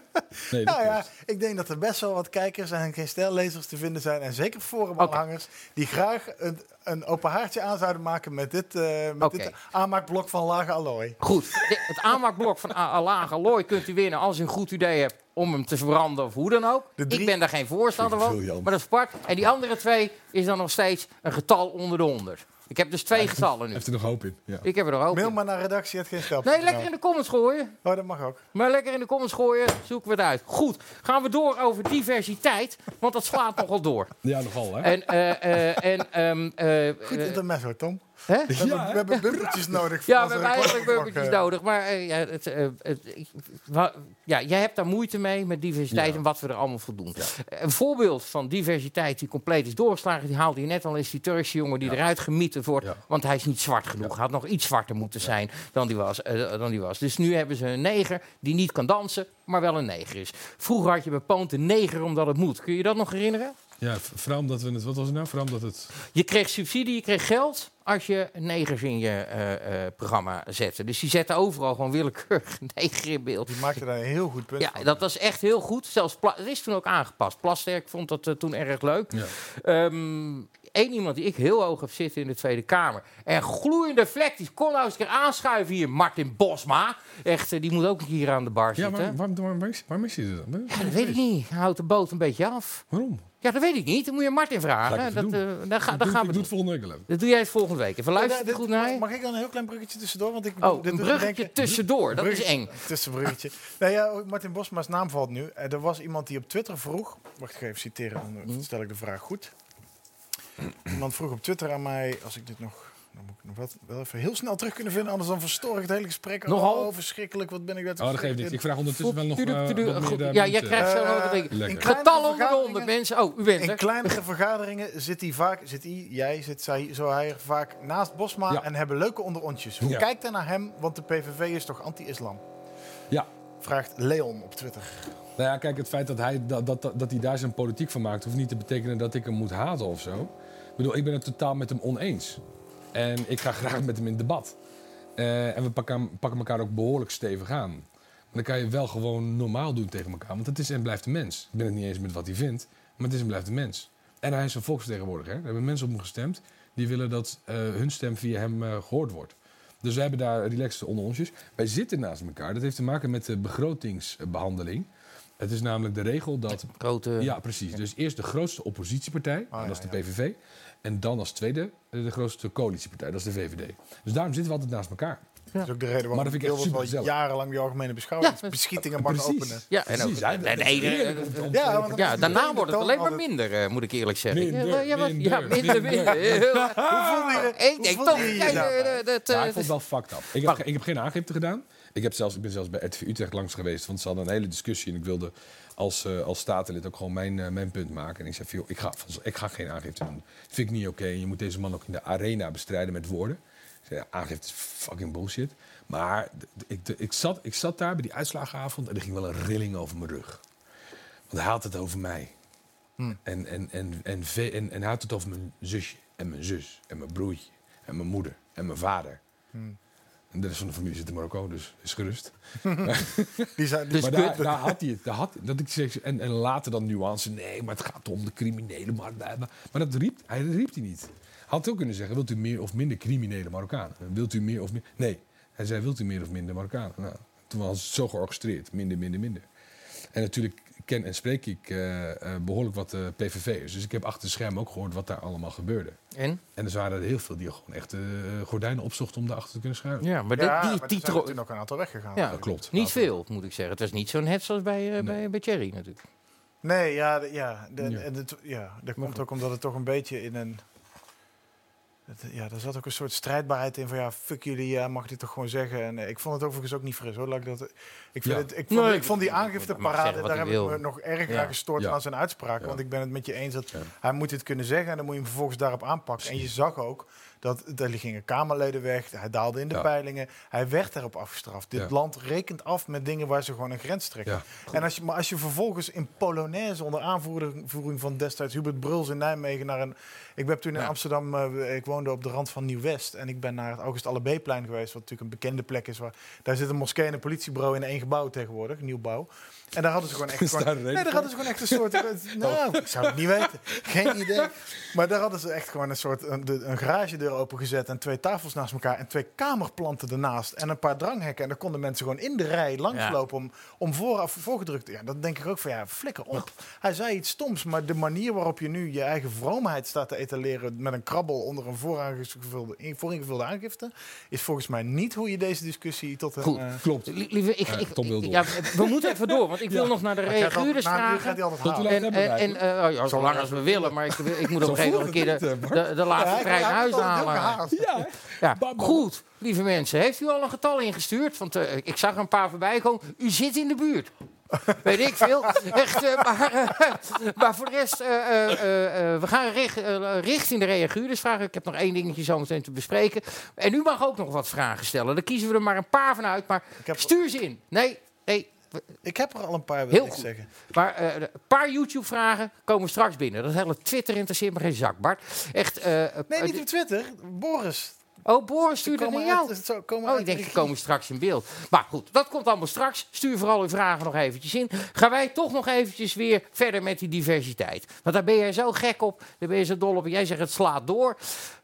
Nee, nou ja, ik denk dat er best wel wat kijkers en geen stellezers te vinden zijn. En zeker forumaanhangers die graag een, een open haartje aan zouden maken met dit, eh, met dit aanmaakblok van lage allooi. Goed, het aanmaakblok van A- Alage Alloy kunt u winnen als u een goed idee hebt om hem te verbranden of hoe dan ook. Ik ben daar geen voorstander van, maar dat is apart. En die andere twee is dan nog steeds een getal onder de 100. Ik heb dus twee getallen nu. Heeft er nog hoop in. Ja. Ik heb er nog hoop Mail in. maar naar redactie het geen stel. Nee, lekker in de comments gooien. Oh, dat mag ook. Maar lekker in de comments gooien, zoeken we het uit. Goed, gaan we door over diversiteit, want dat slaat (laughs) nogal door. Ja, nogal hè. En, eh, eh, en, ehm, eh, Goed intermezzo, Tom. Hè? We, hebben, we hebben bumpertjes nodig. voor Ja, we hebben eigenlijk bumpertjes nodig. Maar eh, ja, het, eh, het, ik- wa- ja, jij hebt daar moeite mee met diversiteit en wat we er allemaal voor doen. Een voorbeeld van diversiteit die compleet is doorgeslagen, die haalde je net al, is die Turkse jongen die eruit gemieterd wordt. Want hij is niet zwart genoeg. Hij had nog iets zwarter moeten zijn dan die, was, eh, dan die was. Dus nu hebben ze een neger die niet kan dansen, maar wel een neger is. Vroeger had je bij Poont een neger omdat het moet. Kun je dat nog herinneren? Ja, vooral omdat we het... Wat was het nou? Vooral omdat het... Je kreeg subsidie, je kreeg geld als je negers in je eh, eh, programma zette. Dus die zetten overal gewoon willekeurig (laughs) neger in beeld. Die maakte daar een heel goed punt Ja, van. dat was echt heel goed. Zelfs Pla- het is toen ook aangepast. Plasterk vond dat eh, toen erg leuk. Ja. Eén iemand die ik heel hoog heb zitten in de Tweede Kamer. En gloeiende vlek, die kon nou eens een keer aanschuiven hier. Martin Bosma. Echt, eh, die moet ook hier aan de bar Ja, zitten. maar waarom, waarom, waarom, waarom is hij er dan? Ja, dat weet ik niet. Hij houdt de boot een beetje af. Waarom? Ja, dat weet ik niet. Dan moet je Martin vragen. Dat, eh, dan ga, dan doe- gaan we doe het volgende week. Dat doe jij het volgende week. Even Ja, goed naar. Mag ik dan een heel klein bruggetje tussendoor? Want ik, Oh, dit een bruggetje denken- tussendoor. Dat is eng. Tussenbruggetje. nou ja, Martin Bosma's naam valt nu. Eh, Er was iemand die op Twitter vroeg... Wacht, ik ga even citeren, Mhm. dan stel ik de vraag goed. Iemand vroeg op Twitter aan mij... Als ik dit nog... Dan moet ik nog wat, wel even heel snel terug kunnen vinden. Anders dan verstoor ik het hele gesprek. Nogal? Oh, verschrikkelijk. Wat ben ik dat Oh, dat geeft niet. Ik vraag ondertussen wel nog eh, daar Ja, jij krijgt zo nog kleinere Getallen onder de vergaderingen- 100 mensen. Oh, u bent In er. kleinere (laughs) vergaderingen zit hij vaak, zit hij, jij, zit zij, zo hij er vaak naast Bosma Ja. en hebben leuke onderontjes. Hoe Ja. kijkt hij naar hem? Want de PVV is toch anti-islam? Ja. Vraagt Leon op Twitter. Nou ja, kijk, het feit dat hij, dat, dat, dat hij daar zijn politiek van maakt... hoeft niet te betekenen dat ik hem moet haten of zo. Ik bedoel, ik ben het totaal met hem oneens. En ik ga graag met hem in debat. Eh, en we pakken, pakken elkaar ook behoorlijk stevig aan. Maar dan kan je wel gewoon normaal doen tegen elkaar. Want het is en blijft een mens. Ik ben het niet eens met wat hij vindt, maar het is en blijft een mens. En hij is een volksvertegenwoordiger. Er hebben mensen op hem gestemd die willen dat eh, hun stem via hem eh, gehoord wordt. Dus we hebben daar relaxed onder onsjes. Wij zitten naast elkaar. Dat heeft te maken met de begrotingsbehandeling. Het is namelijk de regel dat... Grote... Ja, precies. Dus eerst de grootste oppositiepartij, en dat is de PVV. En dan als tweede eh, de grootste coalitiepartij, dat is de VVD. Dus daarom zitten we altijd naast elkaar. Dat is ook de reden Maar waarom dat vind ik wel gezellig. jarenlang de algemene beschouwingsbeschietingen mag Precies. openen. Ja, en ook, en om- Ja, want ja, daarna wordt het alleen maar minder, eh, moet ik eerlijk zeggen. Minder, ja, wat- minder, ja, minder. Hoe voelde je, Ik denk toch, eh, dat, Ja, eh, ik vond het wel fucked up. Ik heb, ik heb geen aangifte gedaan. Ik, heb zelfs, ik ben zelfs bij RTV Utrecht langs geweest. Want ze hadden een hele discussie. En ik wilde als, eh, als statenlid ook gewoon mijn, eh, mijn punt maken. En ik joh, ik, ga, ik ga geen aangifte doen. Vind ik niet oké. Je moet deze man ook in de arena bestrijden met woorden. Ik aangifte is fucking bullshit. Maar ik, ik, zat, ik zat daar bij die uitslagenavond. En er ging wel een rilling over mijn rug. Want hij had het over mij. En, en, en, en, ve- en, en hij had het over mijn zusje. En mijn zus. En mijn broertje. En mijn moeder. En mijn vader. En de rest van de familie zit in Marokko, dus is gerust. (laughs) (laughs) Die zijn, Dus maar kun- daar, daar had hij het. Daar had, dat ik zeg, en, en later dan nuance. Nee, maar het gaat om de criminelen. Maar, maar, maar dat riep hij, dat riep hij niet. Hij had ook kunnen zeggen, wilt u meer of minder criminele Marokkanen? Wilt u meer of meer... Nee, hij zei, wilt u meer of minder Marokkanen? Nou, toen was het zo georchestreerd. Minder, minder, minder. En natuurlijk ken en spreek ik eh, eh, behoorlijk wat eh, PVV'ers. Dus ik heb achter de schermen ook gehoord wat daar allemaal gebeurde. En? En er waren er heel veel die gewoon echt eh, gordijnen opzochten om daarachter te kunnen schuilen. Ja, maar ja, die, maar die er zijn ook een aantal weggegaan. Ja, Dat klopt. Niet veel, moet ik zeggen. Het was niet zo'n hets als bij, eh, bij, bij Thierry natuurlijk. Nee, ja, ja, de, Ja. En het, ja dat komt ook omdat het toch een beetje in een... ja, er zat ook een soort strijdbaarheid in van ja, fuck jullie, ja, mag dit toch gewoon zeggen. En eh, ik vond het overigens ook niet fris hoor. Laat ik, dat, ik, vind Ja. het, ik, vond, Nee, ik vond die aangifteparade, daar heb ik me nog erger Ja. aan gestoord Ja. aan zijn uitspraken. Ja. Want ik ben het met je eens dat Ja. hij moet dit kunnen zeggen en dan moet je hem vervolgens daarop aanpakken. En je zag ook dat er gingen Kamerleden weg, hij daalde in de Ja. peilingen. Hij werd daarop afgestraft. Dit Ja. land rekent af met dingen waar ze gewoon een grens trekken. En als je, maar als je vervolgens in Polonaise onder aanvoering van destijds Hubert Bruls in Nijmegen naar een... Ik ben toen in. Amsterdam, eh, ik woonde op de rand van Nieuw-West. En ik ben naar het August Allebeeplein geweest, wat natuurlijk een bekende plek is. Waar, daar zit een moskee en een politiebureau in één gebouw tegenwoordig, nieuwbouw. En daar hadden ze gewoon echt... Is daar gewoon, nee, daar hadden ze gewoon echt een soort... (laughs) nou, ik zou het niet weten. Geen idee. Maar daar hadden ze echt gewoon een soort een, de- een garagedeur opengezet en twee tafels naast elkaar en twee kamerplanten ernaast en een paar dranghekken. En dan konden mensen gewoon in de rij langslopen om, om vooraf voorgedrukt te... Ja, dan denk ik ook van ja, flikker op. Hij zei iets stoms, maar de manier waarop je nu je eigen vroomheid staat te etaleren met een krabbel onder een vooringevulde, vooringevulde aangifte, is volgens mij niet hoe je deze discussie tot een... Goed. eh, Klopt. Lie- Lieve, ik, Ja, ik, door. ja, we moeten even door, want ik wil nog naar de reaguurders vragen. En, en, en eh, ja, zo lang als we willen, maar ik, ik moet op een gegeven moment een keer de, de, de laatste Ja, trein naar huis halen. Ja, goed, lieve mensen. Heeft u al een getal ingestuurd? Want eh, ik zag er een paar voorbij komen. U zit in de buurt. (laughs) Weet ik veel. Echt, eh, maar, (laughs) maar voor de rest, eh, eh, eh, eh, we gaan richt, richting de reaguurders vragen. Ik heb nog één dingetje zo meteen te bespreken. En u mag ook nog wat vragen stellen. Dan kiezen we er maar een paar van uit. Maar heb- stuur ze in. Nee, nee. Ik heb er al een paar, wil Heel ik goed. zeggen. Maar eh, een paar YouTube-vragen komen straks binnen. Dat hele Twitter interesseert me geen zak, Bart. Echt. eh, Nee, eh, niet op Twitter. Boris. Oh, Boris stuurde naar jou. uit- zo komen Oh, ik denk, die regie. komen straks in beeld. Maar goed, dat komt allemaal straks. Stuur vooral uw vragen nog eventjes in. Gaan wij toch nog eventjes weer verder met die diversiteit. Want daar ben jij zo gek op, daar ben je zo dol op. Jij zegt het slaat door.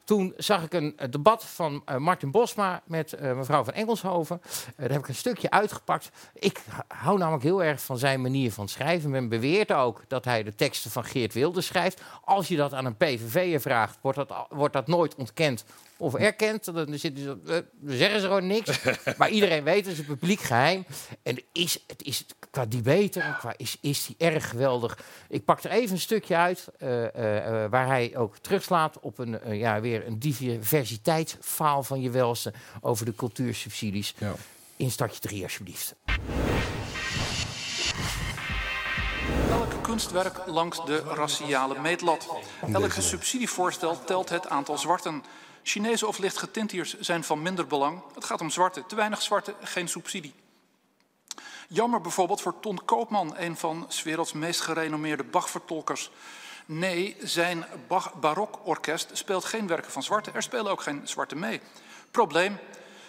Toen zag ik een, eh, debat van eh, Martin Bosma met eh, mevrouw van Engelshoven. Daar heb ik een stukje uitgepakt. Ik hou namelijk heel erg van zijn manier van schrijven. Men beweert ook dat hij de teksten van Geert Wilders schrijft. Als je dat aan een PVV'er vraagt, wordt dat, wordt dat nooit ontkend of. Dan zitten ze, eh, dan zeggen ze gewoon niks. (laughs) maar iedereen weet, het is een publiek geheim. En is, het is qua debate en qua is, is die erg geweldig. Ik pak er even een stukje uit eh, eh, waar hij ook terugslaat op een, ja, weer een diversiteitsfaal van je welste over de cultuursubsidies. Ja. In startje 3 alsjeblieft. Elk kunstwerk langs de raciale meetlat. Elk subsidievoorstel telt het aantal zwarten. Chinezen of lichtgetintiers zijn van minder belang. Het gaat om zwarte. Te weinig zwarte, geen subsidie. Jammer bijvoorbeeld voor Ton Koopman, een van werelds meest gerenommeerde Bach-vertolkers. Nee, zijn barokorkest speelt geen werken van zwarte. Er spelen ook geen zwarte mee. Probleem,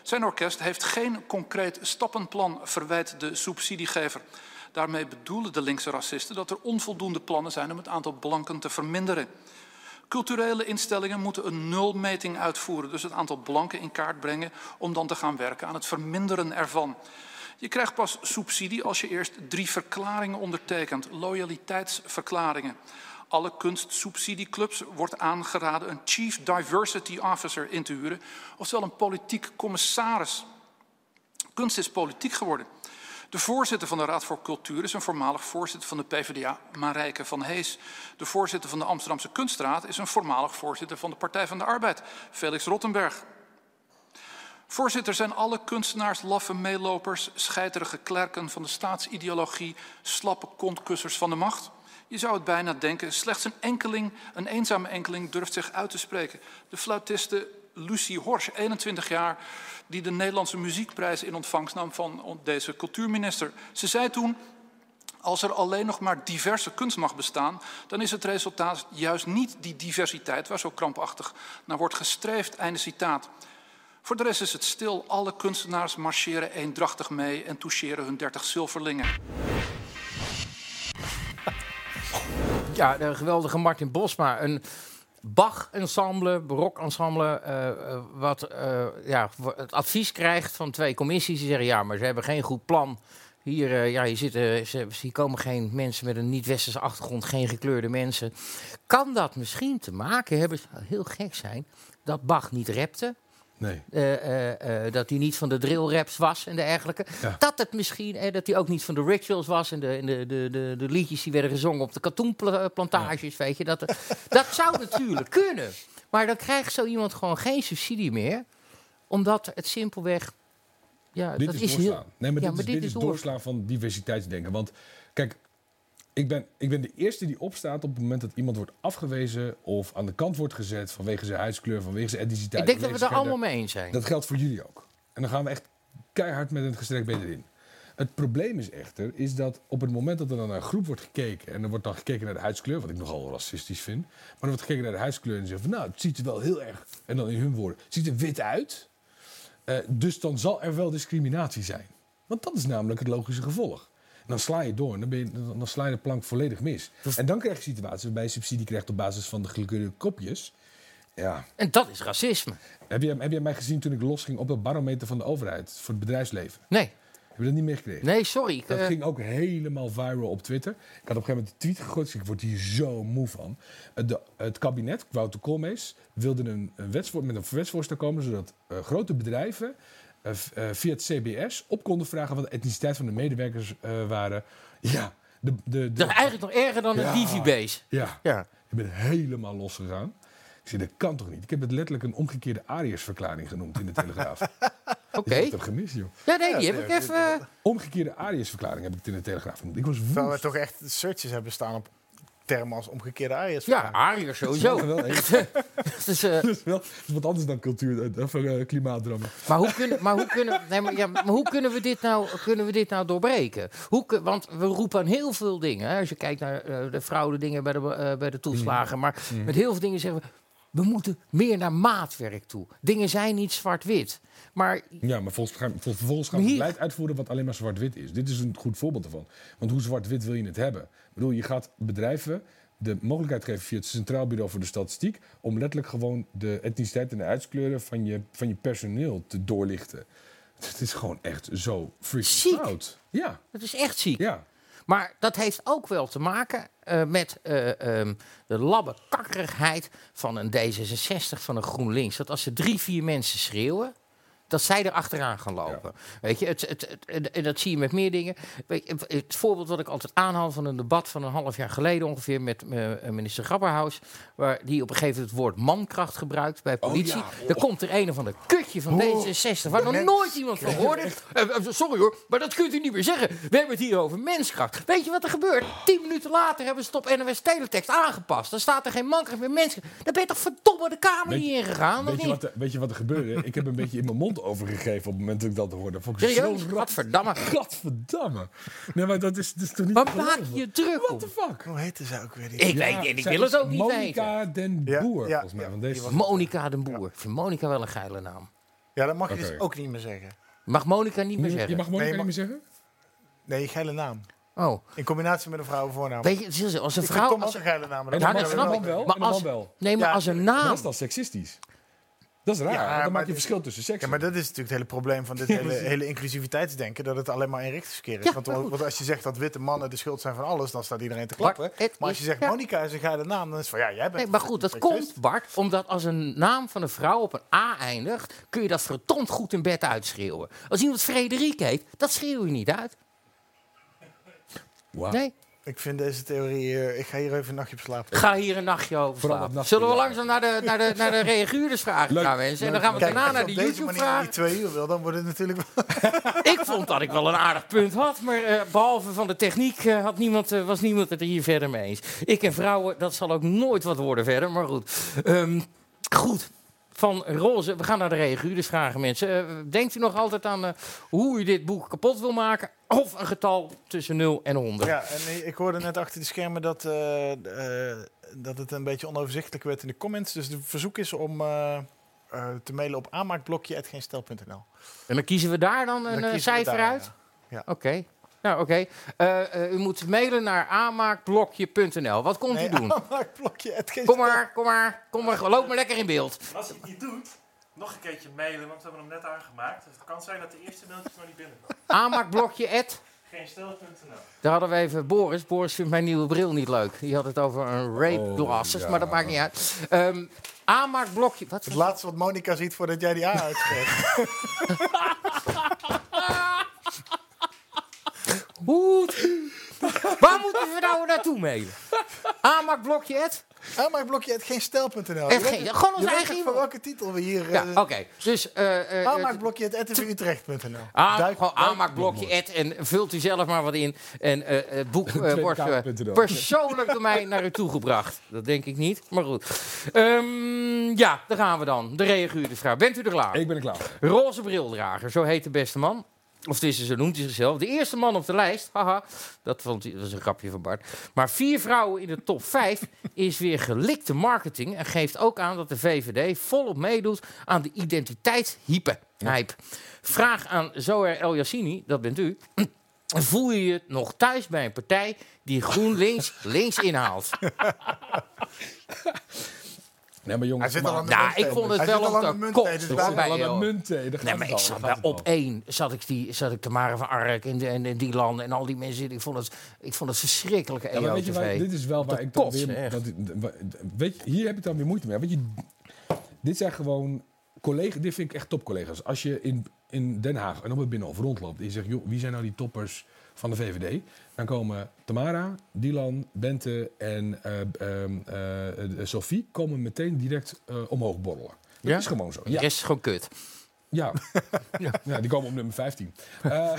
zijn orkest heeft geen concreet stappenplan, verwijt de subsidiegever. Daarmee bedoelen de linkse racisten dat er onvoldoende plannen zijn om het aantal blanken te verminderen. Culturele instellingen moeten een nulmeting uitvoeren, dus het aantal blanken in kaart brengen om dan te gaan werken aan het verminderen ervan. Je krijgt pas subsidie als je eerst drie verklaringen ondertekent, loyaliteitsverklaringen. Alle kunstsubsidieclubs wordt aangeraden een Chief Diversity Officer in te huren, oftewel een politiek commissaris. Kunst is politiek geworden. De voorzitter van de Raad voor Cultuur is een voormalig voorzitter van de PvdA, Marijke van Hees. De voorzitter van de Amsterdamse Kunstraad is een voormalig voorzitter van de Partij van de Arbeid, Felix Rottenberg. Voorzitter, zijn alle kunstenaars laffe meelopers, scheiterige klerken van de staatsideologie, slappe kontkussers van de macht? Je zou het bijna denken, slechts een enkeling, een eenzame enkeling durft zich uit te spreken. De fluitiste Lucie Horsch, 21 jaar, die de Nederlandse muziekprijs in ontvangst nam van deze cultuurminister. Ze zei toen, als er alleen nog maar diverse kunst mag bestaan, dan is het resultaat juist niet die diversiteit waar zo krampachtig naar wordt gestreefd. Einde citaat. Voor de rest is het stil. Alle kunstenaars marcheren eendrachtig mee en toucheren hun 30 zilverlingen. Ja, de geweldige Martin Bosma. Een Bach-ensemble, barok-ensemble, uh, uh, wat uh, ja, het advies krijgt van twee commissies. Die zeggen, ja, maar ze hebben geen goed plan. Hier, ja, hier, zitten, ze, hier komen geen mensen met een niet-westerse achtergrond, geen gekleurde mensen. Kan dat misschien te maken hebben, heel gek zijn, dat Bach niet repte? Nee. Uh, uh, dat hij niet van de drill raps was en dergelijke. Ja. Dat het misschien, dat hij ook niet van de rituals was en de, de, de, de, de liedjes die werden gezongen op de katoenplantages, ja. weet je. Dat, dat zou (laughs) natuurlijk kunnen. Maar dan krijgt zo iemand gewoon geen subsidie meer, omdat het simpelweg. Ja, dit dat is, is doorslaan. heel. Nee, maar ja, dit, is, dit is door- doorslaan van diversiteitsdenken. Want kijk, ik ben, ik ben de eerste die opstaat op het moment dat iemand wordt afgewezen of aan de kant wordt gezet vanwege zijn huidskleur, vanwege zijn etniciteit. Ik denk dat we het er zijn allemaal mee eens zijn. Dat geldt voor jullie ook. En dan gaan we echt keihard met een gestrekt been erin. Het probleem is echter, is dat op het moment dat er dan naar een groep wordt gekeken... en er wordt dan gekeken naar de huidskleur, wat ik nogal racistisch vind... maar er wordt gekeken naar de huidskleur en zeggen van... nou, het ziet er wel heel erg, en dan in hun woorden, het ziet er wit uit... Eh, dus dan zal er wel discriminatie zijn. Want dat is namelijk het logische gevolg. Dan sla je door en dan, ben je, dan, sla je de plank volledig mis. En dan krijg je situaties waarbij je subsidie krijgt op basis van de gekleurde kopjes. Ja. En dat is racisme. Heb jij, heb jij mij gezien toen ik losging op dat barometer van de overheid voor het bedrijfsleven? Nee. Heb je dat niet meegekregen? Nee, sorry. Dat eh, ging ook helemaal viral op Twitter. Ik had op een gegeven moment een tweet gegooid. dus Ik word hier zo moe van. Het, de, het kabinet, Wouter Koolmees, wilde een, een wetsvoor, met een wetsvoorstel komen... zodat eh, grote bedrijven via het CBS op konden vragen... wat de etniciteit van de medewerkers eh, waren. Ja, de, de, de, Dat is eigenlijk nog erger dan een Ja. Divi-base. Ja. Ja. Ik ben helemaal losgegaan. Ik zei, dat kan toch niet? Ik heb het letterlijk een omgekeerde Ariërsverklaring genoemd in de Telegraaf. Oké. (laughs) Ik heb het gemist, joh. Ja, nee, die heb ik even... eh, Omgekeerde Ariërsverklaring heb ik het in de Telegraaf genoemd. Ik was Terwijl we woest. toch echt searches hebben staan op termen als omgekeerde Ariërs. Ja, Ariërs sowieso. (laughs) Dat is wel, eh, wat anders dan cultuur, eh, of uh, klimaatdrammen. Maar hoe kunnen, maar hoe kunnen, nee, maar, ja, maar hoe kunnen, we, dit nou, kunnen we dit nou doorbreken? Hoe, kun- want we roepen aan heel veel dingen. Hè? Als je kijkt naar eh, de fraudedingen bij de, eh, bij de toeslagen. Maar Mm. met heel veel dingen zeggen we... we moeten meer naar maatwerk toe. Dingen zijn niet zwart-wit. Maar Ja, maar volgens vervolgens gaan we hier- beleid uitvoeren wat alleen maar zwart-wit is. Dit is een goed voorbeeld ervan. Want hoe zwart-wit wil je het hebben? Ik bedoel, je gaat bedrijven de mogelijkheid geven via het Centraal Bureau voor de Statistiek... om letterlijk gewoon de etniciteit en de uitskleuren van je, van je personeel te doorlichten. Het is gewoon echt zo freaking Ziek. fout. Ja. dat is echt ziek. Ja. Maar dat heeft ook wel te maken eh, met eh, ehm, de labbekakkerigheid van een D66, van een GroenLinks. Dat als ze drie, vier mensen schreeuwen, dat zij er achteraan gaan lopen. Weet je, het, het, het- en- dat zie je met meer dingen. Weet je, het voorbeeld wat ik altijd aanhaal van een debat van een half jaar geleden ongeveer met eh, minister Grapperhaus, waar die op een gegeven moment het woord mankracht gebruikt bij politie. ja. Dan komt er een of ander kutje van D66, waar nog nooit iemand van (laughs) hoorde. Eh, eh, sorry hoor, maar dat kunt u niet meer zeggen. We hebben het hier over menskracht. Weet je wat er gebeurt? Tien minuten later hebben ze het op NOS Teletext aangepast. Dan staat er geen mankracht meer menskracht. Dan ben je toch verdomme de kamer niet ingegaan, Weet je, wat er, weet je wat er gebeurde? ik heb een beetje in mijn mond overgegeven op het moment dat ik dat hoorde. Vond ik Serieus? zo. Gadverdamme. Gadverdamme. Nee, maar dat is, dat is toch niet Waar te maak je je druk om? What the fuck? Hoe heette ze ook weer? Die? Ik Ja, weet het, ik wil het ook niet Monica weten. den Ja, Boer, ja, volgens mij. ja, van deze. Monica den Boer. Ik vind Monica wel een geile naam. Ja, dat mag je dus ook niet meer zeggen. Mag Monica niet meer Je zeggen? mag Monica Nee, niet meer zeggen? Nee, geile naam. Oh, In combinatie met een vrouwenvoornaam. weet je, als een Ik vind vrouw... Als, een geile naam. dat mag je snap wel ik. wel. Maar als- wel. nee, maar Ja, als een naam... dat is dan seksistisch. Dat is raar. Ja, dan maar maak je verschil tussen seks. Ja, maar dat is natuurlijk het hele probleem van dit (laughs) hele, hele inclusiviteitsdenken. Dat het alleen maar eenrichtingsverkeer is. Ja, want, als je zegt dat witte mannen de schuld zijn van alles, dan staat iedereen te klappen. Maar als je zegt ja. Monica is een geile naam, dan is het van ja, jij bent Nee, maar goed, dat komt, Bart, omdat als een naam van een vrouw op een A eindigt, kun je dat verdomd goed in bed uitschreeuwen. Als iemand Frederik heet, dat schreeuw je niet uit. Nee, Ik vind deze theorie, eh, ik ga hier even een nachtje op slapen. ga hier een nachtje over slapen. Zullen we langzaam naar de, naar de, naar de (laughs) reaguurdersvragen Leuk, gaan, mensen? En dan gaan we daarna als naar je de op deze manier die YouTube-vragen. twee uur wil, dan wordt het natuurlijk. (laughs) Ik vond dat ik wel een aardig punt had, maar eh, behalve van de techniek eh, had niemand, eh, was niemand het er hier verder mee eens. Ik en vrouwen, dat zal ook nooit wat worden verder, maar goed. Ehm, goed. Van roze, we gaan naar de reaguurders vragen, mensen. Eh, denkt u nog altijd aan eh, hoe u dit boek kapot wil maken? Of een getal tussen 0 en 100? Ja, en ik- hoorde net achter de schermen dat, eh, dat het een beetje onoverzichtelijk werd in de comments. Dus de verzoek is om te mailen op aanmaakblokje.geenstel.nl. En dan kiezen we daar dan een Dan cijfer daar, uit? ja. Ja. Oké. Nou, oké. Eh, eh, u moet mailen naar aanmaakblokje.nl. Wat komt Nee, u doen? aanmaakblokje.geenstel. Kom maar, kom maar, kom maar, loop maar lekker in beeld. Als je het niet doet, nog een keertje mailen, want we hebben hem net aangemaakt. Dus het kan zijn dat de eerste mailtjes nog niet binnenkomen. Aanmaakblokje Daar hadden we even Boris. Boris vindt mijn nieuwe bril niet leuk. Die had het over een rape Oh, glasses, ja. maar dat maakt niet uit. Ehm aanmaakblokje. Wat? Het laatste wat Monica ziet voordat jij die A uitschrijft. (laughs) Goed. Waar moeten we nou naartoe mailen? Aanmaakblokje at. Aanmaakblokje.geenstel.nl. Het geen- gewoon ons eigen Voor welke titel we hier... Ja, eh, oké. Dus eh, eh, Aanmaakblokje.tvutrecht.nl. Ah, Duik- gewoon duik- aanmaakblokje ad en vult u zelf maar wat in. En eh, het boek (laughs) eh, wordt eh, persoonlijk door mij naar u toegebracht. Dat denk ik niet, maar goed. Ehm, ja, daar gaan we dan. De reaguurdervraag. Bent u er klaar? Ik ben er klaar. Roze brildrager, zo heet de beste man. Of is, zo noemt hij zichzelf. De eerste man op de lijst. Haha, dat, vond hij, was een grapje van Bart. Maar vier vrouwen in de top vijf is weer gelikte marketing. En geeft ook aan dat de VVD volop meedoet aan de identiteitshype. Hype. Vraag aan Zoer El Yassini, dat bent u. (clears throat) Voel je je nog thuis bij een partij die GroenLinks links inhaalt? (laughs) Nee, maar jongens, Hij zit al aan de Nou, muntthee. ik vond het Hij wel zit al om aan te de dus munten, daar gaat Nee, maar het ik zat bij op één. Zat ik, die, zat ik Tamara van Ark en, de, en, en die landen en al die mensen. Ik vond het, ik vond het verschrikkelijke Ja, maar weet je waar, EO-TV. dit is wel waar ik dan weer... Dat, weet je, hier heb ik dan weer moeite mee. Weet je, dit zijn gewoon collega's... Dit vind ik echt topcollega's. Als je in, in Den Haag en op het Binnenhof rondloopt... en je zegt, joh, wie zijn nou die toppers van de VVD? Dan komen Tamara, Dylan, Bente en eh, ehm, eh, eh, Sophie... komen meteen direct eh, omhoog borrelen. Dat Ja? is gewoon zo. De Ja. rest is gewoon kut. (laughs) Ja. ja. die komen op nummer 15. Eh,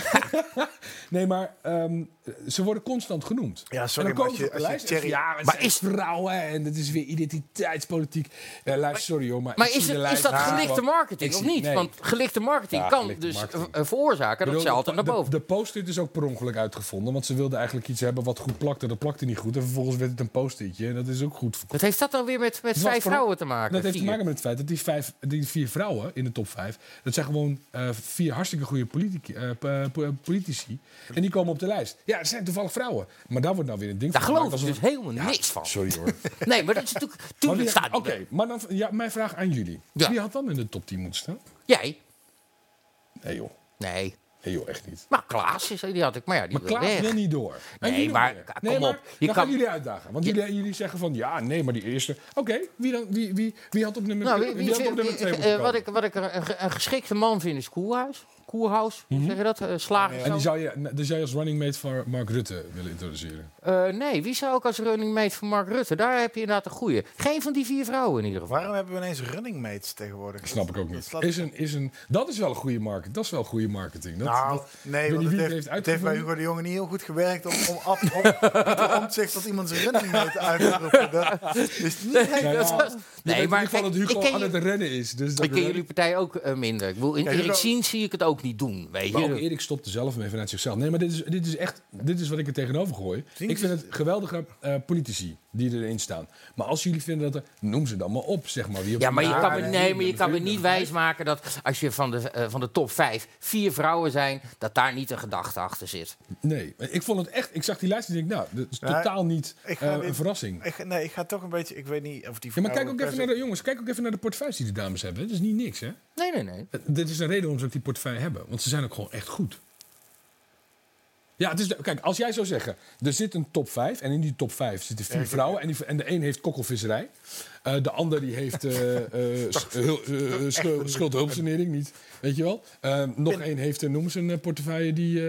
(laughs) nee, maar ehm, ze worden constant genoemd. Ja, sorry, en dan maar als je- de als je lijst Thierry- ja, maar, Maar het is- vrouwen en het is weer identiteitspolitiek. Ja, luister, sorry hoor, maar... Is, de het, is lijst dat gewoon- marketing of niet? nee. Want gelikte marketing Ja, kan dus marketing. veroorzaken dat ze altijd naar de- boven. De, post-it is ook per ongeluk uitgevonden, want ze wilden eigenlijk iets hebben wat goed plakte. Dat plakte niet goed en vervolgens werd het een post-itje en dat is ook goed verkocht. Wat heeft dat dan weer met, met vijf vrouwen te maken? Dat heeft te maken met het feit dat die, vijf, die vier vrouwen in de top vijf... dat zijn gewoon eh, vier hartstikke goede politici, eh, politici. En die komen op de lijst. Ja, het zijn toevallig vrouwen. Maar daar wordt nou weer een ding Daar van geloof gemaakt ik dus helemaal niks van. Sorry hoor. (laughs) Nee, maar dat is natuurlijk... Tuurlijk wie- staat Oké, maar dan, ja, mijn vraag aan jullie. Ja. Wie had dan in de top 10 moeten staan? Jij? Nee joh. Nee. Nee joh, echt niet. Maar Klaas, is- die had ik. Maar ja, die Maar wil Klaas weg. wil niet door. En Nee, jullie maar weer. kom nee, maar op. Je dan kan- gaan jullie uitdagen. Want jullie, jullie zeggen van ja, nee, maar die eerste. Oké, wie, dan, wie, wie, wie had op nummer Nou, wie, wie, wie wie, had op nummer wie- 2 eh, moeten komen? wat, ik, wat ik een, een ge- een geschikte man vind is Koerhuis. Koerhuis, hoe zeg je dat? Eh, slager. En die zou je, die zou je als running mate van Mark Rutte willen introduceren. Eh, nee, wie zou ook als running mate van Mark Rutte? Daar heb je inderdaad een goeie. Geen van die vier vrouwen in ieder geval. Waarom hebben we ineens running mates tegenwoordig? Dat snap ik ook niet. Is een, is een, dat is wel een goede marketing. Dat is wel goede marketing. Dat, nou, dat- nee, want het heeft, heeft het heeft bij. Hugo de Jonge niet heel goed gewerkt om, om af, om, om zich tot iemand zijn running mate uit te roepen. Dat is niet Nee, Nou dat was- nee, maar in ieder geval kijk, dat Hugo ik ken aan het rennen is. Dus dat Ik ken jullie partij ook eh, minder. Ik bedoel, in Ja, Erik Zien zie ik het ook niet doen, weet Maar ook je. Erik stopt er zelf mee vanuit zichzelf. Nee, maar dit is, dit is echt dit is wat ik er tegenover gooi. Zien ik vind het geweldige eh, politici. Die erin staan. Maar als jullie vinden dat er... Noem ze dan maar op, zeg maar. Wie op Ja, maar je kan me, één, nee, maar je nummer kan me niet vijf. wijsmaken dat als je van de, eh, van de top 5 vier vrouwen zijn, dat daar niet een gedachte achter zit. Nee, ik vond het echt... Ik zag die lijst en ik denk, nou, dat is Ja, totaal niet ik eh, een verrassing. Ik, ga- nee, ik ga toch een beetje... Ik weet niet of die Ja, maar kijk vrouwen ook even naar de jongens. Kijk ook even naar de portefeuilles die de dames hebben. Het is niet niks, hè? Nee, nee, nee. Eh, Dit is een reden waarom ze ook die portefeuille hebben. Want ze zijn ook gewoon echt goed. Ja, het is de- kijk, als jij zou zeggen, er zit een top 5 en in die top 5 zitten vier vrouwen en, die, en de een heeft kokkelvisserij, eh, de ander die heeft (laughs) schuldhulpsanering, niet, weet je wel. Nog één heeft, uh, noem eens een portefeuille die...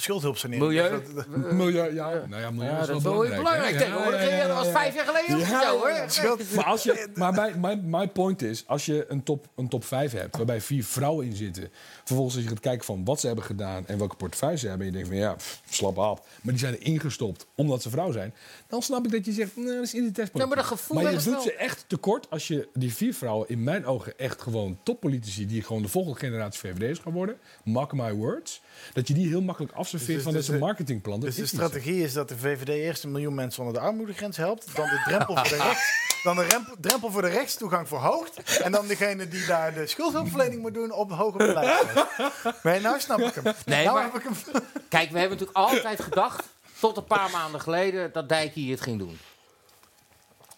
Schuldhulpsanering. Milieu. Dat- dat- milieu, ja, nou ja, milieu Ja, is dat wel is wel weer belangrijk. belangrijk tegenwoordig. Ja, ja, ja, Dat was vijf jaar geleden ook niet zo, hoor. Schuld- Maar, als je, (laughs) maar bij, mijn, mijn point is, als je een top, een top 5 hebt waarbij vier vrouwen in zitten, vervolgens als je gaat kijken van wat ze hebben gedaan en welke portefeuille ze hebben, en je denkt van ja, pff, slap af, maar die zijn er ingestopt omdat ze vrouw zijn, dan snap ik dat je zegt, nee, dat is identiteitspolitiek. Ja, maar dat gevoel maar je doet wel. ze echt tekort als je die vier vrouwen, in mijn ogen echt gewoon toppolitici, die gewoon de volgende generatie VVD'ers gaan worden, mark my words, dat je die heel makkelijk afserveert Dus- van dus dat is een de- marketingplan. Dus de strategie is dat de VVD eerst een miljoen mensen onder de armoedegrens helpt. Dan de drempel voor de, (laughs) rechts, dan de rempel- drempel voor de rechtstoegang verhoogt. En dan degene die daar de schuldhulpverlening moet doen op de hoger beleid. (laughs) Nee, nou snap ik hem. Nee, nou maar- heb ik hem. Kijk, we hebben natuurlijk altijd gedacht, tot een paar maanden geleden, dat Dijkkie het ging doen.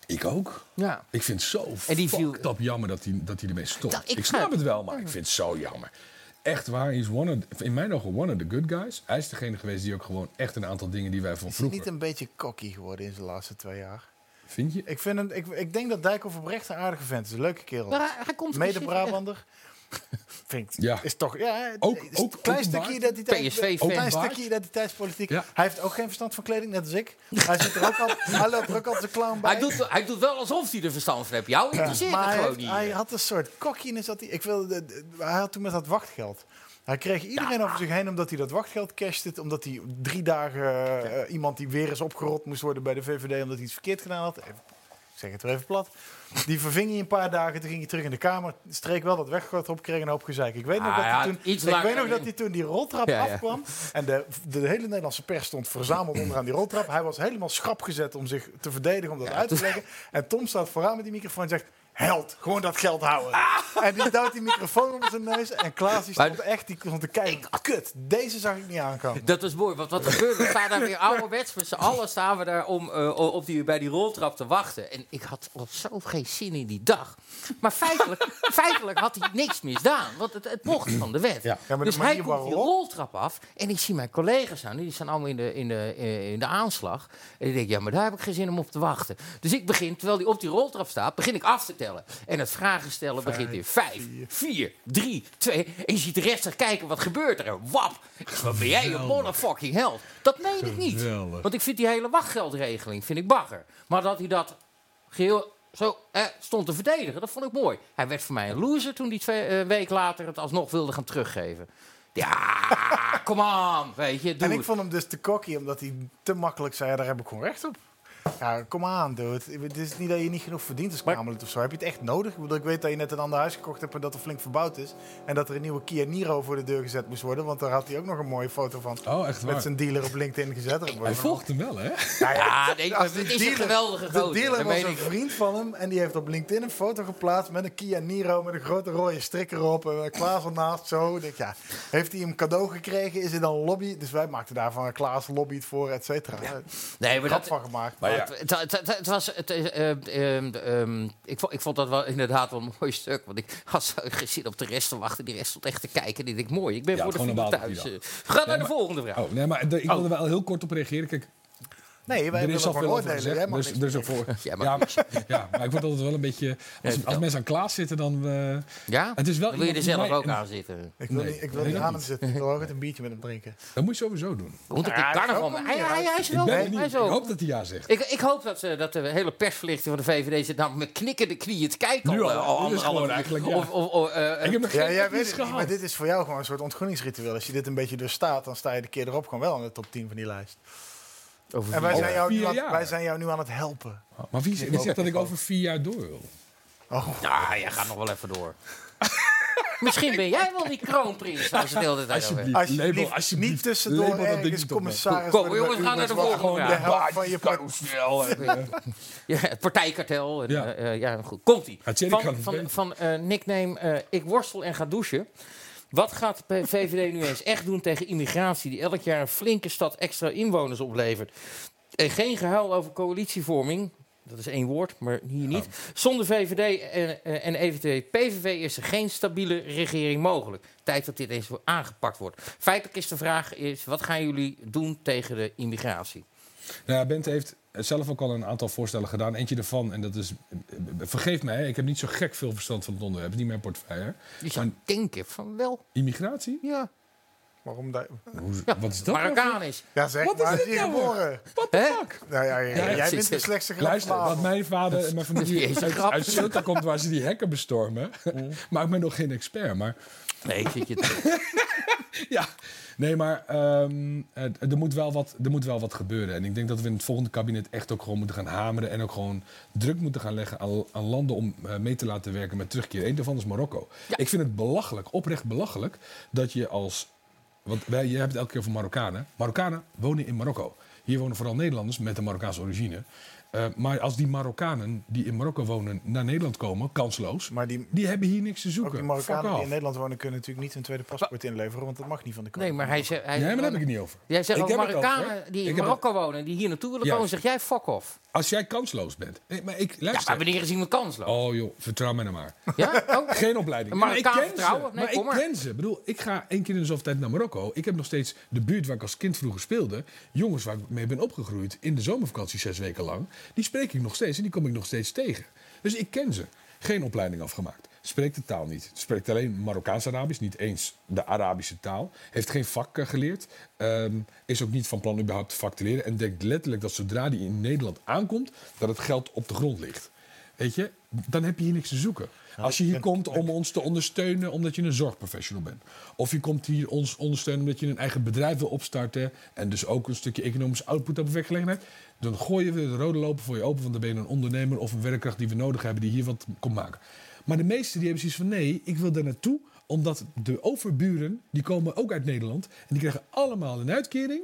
Ik ook. Ja. Ik vind het zo En die viel- fucked up jammer dat hij, dat hij ermee stopt. Dat- ik ik, ga- snap het wel, maar ik vind het zo jammer. Echt waar, hij is one of, in mijn ogen one of the good guys. Hij is degene geweest die ook gewoon echt een aantal dingen die wij van Is hij vroeger... niet een beetje cocky geworden in zijn laatste twee jaar? Vind je? Ik, vind hem, ik, ik denk dat Dijkhoff oprecht een aardige vent is. Een leuke kerel. Maar hij, hij komt Mede-Brabander. Vind ik. Ja. Is toch, ja, Ook- is ook een klein stukje identiteit. PSV-fan. Een klein stukje identiteitspolitiek. Ja. Hij heeft ook geen verstand van kleding, net als ik. Hij, zit er ook al, (laughs) hij loopt er ook altijd een clown bij. Hij doet, hij doet wel alsof hij er verstand van heeft. Jou interesseert maar het hij, gewoon heeft- niet. hij had een soort cockiness. Dat hij, ik wil, de- de- hij had toen met dat wachtgeld. Hij kreeg iedereen over zich heen omdat hij dat wachtgeld cashte. Omdat hij drie dagen eh, iemand die weer eens opgerold moest worden bij de VVD omdat hij iets verkeerd gedaan had. Even, zeg het weer even plat. Die verving hij een paar dagen. Toen ging hij terug in de kamer. Streek wel dat wachtgeld op. Kreeg een hoop gezeik. Ik weet nog, Ah, dat, ja, hij toen, iets ik weet nog dat hij toen die roltrap Ja, ja. afkwam. En de, de hele Nederlandse pers stond verzameld onderaan die roltrap. Hij was helemaal schrap gezet om zich te verdedigen, om dat uit te leggen. En Tom staat vooraan met die microfoon en zegt... Held, gewoon dat geld houden. En die duwt die microfoon onder zijn neus. En Klaas die stond Maar- echt die stond te kijken. Kut, deze zag ik niet aankomen. Dat is mooi, want wat gebeurt er? We staan daar weer ouderwets. Met z'n allen staan we daar om eh, op die, bij die roltrap te wachten. En ik had al zo geen zin in die dag. Maar feitelijk, (laughs) feitelijk had hij niks misdaan. Want het, het mocht van de wet. Ja, de dus hij manier komt die roltrap af. En ik zie mijn collega's aan. Die staan allemaal in de, in, de, eh, in de aanslag. En ik denk, ja, maar daar heb ik geen zin om op te wachten. Dus ik begin, terwijl hij op die roltrap staat, begin ik af te En het vragen stellen begint in 5, 4, 3, 2. En je ziet de rest kijken, wat gebeurt er? Wap! Wat ben jij een motherfucking held? Dat meen ik niet. Want ik vind die hele wachtgeldregeling vind ik bagger. Maar dat hij dat geheel zo eh, stond te verdedigen, dat vond ik mooi. Hij werd voor mij een loser toen hij twee eh, week later het alsnog wilde gaan teruggeven. Ja, (laughs) kom on, weet je, doe En ik het. vond hem dus te cocky, omdat hij te makkelijk zei... daar heb ik gewoon recht op. Ja, kom aan, dude. Het is niet dat je niet genoeg verdient als Kamerlid of zo. Heb je het echt nodig? Ik, bedoel, ik weet dat je net een ander huis gekocht hebt en dat er flink verbouwd is. En dat er een nieuwe Kia Niro voor de deur gezet moest worden. Want daar had hij ook nog een mooie foto van. Oh, echt waar? Met zijn dealer op LinkedIn gezet. Hij volgt hem wel, hè? Ja, Ja, nee, het de is een dealer- geweldige De dealer was een vriend van hem en die heeft op LinkedIn een foto geplaatst met een Kia Niro met een grote rode strik erop en Klaas ernaast zo. Ik denk, ja, heeft hij hem cadeau gekregen? Is hij dan lobby? Dus wij maakten daarvan een Klaas lobbyt voor, et cetera. Nee, maar dat, van gemaakt. Maar Maar het, het, was, het, eh, eh, ehm, ehm, ik, vond, ik vond dat wel inderdaad wel een mooi stuk. Want ik had zo gezien op de rest te wachten. Die rest stond echt te kijken. En ik dacht, mooi, ik ben voor de vrienden thuis. die Eh, Ga naar de volgende vraag. Oh, nee, maar ik wilde wel heel kort op reageren. Kijk, nee, wij er is al veel over oordelen. gezegd. Dus, dus ook voor, (laughs) ja, maar, ja, maar ik word altijd wel een beetje... (laughs) Als, als mensen aan Klaas zitten, dan... eh, Ja? het is wel Dan wil je er zelf ook aan zitten. Ik wil, Nee, niet, ik wil niet aan hem zitten. Ik wil altijd een biertje met hem drinken. Dat moet je sowieso doen. Carnaval. ik ook Hij, is wel. ook. Ik hoop dat hij ja zegt. Ik, ik hoop dat, eh, dat de hele persverlichting van de VVD zit nou met knikkende knieën te kijken. Nu al, eh, eigenlijk, ja. Of, of, of, eh, Ik heb nog geen gehad. maar dit is voor jou gewoon een soort ontgroeningsritueel. Als je dit een beetje doorstaat, dan sta je de keer erop gewoon wel in de top 10 van die lijst. Over En wij zijn, jou nu aan, wij zijn jou nu aan het helpen. Maar wie, wie zegt dat ik over vier jaar door wil? Oh. Ja, jij gaat nog wel even door. (laughs) Misschien ben jij wel die kroonprins. waar ze de. Alsjeblieft, label, alsjeblieft. niet tussendoor ergens commissaris Kom, worden jongens, gaan naar de volgende de helft van je Carousel. eh, Ja, het partijkartel. En, Ja. ja. ja, goed. Komt-ie. Van, van, eh, nickname eh, Ik worstel en ga douchen. Wat gaat de VVD nu eens echt doen tegen immigratie... die elk jaar een flinke stad extra inwoners oplevert? En geen gehuil over coalitievorming... Dat is één woord, maar hier niet. Zonder VVD en, eh, en eventueel PVV is er geen stabiele regering mogelijk. Tijd dat dit eens aangepakt wordt. Feitelijk is de vraag: is, wat gaan jullie doen tegen de immigratie? Nou ja, Bente heeft zelf ook al een aantal voorstellen gedaan. Eentje ervan, en dat is... Vergeef mij, hè, ik heb niet zo gek veel verstand van het onderwerp. Het is niet mijn portefeuille. Je zou denken van wel. Immigratie? Ja. Waarom daar? Hoe, Ja, wat is dat? Marokkaan is. Ja, zeg Wat is maar, dit is nou weer? geboren. Hè? Nou, ja, ja, Ja, jij bent de slechtste grap Luister, de wat mijn vader en mijn familie uit, uit Ceuta komt waar ze die hekken bestormen. Mm. (laughs) Maakt me nog geen expert, maar... Nee, zit je (laughs) Ja, nee, maar ehm, eh, er, moet wel wat, er moet wel wat gebeuren. En ik denk dat we in het volgende kabinet echt ook gewoon moeten gaan hameren. En ook gewoon druk moeten gaan leggen aan, aan landen om eh, mee te laten werken met terugkeer. Eén daarvan is Marokko. Ik vind het belachelijk, oprecht belachelijk, dat je als. Want wij, je hebt het elke keer over Marokkanen. Marokkanen wonen in Marokko. Hier wonen vooral Nederlanders met een Marokkaanse origine. Eh, maar als die Marokkanen die in Marokko wonen naar Nederland komen, kansloos, Maar die, die hebben hier niks te ook zoeken. die Marokkanen die in Nederland wonen kunnen natuurlijk niet hun tweede paspoort inleveren, want dat mag niet van de koning. Nee, maar hij zegt. Hij, Nee, maar daar heb ik het niet over. Jij zegt ook over, Marokkanen die in Marokko wonen en die hier naartoe willen Juist. komen, zeg jij fuck off. Als jij kansloos bent. Nee, maar ik Ja, luister. maar wanneer zien we kansloos? Oh joh, vertrouw mij nou maar. (laughs) Ja? Oh. Geen opleiding. Een Maar ik ken vertrouwen? ze. Nee, maar kom ik maar. ken ze. Ik bedoel, ik ga één keer in de zoveel tijd naar Marokko. Ik heb nog steeds de buurt waar ik als kind vroeger speelde. Jongens waar ik mee ben opgegroeid in de zomervakantie zes weken lang. Die spreek ik nog steeds en die kom ik nog steeds tegen. Dus ik ken ze. Geen opleiding afgemaakt. Spreekt de taal niet. Spreekt alleen Marokkaans-Arabisch, niet eens de Arabische taal. Heeft geen vak eh, geleerd. Ehm, is ook niet van plan überhaupt vak te leren. En denkt letterlijk dat zodra die in Nederland aankomt, dat het geld op de grond ligt. Weet je, dan heb je hier niks te zoeken. Als je hier komt om ons te ondersteunen omdat je een zorgprofessional bent. Of je komt hier ons ondersteunen omdat je een eigen bedrijf wil opstarten. En dus ook een stukje economische output op werkgelegenheid. Dan gooien we de rode lopen voor je open. Want dan ben je een ondernemer of een werkkracht die we nodig hebben die hier wat komt maken. Maar de meesten die hebben zoiets van nee, ik wil daar naartoe. Omdat de overburen, die komen ook uit Nederland. En die krijgen allemaal een uitkering.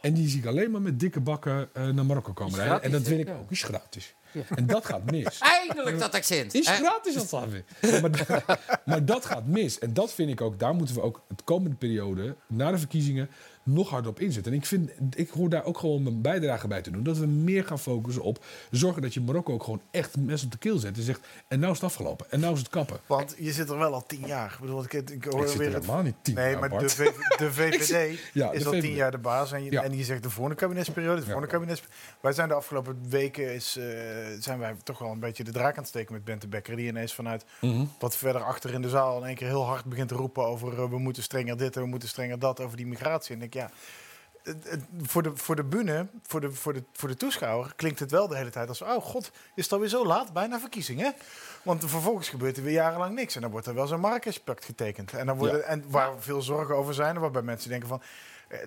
En die zie ik alleen maar met dikke bakken eh, naar Marokko komen rijden. En dat vind ik ook is gratis. En dat gaat mis. (laughs) Eindelijk dat accent. Is gratis dat weer. (laughs) Maar, maar dat gaat mis. En dat vind ik ook, daar moeten we ook het komende periode, na de verkiezingen, nog harder op inzetten. En ik, vind, ik hoor daar ook gewoon mijn bijdrage bij te doen. Dat we meer gaan focussen op zorgen dat je Marokko ook gewoon echt mes op de keel zet. En zegt, en nou is het afgelopen. En nou is het kappen. Want je zit er wel al tien jaar. Ik bedoel, ik, ik hoor Ik zit weer er het. helemaal niet tien nee, jaar, maar de. V- de (laughs) VVD Ja, is de al tien VVD. jaar de baas. En je, Ja. en je zegt de volgende kabinetsperiode. De volgende kabinets, wij zijn de afgelopen weken is, eh, zijn wij toch wel een beetje de draak aan het steken met Bente Becker. Die ineens vanuit Mhm. wat verder achter in de zaal in één keer heel hard begint te roepen over eh, we moeten strenger dit en we moeten strenger dat over die migratie. En ik ja. Voor de, voor de bühne, voor de, voor, de, voor de toeschouwer, klinkt het wel de hele tijd als... oh god, is het alweer zo laat? Bijna verkiezingen. Want vervolgens gebeurt er weer jarenlang niks. En dan wordt er wel zo'n Marrakesh-pact getekend. En, dan worden, Ja. en waar veel zorgen over zijn, en waarbij mensen denken van... eh,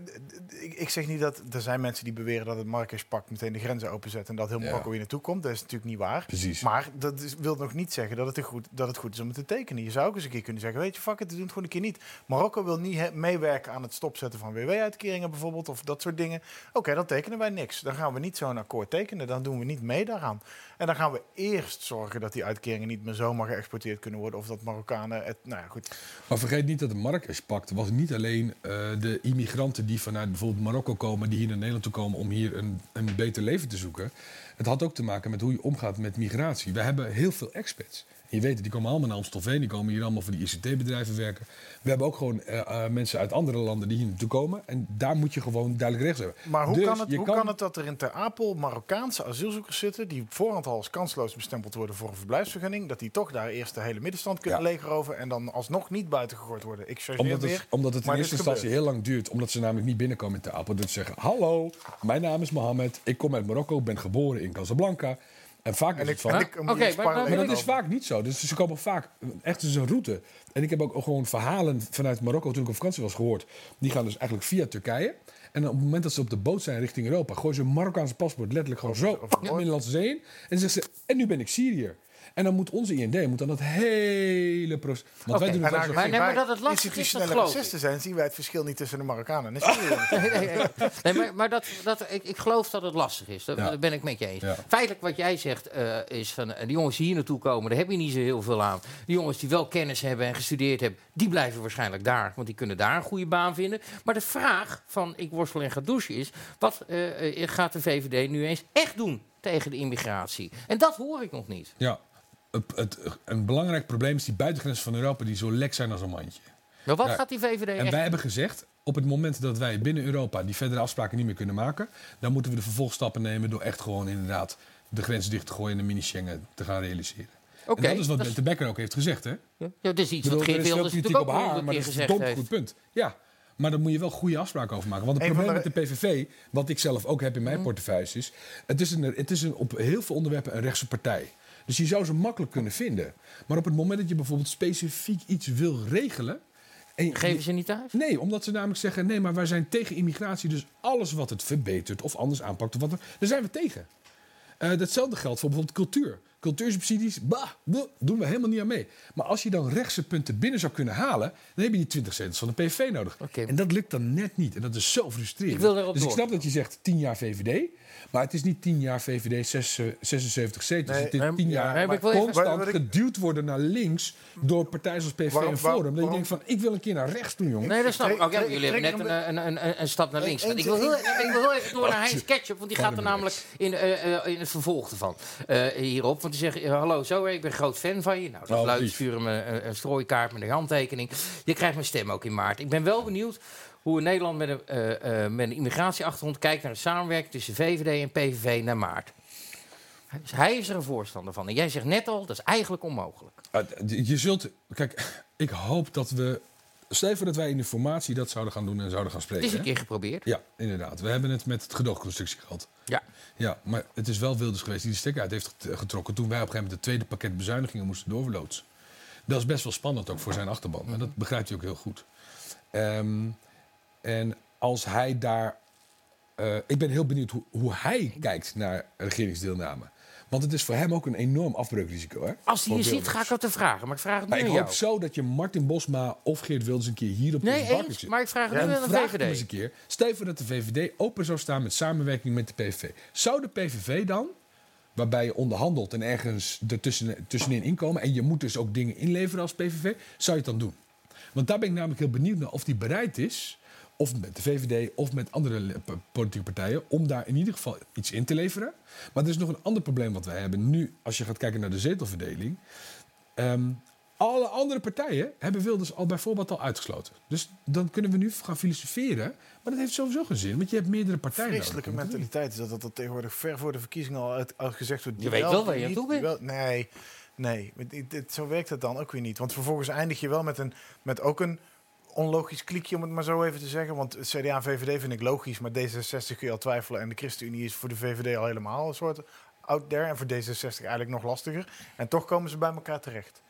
Ik, zeg niet dat... Er zijn mensen die beweren dat het Marrakesh-pact meteen de grenzen openzet... en dat heel. Marokko hier naartoe komt. Dat is natuurlijk niet waar. Precies. Maar dat is, wil nog niet zeggen dat het, goed, dat het goed is om het te tekenen. Je zou ook eens een keer kunnen zeggen, weet je, fuck it, we doen het gewoon een keer niet. Marokko wil niet meewerken aan het stopzetten van WW-uitkeringen bijvoorbeeld, of dat soort dingen. Oké, dan tekenen wij niks. Dan gaan we niet zo'n akkoord tekenen, dan doen we niet mee daaraan. En dan gaan we eerst zorgen dat die uitkeringen niet meer zomaar geëxporteerd kunnen worden, of dat Marokkanen het, nou ja, goed. Maar vergeet niet dat de Marrakesh-pact was niet alleen eh, de immigranten die vanuit bijvoorbeeld Marokko komen, die hier naar Nederland toe komen om hier een, een beter leven te zoeken. Het had ook te maken met hoe je omgaat met migratie. We hebben heel veel expats. Je weet het, die komen allemaal naar Amstelveen, die komen hier allemaal voor die ICT-bedrijven werken. We hebben ook gewoon eh, eh, mensen uit andere landen die hier naartoe komen. En daar moet je gewoon duidelijk rechts hebben. Maar hoe, Dus kan, het, hoe kan... het dat er in Ter Apel Marokkaanse asielzoekers zitten... die voorhand al als kansloos bestempeld worden voor een verblijfsvergunning... dat die toch daar eerst de hele middenstand kunnen Ja. legeroven... en dan alsnog niet buiten gegooid worden? Ik Omdat weer, het, omdat het in eerste instantie heel lang duurt. Omdat ze namelijk niet binnenkomen in Ter Apel. Dus ze zeggen, hallo, mijn naam is Mohammed. Ik kom uit Marokko, ben geboren in Casablanca. En vaak is het van... Oké, maar- sparen maar Maar dat is vaak niet zo. Dus ze komen vaak echt dus een route. En ik heb ook gewoon verhalen vanuit Marokko toen ik op vakantie was gehoord. Die gaan dus eigenlijk via Turkije. En op het moment dat ze op de boot zijn richting Europa, gooien ze een Marokkaanse paspoort letterlijk gewoon zo overboord. de Middellandse Zee in. En dan zeggen ze, en nu ben ik Syriër. En dan moet onze IND moet dan dat hele proces. Want wij doen het maar wij dat het lastig is, dat zijn, zien wij het verschil niet tussen de Marokkanen en de Syriërs. (laughs) Nee, nee, maar, maar dat, dat, ik, ik geloof dat het lastig is. Dat, Ja. dat ben ik met je eens. Ja. Feitelijk wat jij zegt eh, is van eh, de jongens die hier naartoe komen, daar heb je niet zo heel veel aan. De jongens die wel kennis hebben en gestudeerd hebben, die blijven waarschijnlijk daar, want die kunnen daar een goede baan vinden. Maar de vraag van ik worstel en ga douchen is, wat eh, gaat de VVD nu eens echt doen tegen de immigratie? En dat hoor ik nog niet. Ja, het, het, een belangrijk probleem is die buitengrenzen van Europa die zo lek zijn als een mandje. Maar wat gaat die VVD En echt wij hebben gezegd, op het moment dat wij binnen Europa die verdere afspraken niet meer kunnen maken, dan moeten we de vervolgstappen nemen door echt gewoon inderdaad de grenzen dicht te gooien en de mini-Schengen te gaan realiseren. Oké, en dat is wat dat is- de Becker ook heeft gezegd, hè? Ja, dat is iets bedoel, wat Geert er Wilders natuurlijk ook op haar, maar dat is een dom goed punt. Ja, maar dan moet je wel goede afspraken over maken. Want het Een probleem met de- PVV, wat ik zelf ook heb in mijn portefeuille, is... Het is, een, het is een, op heel veel onderwerpen een rechtse partij. Dus je zou ze makkelijk kunnen vinden. Maar op het moment dat je bijvoorbeeld specifiek iets wil regelen... En Geven ze niet thuis? Nee, omdat ze namelijk zeggen... nee, maar wij zijn tegen immigratie, dus alles wat het verbetert... of anders aanpakt, of wat, dan- daar zijn we tegen. Eh, datzelfde geldt voor bijvoorbeeld cultuur. Cultuursubsidies, bah, doen we helemaal niet aan mee. Maar als je dan rechtse punten binnen zou kunnen halen... dan heb je die 20 zetels van de PVV nodig. En dat lukt dan net niet. En dat is zo frustrerend. Ik wil erop dus ik snap dat je zegt 10 jaar VVD... maar het is niet 10 jaar VVD, zes, eh, 76 zetels. Nee, het is nee, 10 ja, jaar maar constant ik- geduwd worden naar links... door partijen zoals PVV Waarom- en Forum. waarom- dat je denkt van, ik wil een keer naar rechts doen, jongen. Nee, dat snap ik. ook. Ja, jullie hebben net een, een, een, een stap naar links. Ik wil heel, ik wil heel even door naar. Heinz Ketchup, want die gaat er namelijk in, eh, eh, in het vervolg ervan eh, hierop. Die zegt, eh, hallo, zo, ik ben groot fan van je. Nou, dat Oh, stuur hem een, een strooikaart met een handtekening. Je krijgt mijn stem ook in maart. Ik ben wel benieuwd hoe Nederland met een, eh, met een immigratieachtergrond kijkt naar de samenwerking tussen VVD en PVV naar maart. Dus hij is er een voorstander van. En jij zegt net al, dat is eigenlijk onmogelijk. Ah, Je zult... Kijk, ik hoop dat we... Stel je voor dat wij in de formatie dat zouden gaan doen en zouden gaan Het spreken. is een hè? keer geprobeerd. Ja, inderdaad. We hebben het met het gedoogconstructie gehad. Ja. Ja, maar het is wel Wilders geweest die de stekker uit heeft get- getrokken... toen wij op een gegeven moment het tweede pakket bezuinigingen moesten doorloodsen. Dat is best wel spannend ook voor zijn achterban. En dat begrijpt hij ook heel goed. Ehm, en als hij daar... eh, ik ben heel benieuwd hoe, hoe hij kijkt naar regeringsdeelname. Want het is voor hem ook een enorm afbreukrisico. Hè? Als hij je ziet, ga ik dat te vragen. Maar ik vraag het nu Maar ik hoop jou. zo dat je Martin Bosma of Geert Wilders een keer hier op Nee, bakker eens, zit. maar ik vraag het En nu aan de VVD. eens een keer. Stel voor dat de VVD open zou staan met samenwerking met de PVV. Zou de PVV dan, waarbij je onderhandelt en ergens ertussen, tussenin inkomen... en je moet dus ook dingen inleveren als PVV, zou je het dan doen? Want daar ben ik namelijk heel benieuwd naar of die bereid is... of met de VVD of met andere politieke partijen... om daar in ieder geval iets in te leveren. Maar er is nog een ander probleem wat wij hebben nu... als je gaat kijken naar de zetelverdeling... Ehm, alle andere partijen hebben Wilders al bijvoorbeeld al uitgesloten. Dus dan kunnen we nu gaan filosoferen. Maar dat heeft sowieso geen zin, want je hebt meerdere partijen Vreselijke nodig. doen. mentaliteit is dat dat tegenwoordig ver voor de verkiezingen al uit, uitgezegd wordt. Je weet wel waar je aan toe bent. nee, nee. Dit- zo werkt het dan ook weer niet. Want vervolgens eindig je wel met, een, met ook een onlogisch klikje, om het maar zo even te zeggen. Want CDA en VVD vind ik logisch, maar D66 kun je al twijfelen. En de ChristenUnie is voor de VVD al helemaal een soort out there. En voor D66 eigenlijk nog lastiger. En toch komen ze bij elkaar terecht.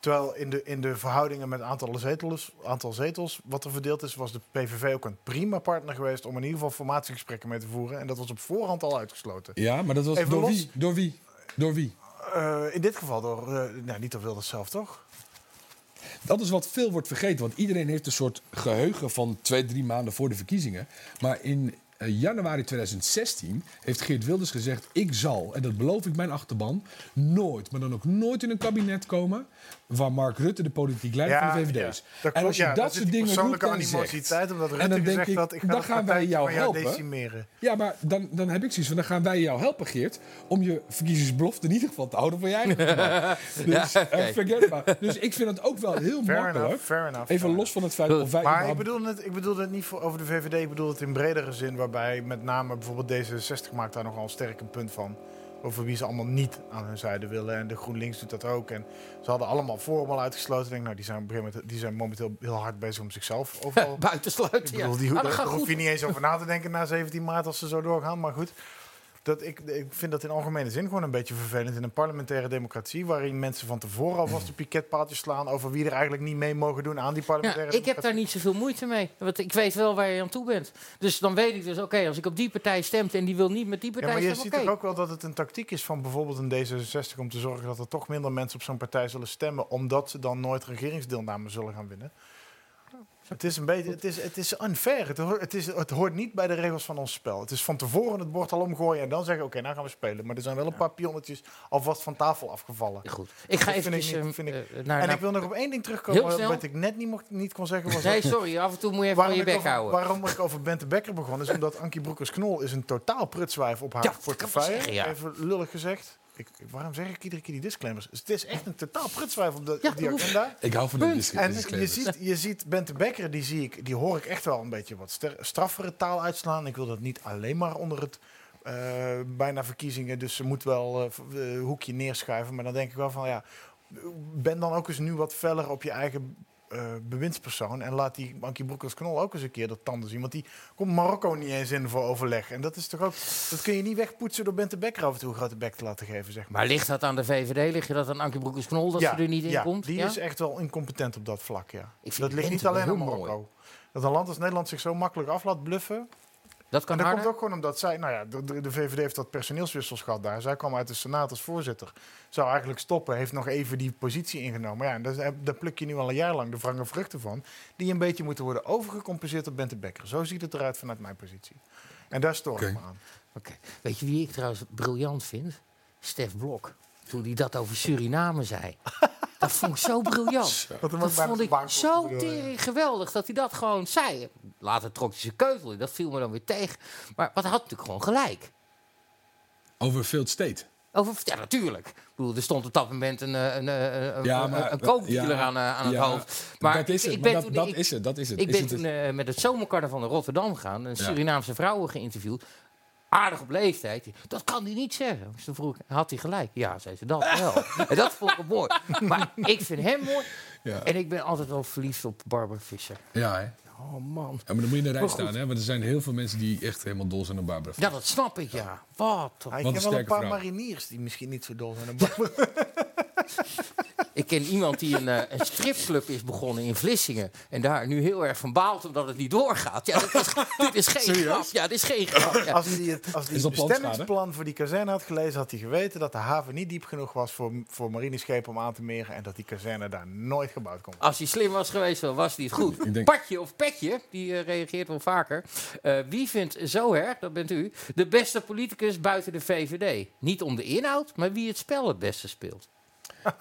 Terwijl in de, in de verhoudingen met aantal zetels, aantal zetels, wat er verdeeld is, was de PVV ook een prima partner geweest om in ieder geval formatiegesprekken mee te voeren. En dat was op voorhand al uitgesloten. Ja, maar dat was Even door los- wie? Door wie? Door wie? Eh, in dit geval door, eh, nou, niet door Wilders zelf, toch? Dat is wat veel wordt vergeten. Want iedereen heeft een soort geheugen van twee, drie maanden voor de verkiezingen. Maar in eh, januari 2016 heeft Geert Wilders gezegd... ik zal, en dat beloof ik mijn achterban... nooit, maar dan ook nooit in een kabinet komen... waar Mark Rutte de politiek leider Ja, van de VVD is. Dat en als je ja, dat soort dingen roept en zegt... omdat Rutte en dan denk ik, had, ik ga dan gaan wij jou van jou helpen. decimeren. Ja, maar dan, dan heb ik zoiets van... dan gaan wij jou helpen, Geert... om je verkiezingsbelofte in ieder geval te houden eigen (laughs) achterban. Dus, Ja, eh, maar. Dus ik vind het ook wel heel Fair makkelijk... enough, fair enough, Even fair los van het feit of wij... Maar ik bedoel, het, ik bedoel het niet voor, over de VVD, ik bedoel het in bredere zin, waarbij met name bijvoorbeeld D66 maakt daar nogal sterk een punt van. Over wie ze allemaal niet aan hun zijde willen. En de GroenLinks doet dat ook. En ze hadden allemaal Forum al uitgesloten. Ik denk, nou, die zijn, op een gegeven moment, die zijn momenteel heel hard bezig om zichzelf overal... (laughs) Buitensluiten, Ik bedoel, ja. die, Ah, daar hoef je niet eens over na te denken na 17 maart als ze zo doorgaan. Maar goed. Dat ik, ik vind dat in algemene zin gewoon een beetje vervelend in een parlementaire democratie, waarin mensen van tevoren alvast de piketpaaltjes slaan over wie er eigenlijk niet mee mogen doen aan die Ja, parlementaire ik heb daar niet zoveel moeite mee. Want ik weet wel waar je aan toe bent. Dus dan weet ik dus, oké, als ik op die partij stemt en die wil niet met die Ja, partij maar je ziet toch ook wel dat het een tactiek is van bijvoorbeeld een D66 om te zorgen dat er toch minder mensen op zo'n partij zullen stemmen, omdat ze dan nooit regeringsdeelname zullen gaan winnen. Het is een beetje, het is, het is unfair. Het hoort, het, is, het hoort niet bij de regels van ons spel. Het is van tevoren het bord al omgooien en dan zeggen, oké, nou gaan we spelen. Maar er zijn wel een paar pionnetjes alvast van tafel afgevallen. Goed. Ik ga vind ik- eh, naar- en ik wil nog op één ding terugkomen, wat ik net niet, mocht, niet kon zeggen. Was Nee, sorry, af en toe moet je even je bek over- houden. Waarom ik over Bente Becker begon, is omdat Ankie Broekers-Knol is een totaal prutswijf op haar Ja, portefeuille. wel zeggen, ja. Even lullig gezegd. Ik, waarom zeg ik iedere keer die disclaimers? Dus het is echt een totaal prutswijf op, de, op die agenda. Ik hou van de dis- En je disclaimers. ziet, je ziet Bente Becker, die, zie ik, die hoor ik echt wel een beetje wat straffere taal uitslaan. Ik wil dat niet alleen maar onder het eh, bijna verkiezingen, dus ze moet wel eh, eh, hoekje neerschuiven. Maar dan denk ik wel van ja, ben dan ook eens nu wat feller op je eigen eh, bewindspersoon. En laat die Ankie Broekers-Knol ook eens een keer dat tanden zien. Want die komt Marokko niet eens in voor overleg. En dat is toch ook, dat kun je niet wegpoetsen door Bente Becker af en toe een grote bek te laten geven, zeg maar. Maar ligt dat aan de VVD? Ligt je dat aan Ankie Broekers-Knol dat ze er niet in ja, komt? die Ja? is echt wel incompetent op dat vlak, ja. vind Dat ligt Bente niet alleen aan Marokko. mooi. Dat een land als Nederland zich zo makkelijk af laat bluffen. Dat kan en dat harder? komt ook gewoon omdat zij, nou ja, de, de, de VVD heeft wat personeelswissels gehad daar. Zij kwam uit de Senaat als voorzitter. Zou eigenlijk stoppen, heeft nog even die positie ingenomen. Ja, en daar, daar pluk je nu al een jaar lang de wrange vruchten van. Die een beetje moeten worden overgecompenseerd op Bente Becker. Zo ziet het eruit vanuit mijn positie. En daar stoor ik me aan. Oké. Weet je wie ik trouwens briljant vind? Stef Blok. Toen hij dat over Suriname zei. (laughs) dat vond ik zo briljant. Dat vond ik zo tering geweldig dat hij dat gewoon zei. Later trok hij zijn keutel in. Dat viel me dan weer tegen. Maar wat had natuurlijk gewoon gelijk. Over Field State. Over, ja, natuurlijk. Ik bedoel, er stond op dat moment een, eh, een, een, een, Ja, een- maar- een kookdealer ja, aan, eh, aan het ja, hoofd. Maar dat is het, ik ben dat- toen- dat ik- is het, dat is het. Ik Is ben het toen het- eh, met het zomercarnaval naar Rotterdam gegaan. Een. Surinaamse vrouwen geïnterviewd. Aardig op leeftijd. Dat kan hij niet zeggen. Dus toen vroeg ik, had hij gelijk? Ja, zei ze, dat (laughs) wel. en dat vond ik mooi. Maar ik vind hem mooi. Ja. En ik ben altijd wel verliefd op Barbara Visser. Ja, hè? Oh man. Ja, maar dan moet je in de rij staan, hè? Want er zijn heel veel mensen die echt helemaal dol zijn op Barbara. Ja, dat snap ik, ja. Wat? Ja, Wat ik een ken wel een paar vrouw. mariniers die misschien niet zo dol zijn. op Barbara. (laughs) Ik ken iemand die een, eh, een stripclub is begonnen in Vlissingen. En daar nu heel erg van baalt omdat het niet doorgaat. Ja, dat is, (laughs) dit is geen Serieus? grap. Ja, dit is geen grap. Ja. Als hij het, als het dat bestemmingsplan voor die kazerne had gelezen, had hij geweten dat de haven niet diep genoeg was voor, voor marineschepen om aan te meren en dat die kazerne daar nooit gebouwd kon worden. Als hij slim was geweest, dan was hij het goed. Denk- Patje of Petje, die eh, reageert wel vaker. Eh, wie vindt zo erg, dat bent u, de beste politicus buiten de VVD? Niet om de inhoud, maar wie het spel het beste speelt. (laughs)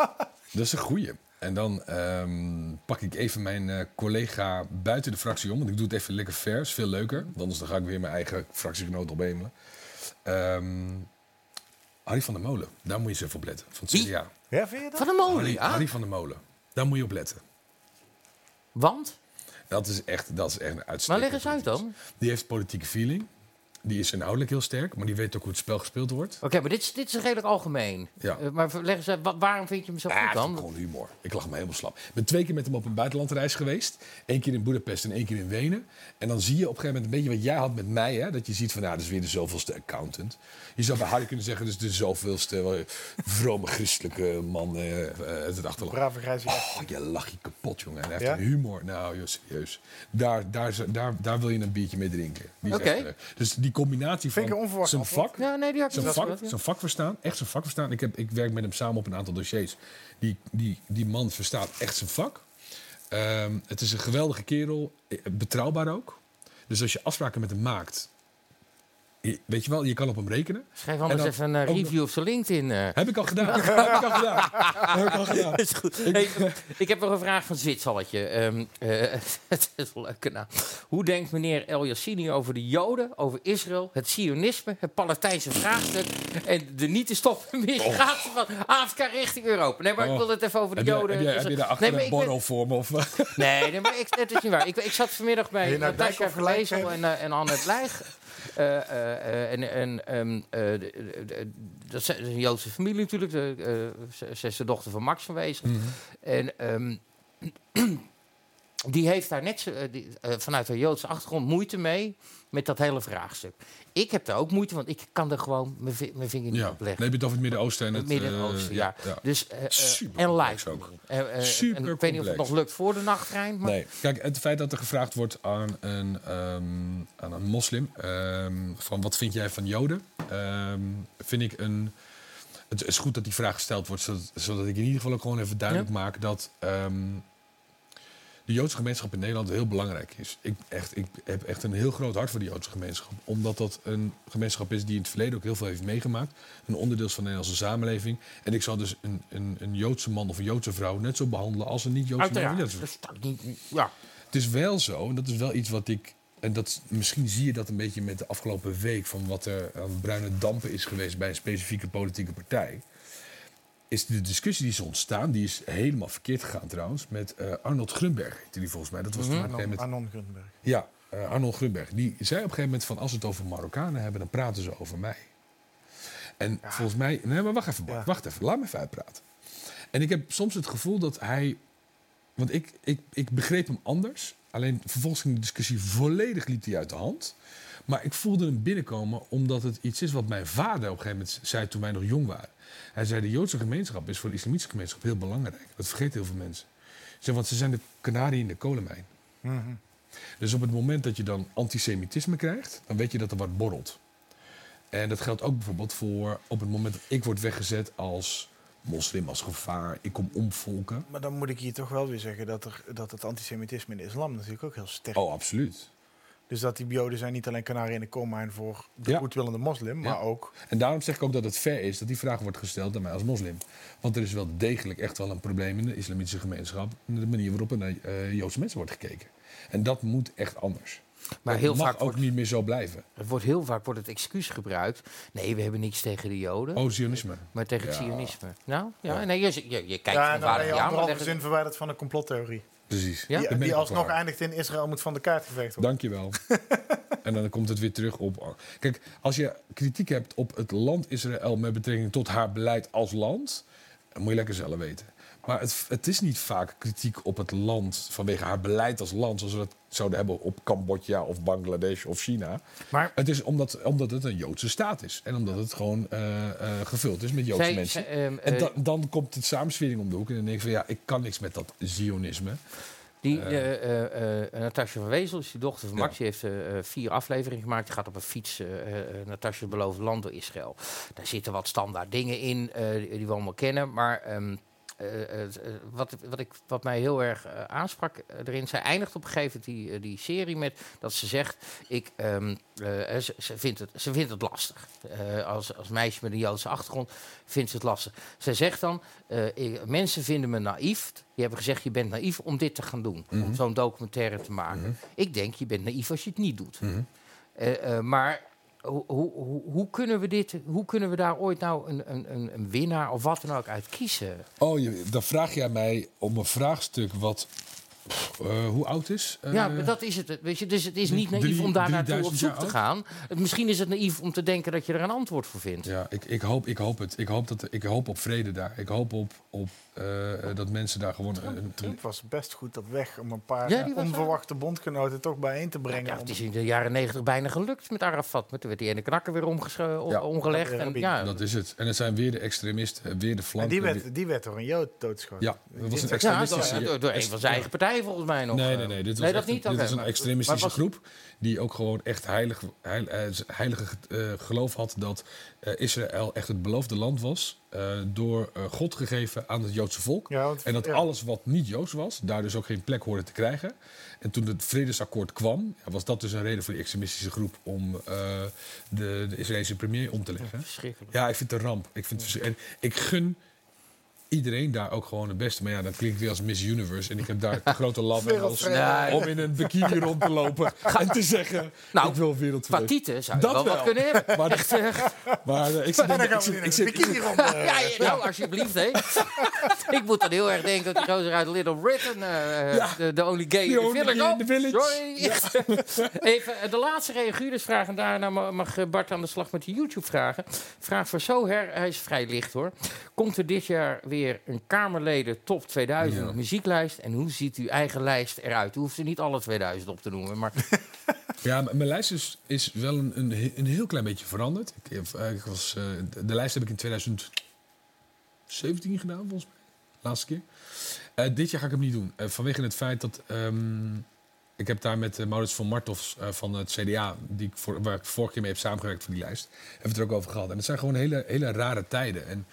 Dat is een goeie. En dan ehm, pak ik even mijn eh, collega buiten de fractie om. Want ik doe het even lekker vers, veel leuker. Want anders dan ga ik weer mijn eigen fractiegenoot opemelen. Ehm Harry van der Molen, daar moet je eens even op letten. Van het? CDA. Ja, vind je dat? Van de molen, Harry, ja. Harry van der Molen, daar moet je op letten. Want? Dat is echt, dat is echt een Maar uitstekend. leg eens uit dan. Die heeft politieke feeling. Die is inhoudelijk heel sterk, maar die weet ook hoe het spel gespeeld wordt. Oké, maar dit is, dit is redelijk algemeen. Ja. Eh, maar leg eens uit, wa- waarom vind je hem zo Ja, goed het is dan? gewoon humor. Ik lag me helemaal slap. Ik ben twee keer met hem op een buitenlandreis geweest. Eén keer in Boedapest en één keer in Wenen. En dan zie je op een gegeven moment een beetje wat jij had met mij. Hè? Dat je ziet van, nou, dat is weer de zoveelste accountant. Je zou bij Harry kunnen zeggen, dus de zoveelste eh, vrome christelijke man eh, eh, uit het achterland. Brave grijze Oh, je lach je kapot, jongen. En hij heeft Ja? een humor. Nou, joh, serieus. Daar, daar, daar, daar wil je een biertje mee drinken. Oké. eh, dus die combinatie Vind ik van een onverwacht zijn antwoord. vak... Ja, nee, die had ik Zijn niet vak, gehad, ja. zijn vak verstaan, echt zijn vak verstaan. Ik, heb, ik werk met hem samen op een aantal dossiers. Die, die, die man verstaat echt zijn vak. Ehm, het is een geweldige kerel, eh, betrouwbaar ook. Dus als je afspraken met hem maakt, weet je wel, je kan op hem rekenen. Schrijf anders dan even een review op zijn LinkedIn. eh. Heb ik al gedaan. (laughs) heb ik al gedaan. (laughs) Heb ik al gedaan. is goed. Hey, ik heb nog een vraag van Zwitsalletje. Ehm, eh, (laughs) het is een leuke naam. Hoe denkt meneer El Yassini over de Joden, over Israël, het Sionisme, het Palestijnse vraagstuk en de niet te stoppen migratie van Afrika richting Europa? Nee, maar ik Oh. wil het even over de Heb je, Joden. heb, je, heb je daar achter nee, maar een borrel voor me? Of, Nee, nee, maar ik, het is niet waar. Ik, ik zat vanmiddag bij nou Natasja geven? en, uh, en Annette Leijg. En dat is een Joodse familie natuurlijk. De, eh, ze- ze is de dochter van Max van Wezel. Mhm. En ehm, (clears throat) die heeft daar net eh, die, eh, vanuit haar Joodse achtergrond moeite mee met dat hele vraagstuk. Ik heb daar ook moeite, want ik kan er gewoon mijn vi- mijn vinger niet Ja, op leggen. heb je het over het Midden-Oosten en het... Midden-Oosten, eh, ja. ja. Dus, eh, eh, Super en lightning. ook. Eh, eh, Super en ik weet niet of het nog lukt voor de nachttrein. Maar Nee, kijk, het feit dat er gevraagd wordt aan een, ehm, aan een moslim... ehm, van wat vind jij van Joden, ehm, vind ik een... Het is goed dat die vraag gesteld wordt, zodat, zodat ik in ieder geval ook gewoon even duidelijk maak dat de Joodse gemeenschap in Nederland heel belangrijk is. Ik, echt, ik heb echt een heel groot hart voor de Joodse gemeenschap. Omdat dat een gemeenschap is die in het verleden ook heel veel heeft meegemaakt. Een onderdeel is van de Nederlandse samenleving. En ik zou dus een, een, een Joodse man of een Joodse vrouw net zo behandelen als een niet-Joodse man dat niet, ja. Het is wel zo, en dat is wel iets wat ik. En dat, misschien zie je dat een beetje met de afgelopen week van wat er aan bruine dampen is geweest bij een specifieke politieke partij. Is de discussie die is ontstaan, die is helemaal verkeerd gegaan trouwens, met eh, Arnold Grunberg, heette die volgens mij. Dat was gegeven Anon, moment. Anon Grunberg. Ja, eh, Arnold Grunberg. Die zei op een gegeven moment van als we het over Marokkanen hebben, dan praten ze over mij. En volgens mij. Nee, maar wacht even, wacht even. Laat me even uitpraten. En ik heb soms het gevoel dat hij. Want ik, ik, ik begreep hem anders. Alleen vervolgens ging de discussie volledig liep hij uit de hand. Maar ik voelde hem binnenkomen omdat het iets is wat mijn vader op een gegeven moment zei toen wij nog jong waren. Hij zei: De Joodse gemeenschap is voor de islamitische gemeenschap heel belangrijk. Dat vergeten heel veel mensen. Zei, want ze zijn de kanarie in de kolenmijn. Mhm. Dus op het moment dat je dan antisemitisme krijgt, dan weet je dat er wat borrelt. En dat geldt ook bijvoorbeeld voor op het moment dat ik word weggezet als moslim, als gevaar, ik kom omvolken. Maar dan moet ik hier toch wel weer zeggen dat, er, dat het antisemitisme in de islam natuurlijk ook heel sterk Oh, absoluut. Dus dat die Joden zijn niet alleen kanarie in de koolmijn voor de goedwillende moslim, maar Ja. ook... En daarom zeg ik ook dat het fair is dat die vraag wordt gesteld aan mij als moslim. Want er is wel degelijk echt wel een probleem in de islamitische gemeenschap. in De manier waarop er naar eh, Joodse mensen wordt gekeken. En dat moet echt anders. Maar dat heel mag vaak ook niet meer zo blijven. Het wordt heel vaak wordt het excuus gebruikt. Nee, we hebben niks tegen de Joden. Oh, Zionisme. Maar tegen het Ja. Zionisme. Nou, ja, Ja. nee, je, je, je kijkt ja, en dan waar je ja, maar anderhalve leggen- zin verwijderd van een complottheorie. Precies. Ja? Die, alsnog eindigt in Israël moet van de kaart geveegd worden. Dankjewel. (laughs) en dan komt het weer terug op. Kijk, als je kritiek hebt op het land Israël met betrekking tot haar beleid als land, dan moet je lekker zelf weten. Maar het, het is niet vaak kritiek op het land vanwege haar beleid als land, zoals we dat zouden hebben op Cambodja of Bangladesh of China. Maar het is omdat, omdat het een Joodse staat is en omdat het gewoon eh, eh, gevuld is met Joodse Zij- mensen. zij, ehm, en eh, dan, dan komt het samenswering om de hoek en dan denk ik van ja, ik kan niks met dat Zionisme. Die, Eh, eh eh, eh, Natasja van Wezel is die dochter van Ja. Max. Die heeft vier afleveringen gemaakt. Die gaat op een fiets uh, Natasja beloofd land door Israël. Daar zitten wat standaard dingen in eh, die, die we allemaal kennen. Maar ehm, eh, eh, eh, wat, wat, ik, wat mij heel erg eh, aansprak eh, erin... zij eindigt op een gegeven moment die, eh, die serie met dat ze zegt... Ik, ehm, eh, ze, ze, vindt het, ze vindt het lastig. Eh, als, als meisje met een Joodse achtergrond vindt ze het lastig. Zij zegt dan, eh, ik- mensen vinden me naïef. Die hebben gezegd, je bent naïef om dit te gaan doen. Om Mhm. zo'n documentaire te maken. Ik denk, je bent naïef als je het niet doet. Mhm. Eh, eh, maar hoe, hoe, kunnen we dit, hoe kunnen we daar ooit nou een, een, een, een winnaar of wat dan ook uit kiezen? Oh, je, dan vraag jij mij om een vraagstuk wat. Eh, hoe oud is? Eh, ja, maar dat is het. Weet je, dus het is niet drie- naïef om daar naartoe op 3000 zoek te gaan. Misschien is het naïef om te denken dat je er een antwoord voor vindt. Ja, ik, ik, hoop, ik hoop het. Ik hoop, dat, ik hoop op vrede daar. Ik hoop op, op eh, eh, dat mensen daar gewoon. Trump was best goed op weg om een paar Ja, eh, die onverwachte bondgenoten toch bijeen te brengen. Ja, om- het is in de jaren negentig bijna gelukt met Arafat. Maar toen werd die ene knakker weer omgelegd. En, ja, Dat is het. En het zijn weer de extremisten, weer de en flanken. die weer- werd, die werd door een Jood doodgeschoten. Ja, dat was een Ja, extremistische... door, door een van zijn eigen volgens mij nog. Nee, eh. nee, nee. Dit was, nee, dat echt- niet? dit was een maar- extremistische maar was- groep die ook gewoon echt heilig, heil, eh, heilige eh, geloof had dat eh, Israël echt het beloofde land was. eh, door eh, God gegeven aan het Joodse volk. Ja, want- en dat ja. alles wat niet Joods was, daar dus ook geen plek hoorde te krijgen. En toen het vredesakkoord kwam, ja, was dat dus een reden voor die extremistische groep om eh, de, de Israëlische premier om te leggen. Verschrikkelijk. Ja, ik vind het een ramp. Ik, vind het en ik gun iedereen daar ook gewoon het beste. Maar ja, dat klinkt weer als Miss Universe. En ik heb daar te (laughs) grote lammen als, Nee. om in een bikini rond te lopen (laughs) en te zeggen, Nou, ik wil wereldvrede. Zou je wel wat kunnen hebben. Maar, Echt, eh, maar eh, ik (laughs) zit, in ik een bikini rond. eh. ja, ja, nou, alsjeblieft, hè. ik moet dan heel erg denken dat die gozer uit Little Britain, eh, Ja. de, de only gay The in the only village. gay in the village. Sorry. Even de laatste reaguurdersvraag en daarna ma- mag Bart aan de slag met de YouTube-vragen. Vraag voor Soher, hij is vrij licht hoor. Komt er dit jaar weer weer een Kamerleden top 2000 Ja. muzieklijst. En hoe ziet uw eigen lijst eruit? U hoeft er niet alle 2000 op te noemen, maar (laughs) Ja, mijn lijst is, is wel een, een, een heel klein beetje veranderd. Ik, eh, ik was, eh, de, lijst heb ik in 2017 gedaan, volgens mij. Laatste keer. Eh, dit jaar ga ik hem niet doen. Vanwege het feit dat... ehm, ik heb daar met Maurits van Martofs van het CDA... Die ik voor, waar ik vorige keer mee heb samengewerkt voor die lijst... hebben we het er ook over gehad. En het zijn gewoon hele, hele rare tijden. En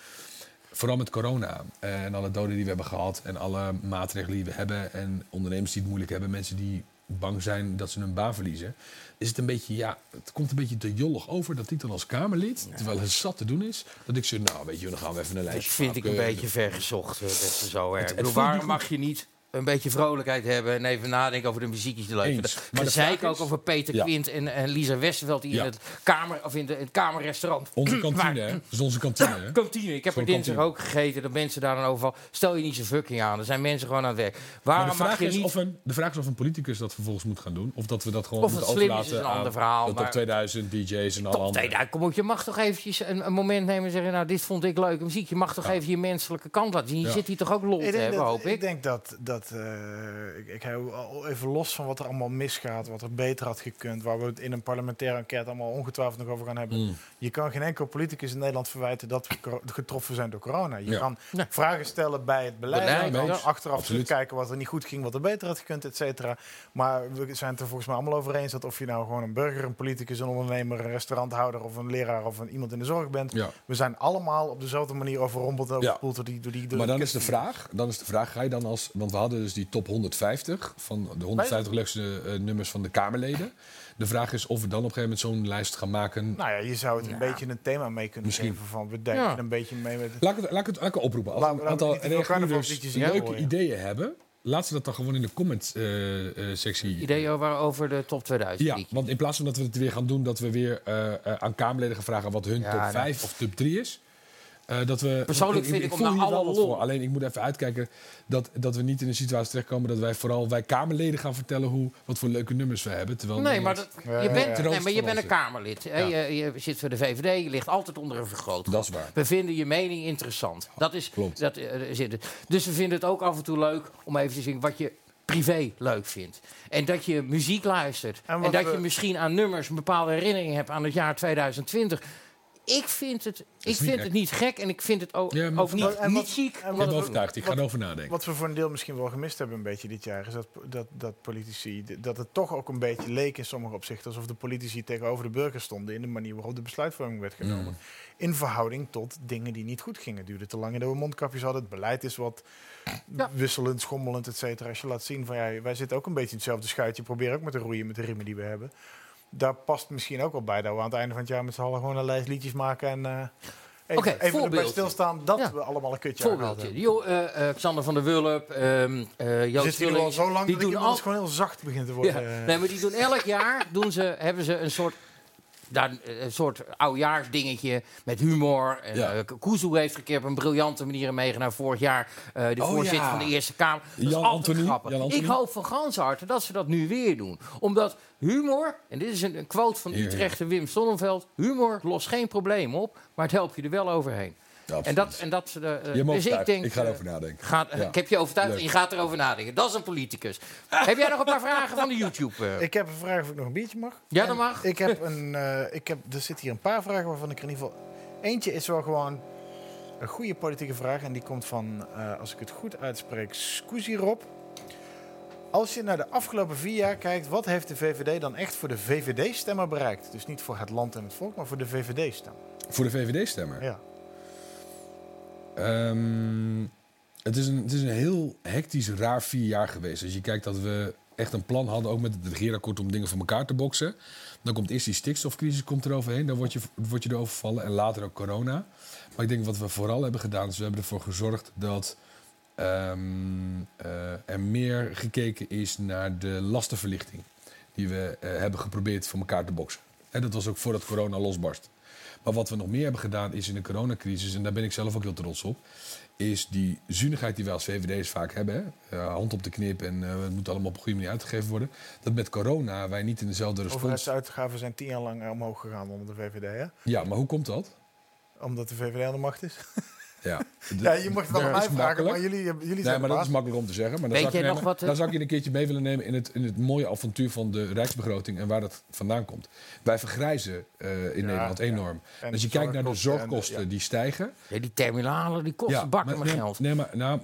vooral met corona eh, en alle doden die we hebben gehad... en alle maatregelen die we hebben... en ondernemers die het moeilijk hebben... mensen die bang zijn dat ze hun baan verliezen... is het een beetje, ja, het komt een beetje te jollig over... dat ik dan als Kamerlid, terwijl het zat te doen is... dat ik zeg, nou, weet je, dan gaan we even een dat lijstje vind ik een beetje vergezocht. eh, Dat ze zo erg. Het- bedoel, waarom mag je niet een beetje vrolijkheid hebben en even nadenken over de muziek die leuk? Maar de zei ik ook is- over Peter Ja. Quint en, en Lisa Westerveld die Ja. in het kamer of in, de, in het kamerrestaurant. Onze (clears throat) kantine, Maar- hè? Dat is onze kantine, hè? (clears throat) Kantine. Ik heb er dinsdag ook gegeten. Dat mensen daar dan overal. Stel je niet zo fucking aan. Er zijn mensen gewoon aan het werk. Maar Waarom de vraag, mag je is niet. of een, de vraag is of een politicus dat vervolgens moet gaan doen. Of dat we dat gewoon Of moeten het slim is, overlaten is een aan ander verhaal, de top maar- 2000, DJ's en Top andere. 2000, kom op, je mag toch eventjes een, een moment nemen en zeggen... nou, dit vond ik leuke muziek. Je mag toch even je menselijke kant laten zien. Je Ja. zit hier toch ook lol te hebben, dat, hoop ik? ik denk dat, dat eh, ik, ik hou even los van wat er allemaal misgaat, wat er beter had gekund, waar we het in een parlementaire enquête allemaal ongetwijfeld nog over gaan hebben. Mm. Je kan geen enkel politicus in Nederland verwijten dat we getroffen zijn door corona. Je Ja. kan vragen stellen bij het beleid, achteraf Absoluut. terugkijken wat er niet goed ging, wat er beter had gekund, et cetera. Maar we zijn het er volgens mij allemaal over eens dat of je nou gewoon een burger, een politicus, een ondernemer, een restauranthouder of een leraar of een, iemand in de zorg bent, Ja. we zijn allemaal op dezelfde manier overrompeld en door die, door die door Maar dan is de vraag, dan is de vraag, ga je dan als, want we hadden dus die top 150 van de 150 leukste eh, nummers van de Kamerleden. De vraag is of we dan op een gegeven moment zo'n lijst gaan maken. Nou ja, je zou het een beetje een thema mee kunnen Misschien. geven van we denken Ja. een beetje mee met. Laat ik het, laat ik het, laat ik het oproepen. Als Laat- een aantal in leuke ideeën hebben, laat ze dat dan gewoon in de comments eh, eh, sectie. Ideeën over, over de top 2000 Ja, want in plaats van dat we het weer gaan doen, dat we weer aan Kamerleden gaan vragen wat hun Ja, top nou. 5 of top 3 is. Eh, dat we, Persoonlijk vind ik om hier alle voor. Alleen ik moet even uitkijken dat, dat we niet in een situatie terechtkomen dat wij vooral wij Kamerleden gaan vertellen hoe, wat voor leuke nummers we hebben. Terwijl Nee, maar, dat, Ja, je, ja, bent, ja. nee, maar je bent een. Kamerlid. hè. Je, je zit voor de VVD, je ligt altijd onder een vergrootglas. Dat is waar. We vinden je mening interessant. Dat is, Klopt. Dat, eh, zit het. Dus we vinden het ook af en toe leuk om even te zien wat je privé leuk vindt. En dat je muziek luistert. En dat we- je misschien aan nummers een bepaalde herinnering hebt aan het jaar 2020. Ik vind het, ik niet vind gek. het niet gek en ik vind het ook, Ja, maar ook niet, en wat- niet en Ik ben we- overtuigd, ik ga erover nadenken. Wat we voor een deel misschien wel gemist hebben een beetje dit jaar, is dat, dat, dat politici, dat het toch ook een beetje leek in sommige opzichten alsof de politici tegenover de burger stonden in de manier waarop de besluitvorming werd genomen. Mm. In verhouding tot dingen die niet goed gingen. Het duurde te lang en dat we mondkapjes hadden. Het beleid is wat Ja. wisselend, schommelend, et cetera. Als je laat zien van ja, wij zitten ook een beetje in hetzelfde schuitje. Probeer ook met de roeien met de riemen die we hebben. Daar past misschien ook wel bij dat we aan het einde van het jaar met z'n allen gewoon een lijst liedjes maken en eh, even, Oké, even erbij stilstaan dat Ja. we allemaal een kutje Voorbeeldje. Jo, eh, eh, Xander van der Wulp, Je Joost al zo lang die doen inmiddels al, gewoon heel zacht begint te worden. Ja, nee, maar die doen elk jaar doen ze, hebben ze een soort, daar, een soort oudjaarsdingetje met humor. En, Ja. eh, Kuzu heeft een keer op een briljante manier meegedaan vorig jaar. eh, de Oh, voorzitter ja. van de Eerste Kamer. Dat is Jan altijd Anthony, grappig. Jan. Ik hoop van gans harte dat ze dat nu weer doen. Omdat humor, en dit is een, een quote van. Utrechter Wim Sonnenveld... humor lost geen probleem op, maar het helpt je er wel overheen. En dat, en dat, eh, Je me dus ik denk... Ik ga eh, erover nadenken. Gaat, Ja. Ik heb je overtuigd Leuk. en je gaat erover nadenken. Dat is een politicus. (laughs) heb jij nog een paar vragen van de YouTube? eh? ik heb een vraag of ik nog een biertje mag. Ja, dat mag. Ik heb een, eh, ik heb, er zitten hier een paar vragen waarvan ik er in ieder geval... Eentje is wel gewoon een goede politieke vraag. En die komt van, eh, als ik het goed uitspreek, Scusi Rob. Als je naar de afgelopen vier jaar kijkt, wat heeft de VVD dan echt voor de VVD-stemmer bereikt? Dus niet voor het land en het volk, maar voor de VVD-stem. Voor de VVD-stemmer. Ja. Ehm, het, is een, het is een heel hectisch, raar vier jaar geweest. Als je kijkt dat we echt een plan hadden, ook met het regeerakkoord, om dingen voor elkaar te boksen. Dan komt eerst die stikstofcrisis komt er overheen, dan word je, word je erover vallen. En later ook corona. Maar ik denk wat we vooral hebben gedaan, is we hebben ervoor gezorgd dat ehm, eh, er meer gekeken is naar de lastenverlichting. Die we eh, hebben geprobeerd voor elkaar te boksen. En dat was ook voordat corona losbarst. Maar wat we nog meer hebben gedaan is in de coronacrisis, en daar ben ik zelf ook heel trots op, is die zuinigheid die wij als VVD'ers vaak hebben. Hè? Eh, hand op de knip en eh, het moet allemaal op een goede manier uitgegeven worden. Dat met corona wij niet in dezelfde respons... Overheidsuitgaven zijn tien jaar lang omhoog gegaan onder de VVD, hè? Ja, maar hoe komt dat? Omdat de VVD aan de macht is. (laughs) (laughs) Ja, Ja, je mocht het wel Dat aan mij is vragen, makkelijk. maar jullie, jullie Nee, zijn maar de dat is makkelijk om te zeggen. Maar dan, Weet zou ik, nemen- wat, eh, dan zou ik je een keertje mee willen nemen in het, in het mooie avontuur van de rijksbegroting en waar dat vandaan komt. Wij vergrijzen eh, in Nederland enorm. En Als je kijkt naar de zorgkosten en die stijgen. Ja, die terminalen, die kosten bakken maar, met nee, geld. Nee, maar nou,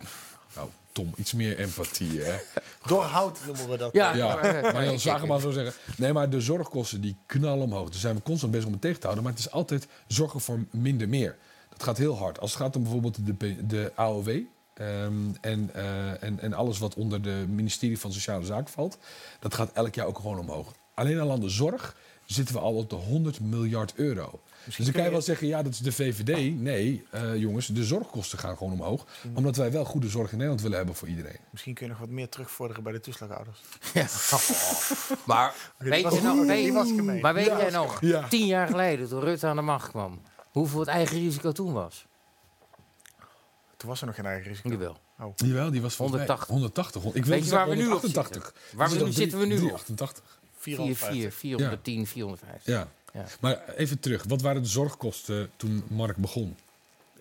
nou, Tom, iets meer empathie, hè? (laughs) Door hout noemen we dat. Ja, Ja, (laughs) maar, eh, maar Jan Zagerman zou zeggen. Nee, maar de zorgkosten die knallen omhoog. Daar zijn we constant bezig om het tegen te houden. Maar het is altijd zorgen voor minder meer. Dat gaat heel hard. Als het gaat om bijvoorbeeld de, de AOW. ehm, en, eh, en, en alles wat onder de ministerie van Sociale Zaken valt. Dat gaat elk jaar ook gewoon omhoog. Alleen al aan de zorg zitten we al op de 100 miljard euro. dus dan kan je wel zeggen, ja, dat is de VVD. Nee, eh, jongens, de zorgkosten gaan gewoon omhoog. Omdat wij wel goede zorg in Nederland willen hebben voor iedereen. Misschien kun je nog wat meer terugvorderen bij de toeslagouders. Ja. (laughs) Maar Die weet je nog, weet, maar weet Ja. jij nog, Ja. tien jaar geleden, toen Rutte aan de macht kwam, hoeveel het eigen risico toen was? Toen was er nog geen eigen risico. Jawel. Oh. Jawel, die was volgens mij 180. 180. Ik Weet je waar we nu op 188. zitten? Waar we nu zitten we nu op? 388. 4, 4, 410, 450. Ja. Ja. Maar even terug. Wat waren de zorgkosten toen Mark begon?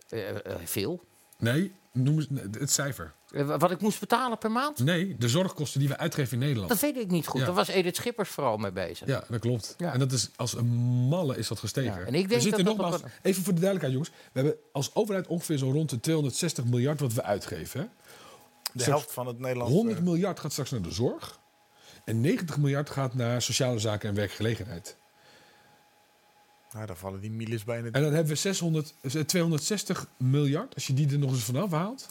Eh, eh, veel. Nee, noem het cijfer. Eh, wat ik moest betalen per maand? Nee, de zorgkosten die we uitgeven in Nederland. Dat weet ik niet goed. Ja. Daar was Edith Schippers vooral mee bezig. Ja, dat klopt. Ja. En dat is als een malle is dat gestegen. Ja, en ik denk we zitten dat dat nogmaals, even voor de duidelijkheid, jongens. We hebben als overheid ongeveer zo rond de 260 miljard wat we uitgeven. Hè? De Straks helft van het Nederlandse... 100 miljard gaat straks naar de zorg. En 90 miljard gaat naar sociale zaken en werkgelegenheid. Nou, daar vallen die miles bijna. En dan hebben we 600, eh, 260 miljard. Als je die er nog eens vanaf haalt,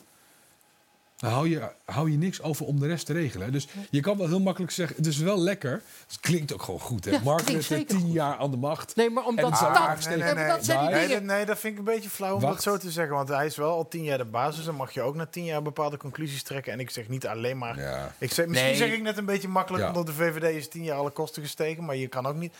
dan hou je, hou je niks over om de rest te regelen. Dus je kan wel heel makkelijk zeggen, het is wel lekker. Het klinkt ook gewoon goed, hè? Ja, Mark klinkt Rutte, zeker tien jaar aan de macht. Nee, maar omdat dat, salaris Ah, nee, nee, nee. dat zijn die Nee, dingen. dat, nee, dat vind ik een beetje flauw om Wacht. dat zo te zeggen. Want hij is wel al tien jaar de basis. Dan mag je ook na tien jaar bepaalde conclusies trekken. En ik zeg niet alleen maar... Ja. Ik zeg, misschien Nee. zeg ik net een beetje makkelijk, Ja. omdat de VVD is tien jaar alle kosten gestegen. Maar je kan ook niet...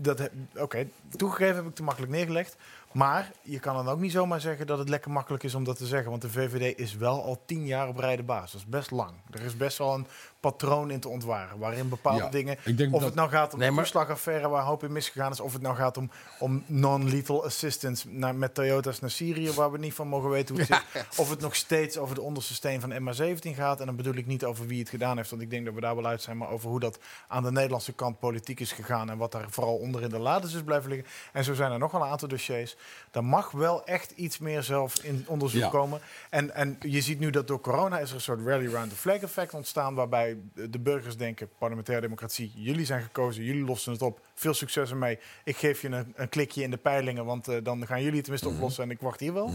dat Oké, toegegeven heb ik te makkelijk neergelegd. Maar je kan dan ook niet zomaar zeggen dat het lekker makkelijk is om dat te zeggen. Want de VVD is wel al tien jaar op rij de baas. Dat is best lang. Er is best wel een patroon in te ontwaren. Waarin bepaalde Ja, dingen... ik denk Of dat- het nou gaat om Nee, de toeslagaffaire waar hoop in misgegaan is. Of het nou gaat om, om non-lethal assistance naar, met Toyota's naar Syrië. Waar we niet van mogen weten hoe het zit. Of het nog steeds over de onderste steen van MH17 gaat. En dan bedoel ik niet over wie het gedaan heeft. Want ik denk dat we daar wel uit zijn. Maar over hoe dat aan de Nederlandse kant politiek is gegaan. En wat daar vooral onder in de lades is blijven liggen. En zo zijn er nog wel een aantal dossiers. Daar mag wel echt iets meer zelf in onderzoek Ja. komen. En, en je ziet nu dat door corona is er een soort rally round the flag effect ontstaan. Waarbij de burgers denken, parlementaire democratie, jullie zijn gekozen, jullie lossen het op. Veel succes ermee. Ik geef je een, een klikje in de peilingen, want eh, dan gaan jullie het tenminste Mhm. oplossen en ik wacht hier wel.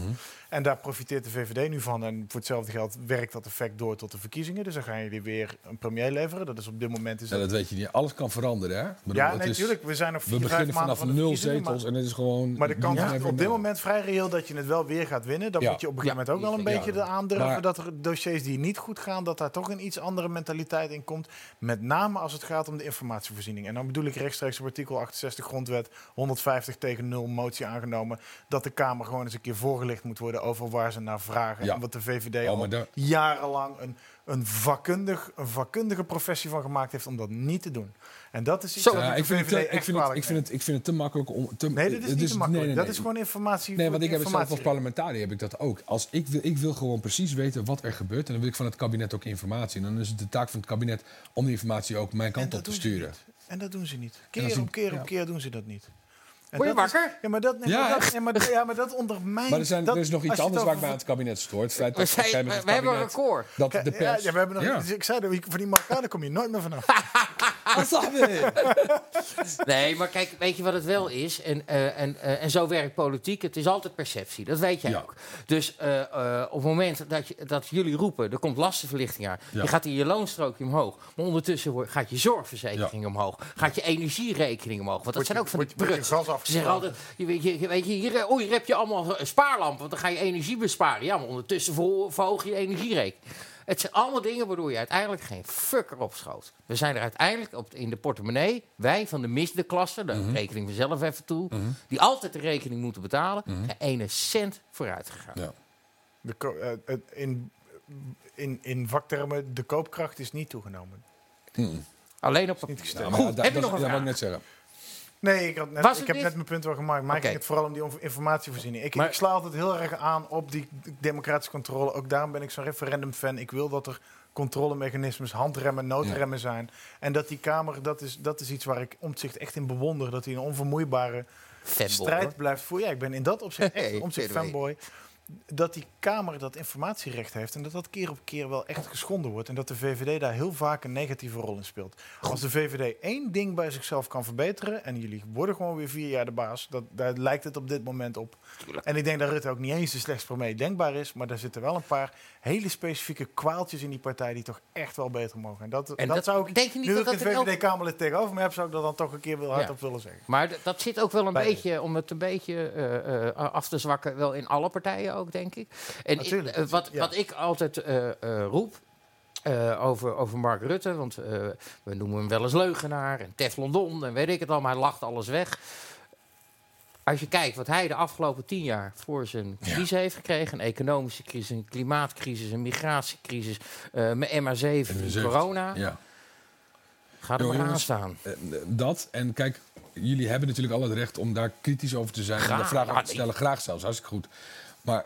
En daar profiteert de VVD nu van. En voor hetzelfde geld werkt dat effect door tot de verkiezingen. Dus dan gaan jullie weer een premier leveren. Dat is op dit moment... Is Ja, dat weet je niet. Alles kan veranderen, hè? Bedoel, ja, nee, natuurlijk. We zijn nog vier, We beginnen vanaf van de nul zetels maar- en het is gewoon... Maar de kans is op dit moment vrij reëel dat je het wel weer gaat winnen. Dan Ja. moet je op een gegeven moment ook wel een beetje aandurven Maar- dat er dossiers die niet goed gaan, dat daar toch een iets andere mentaliteit in komt. Met name als het gaat om de informatievoorziening. En dan bedoel ik rechtstreeks op artikel 68 grondwet 150 tegen 0 motie aangenomen. Dat de Kamer gewoon eens een keer voorgelicht moet worden over waar ze naar vragen. Ja. En wat de VVD Oh, al jarenlang een, een, vakkundig, een vakkundige professie van gemaakt heeft om dat niet te doen. En dat is iets Zo. wat Ja, ik vind, het te, ik, vind het, ik, vind het, ik vind het te makkelijk om... Te. Nee, dit is het niet te makkelijk. nee, nee, Dat is gewoon informatie. Nee, want ik heb het zelf als parlementariër heb ik dat ook. Als ik, wil, ik wil gewoon precies weten wat er gebeurt. En dan wil ik van het kabinet ook informatie. En dan is het de taak van het kabinet om die informatie ook mijn kant op dat te sturen. En dat doen ze niet. Keer op keer op keer doen ze dat niet. En Word je dat is- wakker? ja, maar dat, nee, Ja, maar dat, ja, maar, ja, maar dat ondermijnt... Maar er, zijn, dat, er is nog iets anders waar ik mij aan het kabinet stoort. Het feit We, dat zijn, hebben een record. Dat de pers... ja, we hebben nog, Ja. dus ik zei, dat, voor die Marokkanen kom je nooit meer vanaf. (laughs) Nee, maar kijk, weet je wat het wel is? En, eh, en, eh, en zo werkt politiek. Het is altijd perceptie. Dat weet jij Ja. ook. Dus eh, eh, op het moment dat, je, dat jullie roepen, er komt lastenverlichting aan. Ja. Je gaat in je loonstrookje omhoog. Maar ondertussen wordt- gaat je zorgverzekering omhoog. Gaat je energierekening omhoog. Want dat Wordt zijn je- ook van die wordt afgeslagen. altijd, je weet, je, weet je, hier, oh, hier heb je allemaal een spaarlampen. Want dan ga je energie besparen. Ja, maar ondertussen verho- verhoog je energierekening. Het zijn allemaal dingen waardoor je uiteindelijk geen fucker opschoot. We zijn er uiteindelijk op, in de portemonnee, wij van de middenklasse, daar Mhm. reken ik mezelf even toe, die altijd de rekening moeten betalen, geen ene cent vooruit gegaan. Ja. De eh, het- in, in, in vaktermen, de koopkracht is niet toegenomen. Mm. Alleen op papier. Ja, maar Goed, dat- heb je nog een dat vraag? ik net zeggen. Nee, ik, had net, Was ik het heb dit? net mijn punt wel gemaakt. Maar Oké. ik ging het vooral om die on- informatievoorziening. Ik, Maar- ik sla altijd heel erg aan op die democratische controle. Ook daarom ben ik zo'n referendum-fan. Ik wil dat er controlemechanismes, handremmen, noodremmen zijn. En dat die Kamer, dat is, dat is iets waar ik omzicht echt in bewonder. Dat hij een onvermoeibare Fanboy, strijd hoor. blijft voeren. Ja, ik ben in dat opzicht echt Hey, een omzicht fanboy. Dat die Kamer dat informatierecht heeft en dat dat keer op keer wel echt geschonden wordt. En dat de VVD daar heel vaak een negatieve rol in speelt. Als de VVD één ding bij zichzelf kan verbeteren. en jullie worden gewoon weer vier jaar de baas. Dat, daar lijkt het op dit moment op. En ik denk dat Rutte ook niet eens de slechtste premier denkbaar is. maar er zitten wel een paar hele specifieke kwaaltjes in die partij. die toch echt wel beter mogen. En dat, En dat, dat- zou ik. denk je niet nu dat ik elk- VVD-Kamerlid tegenover me heb. zou ik dat dan toch een keer wel hardop Ja. willen zeggen. Maar dat zit ook wel een Bij- beetje, om het een beetje eh, eh, af te zwakken, wel in alle partijen ook, denk ik. En Natuurlijk, eh, wat, ja. wat ik altijd roep. over, over Mark Rutte, want we noemen hem wel eens leugenaar en Teflon Don en weet ik het al, maar hij lacht alles weg. Als je kijkt wat hij de afgelopen tien jaar voor zijn crisis heeft gekregen, een economische crisis, een klimaatcrisis, een migratiecrisis, eh met MA7, En we zegt- corona, Ja. gaat er maar aan staan. eh, Dat, en kijk, jullie hebben natuurlijk al het recht om daar kritisch over te zijn. en de vraag over te stellen, graag zelfs, hartstikke goed. Maar,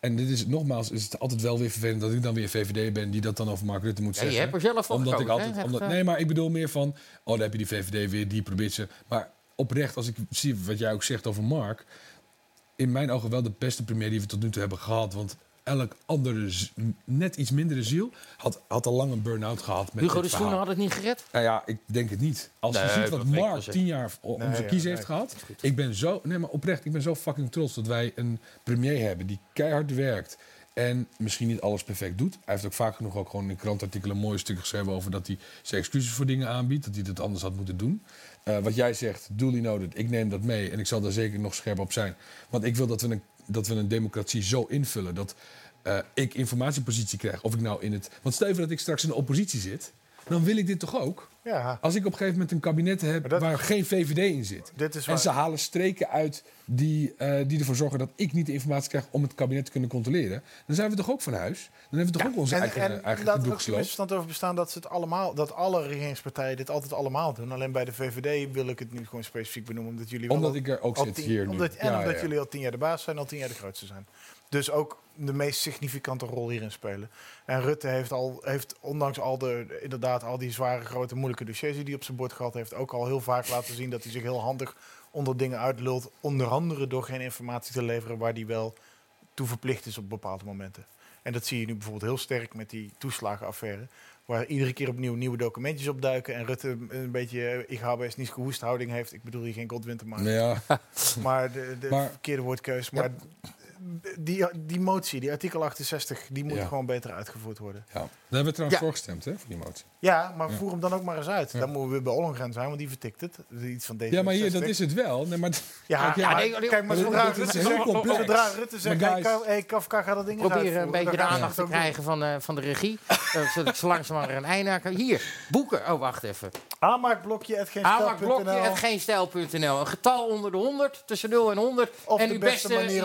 en dit is nogmaals, is het altijd wel weer vervelend dat ik dan weer VVD ben die dat dan over Mark Rutte moet Ja, je zeggen. hebt er zelf voor omdat ik altijd, hè? omdat, Echt, eh. Nee, maar ik bedoel meer van, oh, daar heb je die VVD weer, die probeert ze. Maar oprecht, als ik zie wat jij ook zegt over Mark, in mijn ogen wel de beste premier die we tot nu toe hebben gehad. Want elk andere, net iets mindere ziel, had, had al lang een burn-out gehad. Met Hugo de Schoenen had het niet gered? Nou ja, ik denk het niet. Als je ziet dat wat Mark tien jaar om Nee, zijn ja, kies nee, heeft gehad. Ik ben zo, nee maar oprecht, ik ben zo fucking trots dat wij een premier hebben die keihard werkt. En misschien niet alles perfect doet. Hij heeft ook vaak genoeg ook gewoon in krantartikelen een mooie stuk geschreven over dat hij zijn excuses voor dingen aanbiedt. Dat hij het anders had moeten doen. Eh, wat jij zegt, duly noted, ik neem dat mee en ik zal daar zeker nog scherp op zijn. Want ik wil dat we een, dat we een democratie zo invullen dat eh, ik informatiepositie krijg. Of ik nou in het. Want stel even dat ik straks in de oppositie zit. Dan wil ik dit toch ook? Ja. Als ik op een gegeven moment een kabinet heb waar geen VVD in zit. Dit is en ze halen streken uit die, eh, die ervoor zorgen dat ik niet de informatie krijg om het kabinet te kunnen controleren. Dan zijn we toch ook van huis? Dan hebben we toch ook onze En, eigen, en eigen laat er ook geen misverstand over bestaan dat, ze het allemaal, dat alle regeringspartijen dit altijd allemaal doen. Alleen bij de VVD wil ik het nu gewoon specifiek benoemen. Omdat jullie wel Omdat al- ik er ook zit tien- hier nu. Omdat, en Ja, omdat jullie al tien jaar de baas zijn, al tien jaar de grootste zijn. Dus ook de meest significante rol hierin spelen. En Rutte heeft, al, heeft ondanks al, de, inderdaad, al die zware, grote, moeilijke dossiers die hij op zijn bord gehad heeft, ook al heel vaak laten zien dat hij zich heel handig onder dingen uitlult. Onder andere door geen informatie te leveren waar hij wel toe verplicht is op bepaalde momenten. En dat zie je nu bijvoorbeeld heel sterk met die toeslagenaffaire. Waar iedere keer opnieuw nieuwe documentjes opduiken. En Rutte een beetje, eh, ik habe eens niet gehoest houding heeft. Ik bedoel hier geen Godwin te maken. Ja. Maar de, de Maar- verkeerde woordkeus. Maar die, die motie, die artikel 68, die moet Ja. gewoon beter uitgevoerd worden. Ja. Daar hebben we trouwens Ja. voor gestemd, hè, voor die motie. Ja, maar voer hem dan ook maar eens uit. Dan moeten we weer bij Ollongren zijn, want die vertikt het. Iets van deze Ja, maar hier, dat is het wel. Nee, maar, Ja, Kijk, maar zodra Rutte, zegt, zodra Rutte zegt, hey, Kafka gaat dat ding Probeer een beetje de aandacht te krijgen van, eh, van de regie. (laughs) eh, zodat ik zo er een einde aan kan. Hier, boeken. Oh, wacht even. Aanmaakblokje. Een getal onder de 100, tussen 0 en 100. Of en de uw beste beste, manier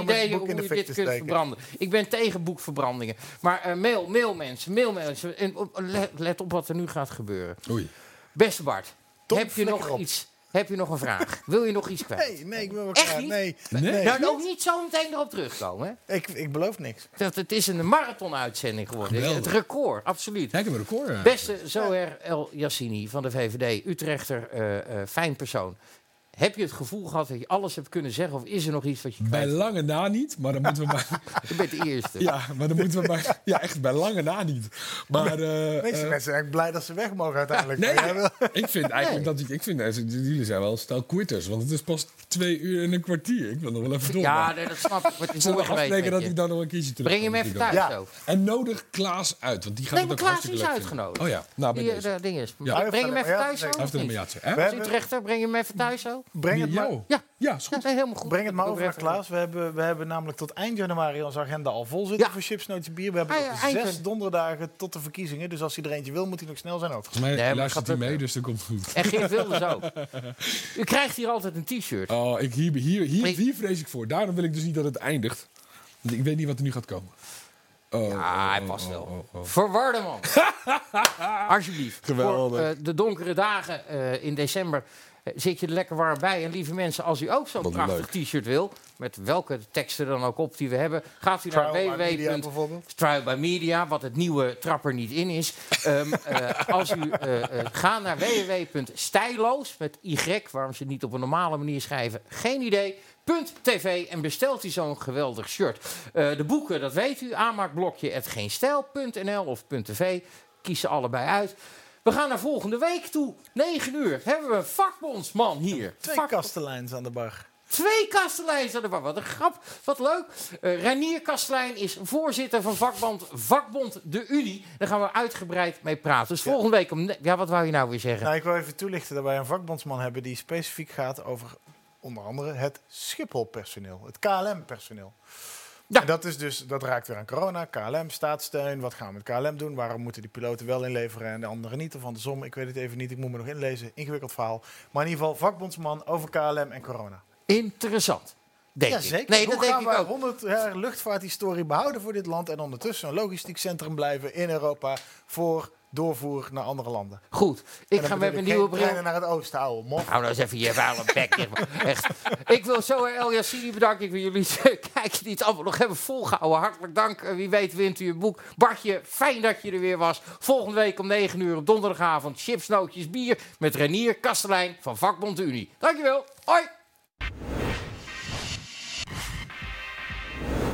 je dit kunt steken. verbranden. Ik ben tegen boekverbrandingen. Maar eh, mail, mail mensen, mail mensen. En, op- let, let op wat er nu gaat gebeuren. Oei. Beste Bart, Tom, heb je nog op. iets? Heb je nog een vraag? (laughs) Wil je nog iets kwijt? Nee, nee, ik wil wel Echt niet? Nee, Nee? nee. Nou, ook niet zo meteen erop terugkomen. Hè? Ik, ik beloof niks. Dat, het is een marathon-uitzending geworden. Geweldig. Het record, absoluut. Een record. ja. Beste Zoher El Yassini van de VVD, Utrechter, eh, eh, fijn persoon. Heb je het gevoel gehad dat je alles hebt kunnen zeggen? Of is er nog iets wat je Bij kwijt lange na niet, maar dan moeten we maar... (laughs) Je bent de eerste. Ja, maar dan moeten we maar... Ja, echt, bij lange na niet. Maar... eh, De meeste eh, mensen zijn blij dat ze weg mogen uiteindelijk. Nee, wil- ik vind eigenlijk dat... Ik vind, eh, jullie zijn wel stel quitters, want het is pas twee uur en een kwartier. Ik wil nog wel even door. Ja, nee, dat snap ik. Maar het is Zullen we mooi geweest afspreken dat ik dan nog een keertje terug Breng hem even thuis Ja. zo. En nodig Klaas uit, want die gaat Nee, het maar ook Klaas hartstikke is leuk vinden. uitgenodigd. Oh ja, nou bij Die, deze. eh, ding is. Ja. Breng hem even Ja, thuis zo. Utrechter, breng hem even thuis zo. Breng het, maar? Ja. Ja, is Ja, goed. nee, helemaal goed. breng het maar over naar Klaas. We hebben, we hebben namelijk tot eind januari onze agenda al vol zitten Ja. voor chips, nootjes, bier. We hebben Ah, ja, zes donderdagen tot de verkiezingen. Dus als hij er eentje wil, moet hij nog snel zijn mij Nee, maar luistert gaat hij mee, dus dat komt goed. En Geert Wilders ook. (laughs) U krijgt hier altijd een t-shirt. Oh, ik, hier, hier, hier, hier vrees ik voor. Daarom wil ik dus niet dat het eindigt. Want ik weet niet wat er nu gaat komen. Oh, Ja, hij oh, past oh, wel. oh, oh. Verwarde man. (laughs) Alsjeblieft. Geweldig. Voor eh, de donkere dagen eh, in december zit je er lekker warm bij. En lieve mensen, als u ook zo'n prachtig t-shirt wil, met welke teksten dan ook op die we hebben, gaat u naar Trial by Media www. bijvoorbeeld. Trial by Media, wat het nieuwe trapper niet in is. Ehm, (laughs) eh, als u eh eh, gaat naar www.stijloos met y, waarom ze het niet op een normale manier schrijven, geen idee. .tv en bestelt u zo'n geweldig shirt. Eh, de boeken, dat weet u, aanmaakblokje geenstijl.nl of .tv. Kies ze allebei uit. We gaan naar volgende week toe. 9 uur hebben we een vakbondsman hier. Twee Vak- kasteleins aan de bar. Twee kasteleins aan de bar. Wat een grap. Wat leuk. Eh Reinier Kastelein is voorzitter van vakbond, vakbond De Unie. Daar gaan we uitgebreid mee praten. Dus volgende week om... Ja, wat wou je nou weer zeggen? Nou, ik wil even toelichten dat wij een vakbondsman hebben die specifiek gaat over onder andere het Schiphol-personeel, het KLM-personeel. En dat, is dus, dat raakt weer aan corona, KLM, staatssteun. Wat gaan we met KLM doen? Waarom moeten die piloten wel inleveren en de anderen niet? Of andersom, ik weet het even niet. Ik moet me nog inlezen. Ingewikkeld verhaal. Maar in ieder geval, vakbondsman over KLM en corona. Interessant. Denk ja, ik. zeker. Nee, Hoe dat denk gaan ik we ook. 100 jaar luchtvaarthistorie behouden voor dit land en ondertussen een logistiek centrum blijven in Europa voor doorvoer naar andere landen? Goed. Ik ga met mijn nieuwe bril... treinen naar het oosten, ouwe mof. Hou nou eens even je vuile bek. (laughs) Echt. Ik wil zo El Yassini bedanken. Ik wil jullie (laughs) kijken die het allemaal nog hebben volgehouden. Hartelijk dank. Eh, Wie weet wint u een boek. Bartje, fijn dat je er weer was. Volgende week om 9 uur op donderdagavond chips, nootjes, bier met Renier Kastelein van Vakbond de Unie. Dankjewel. Hoi.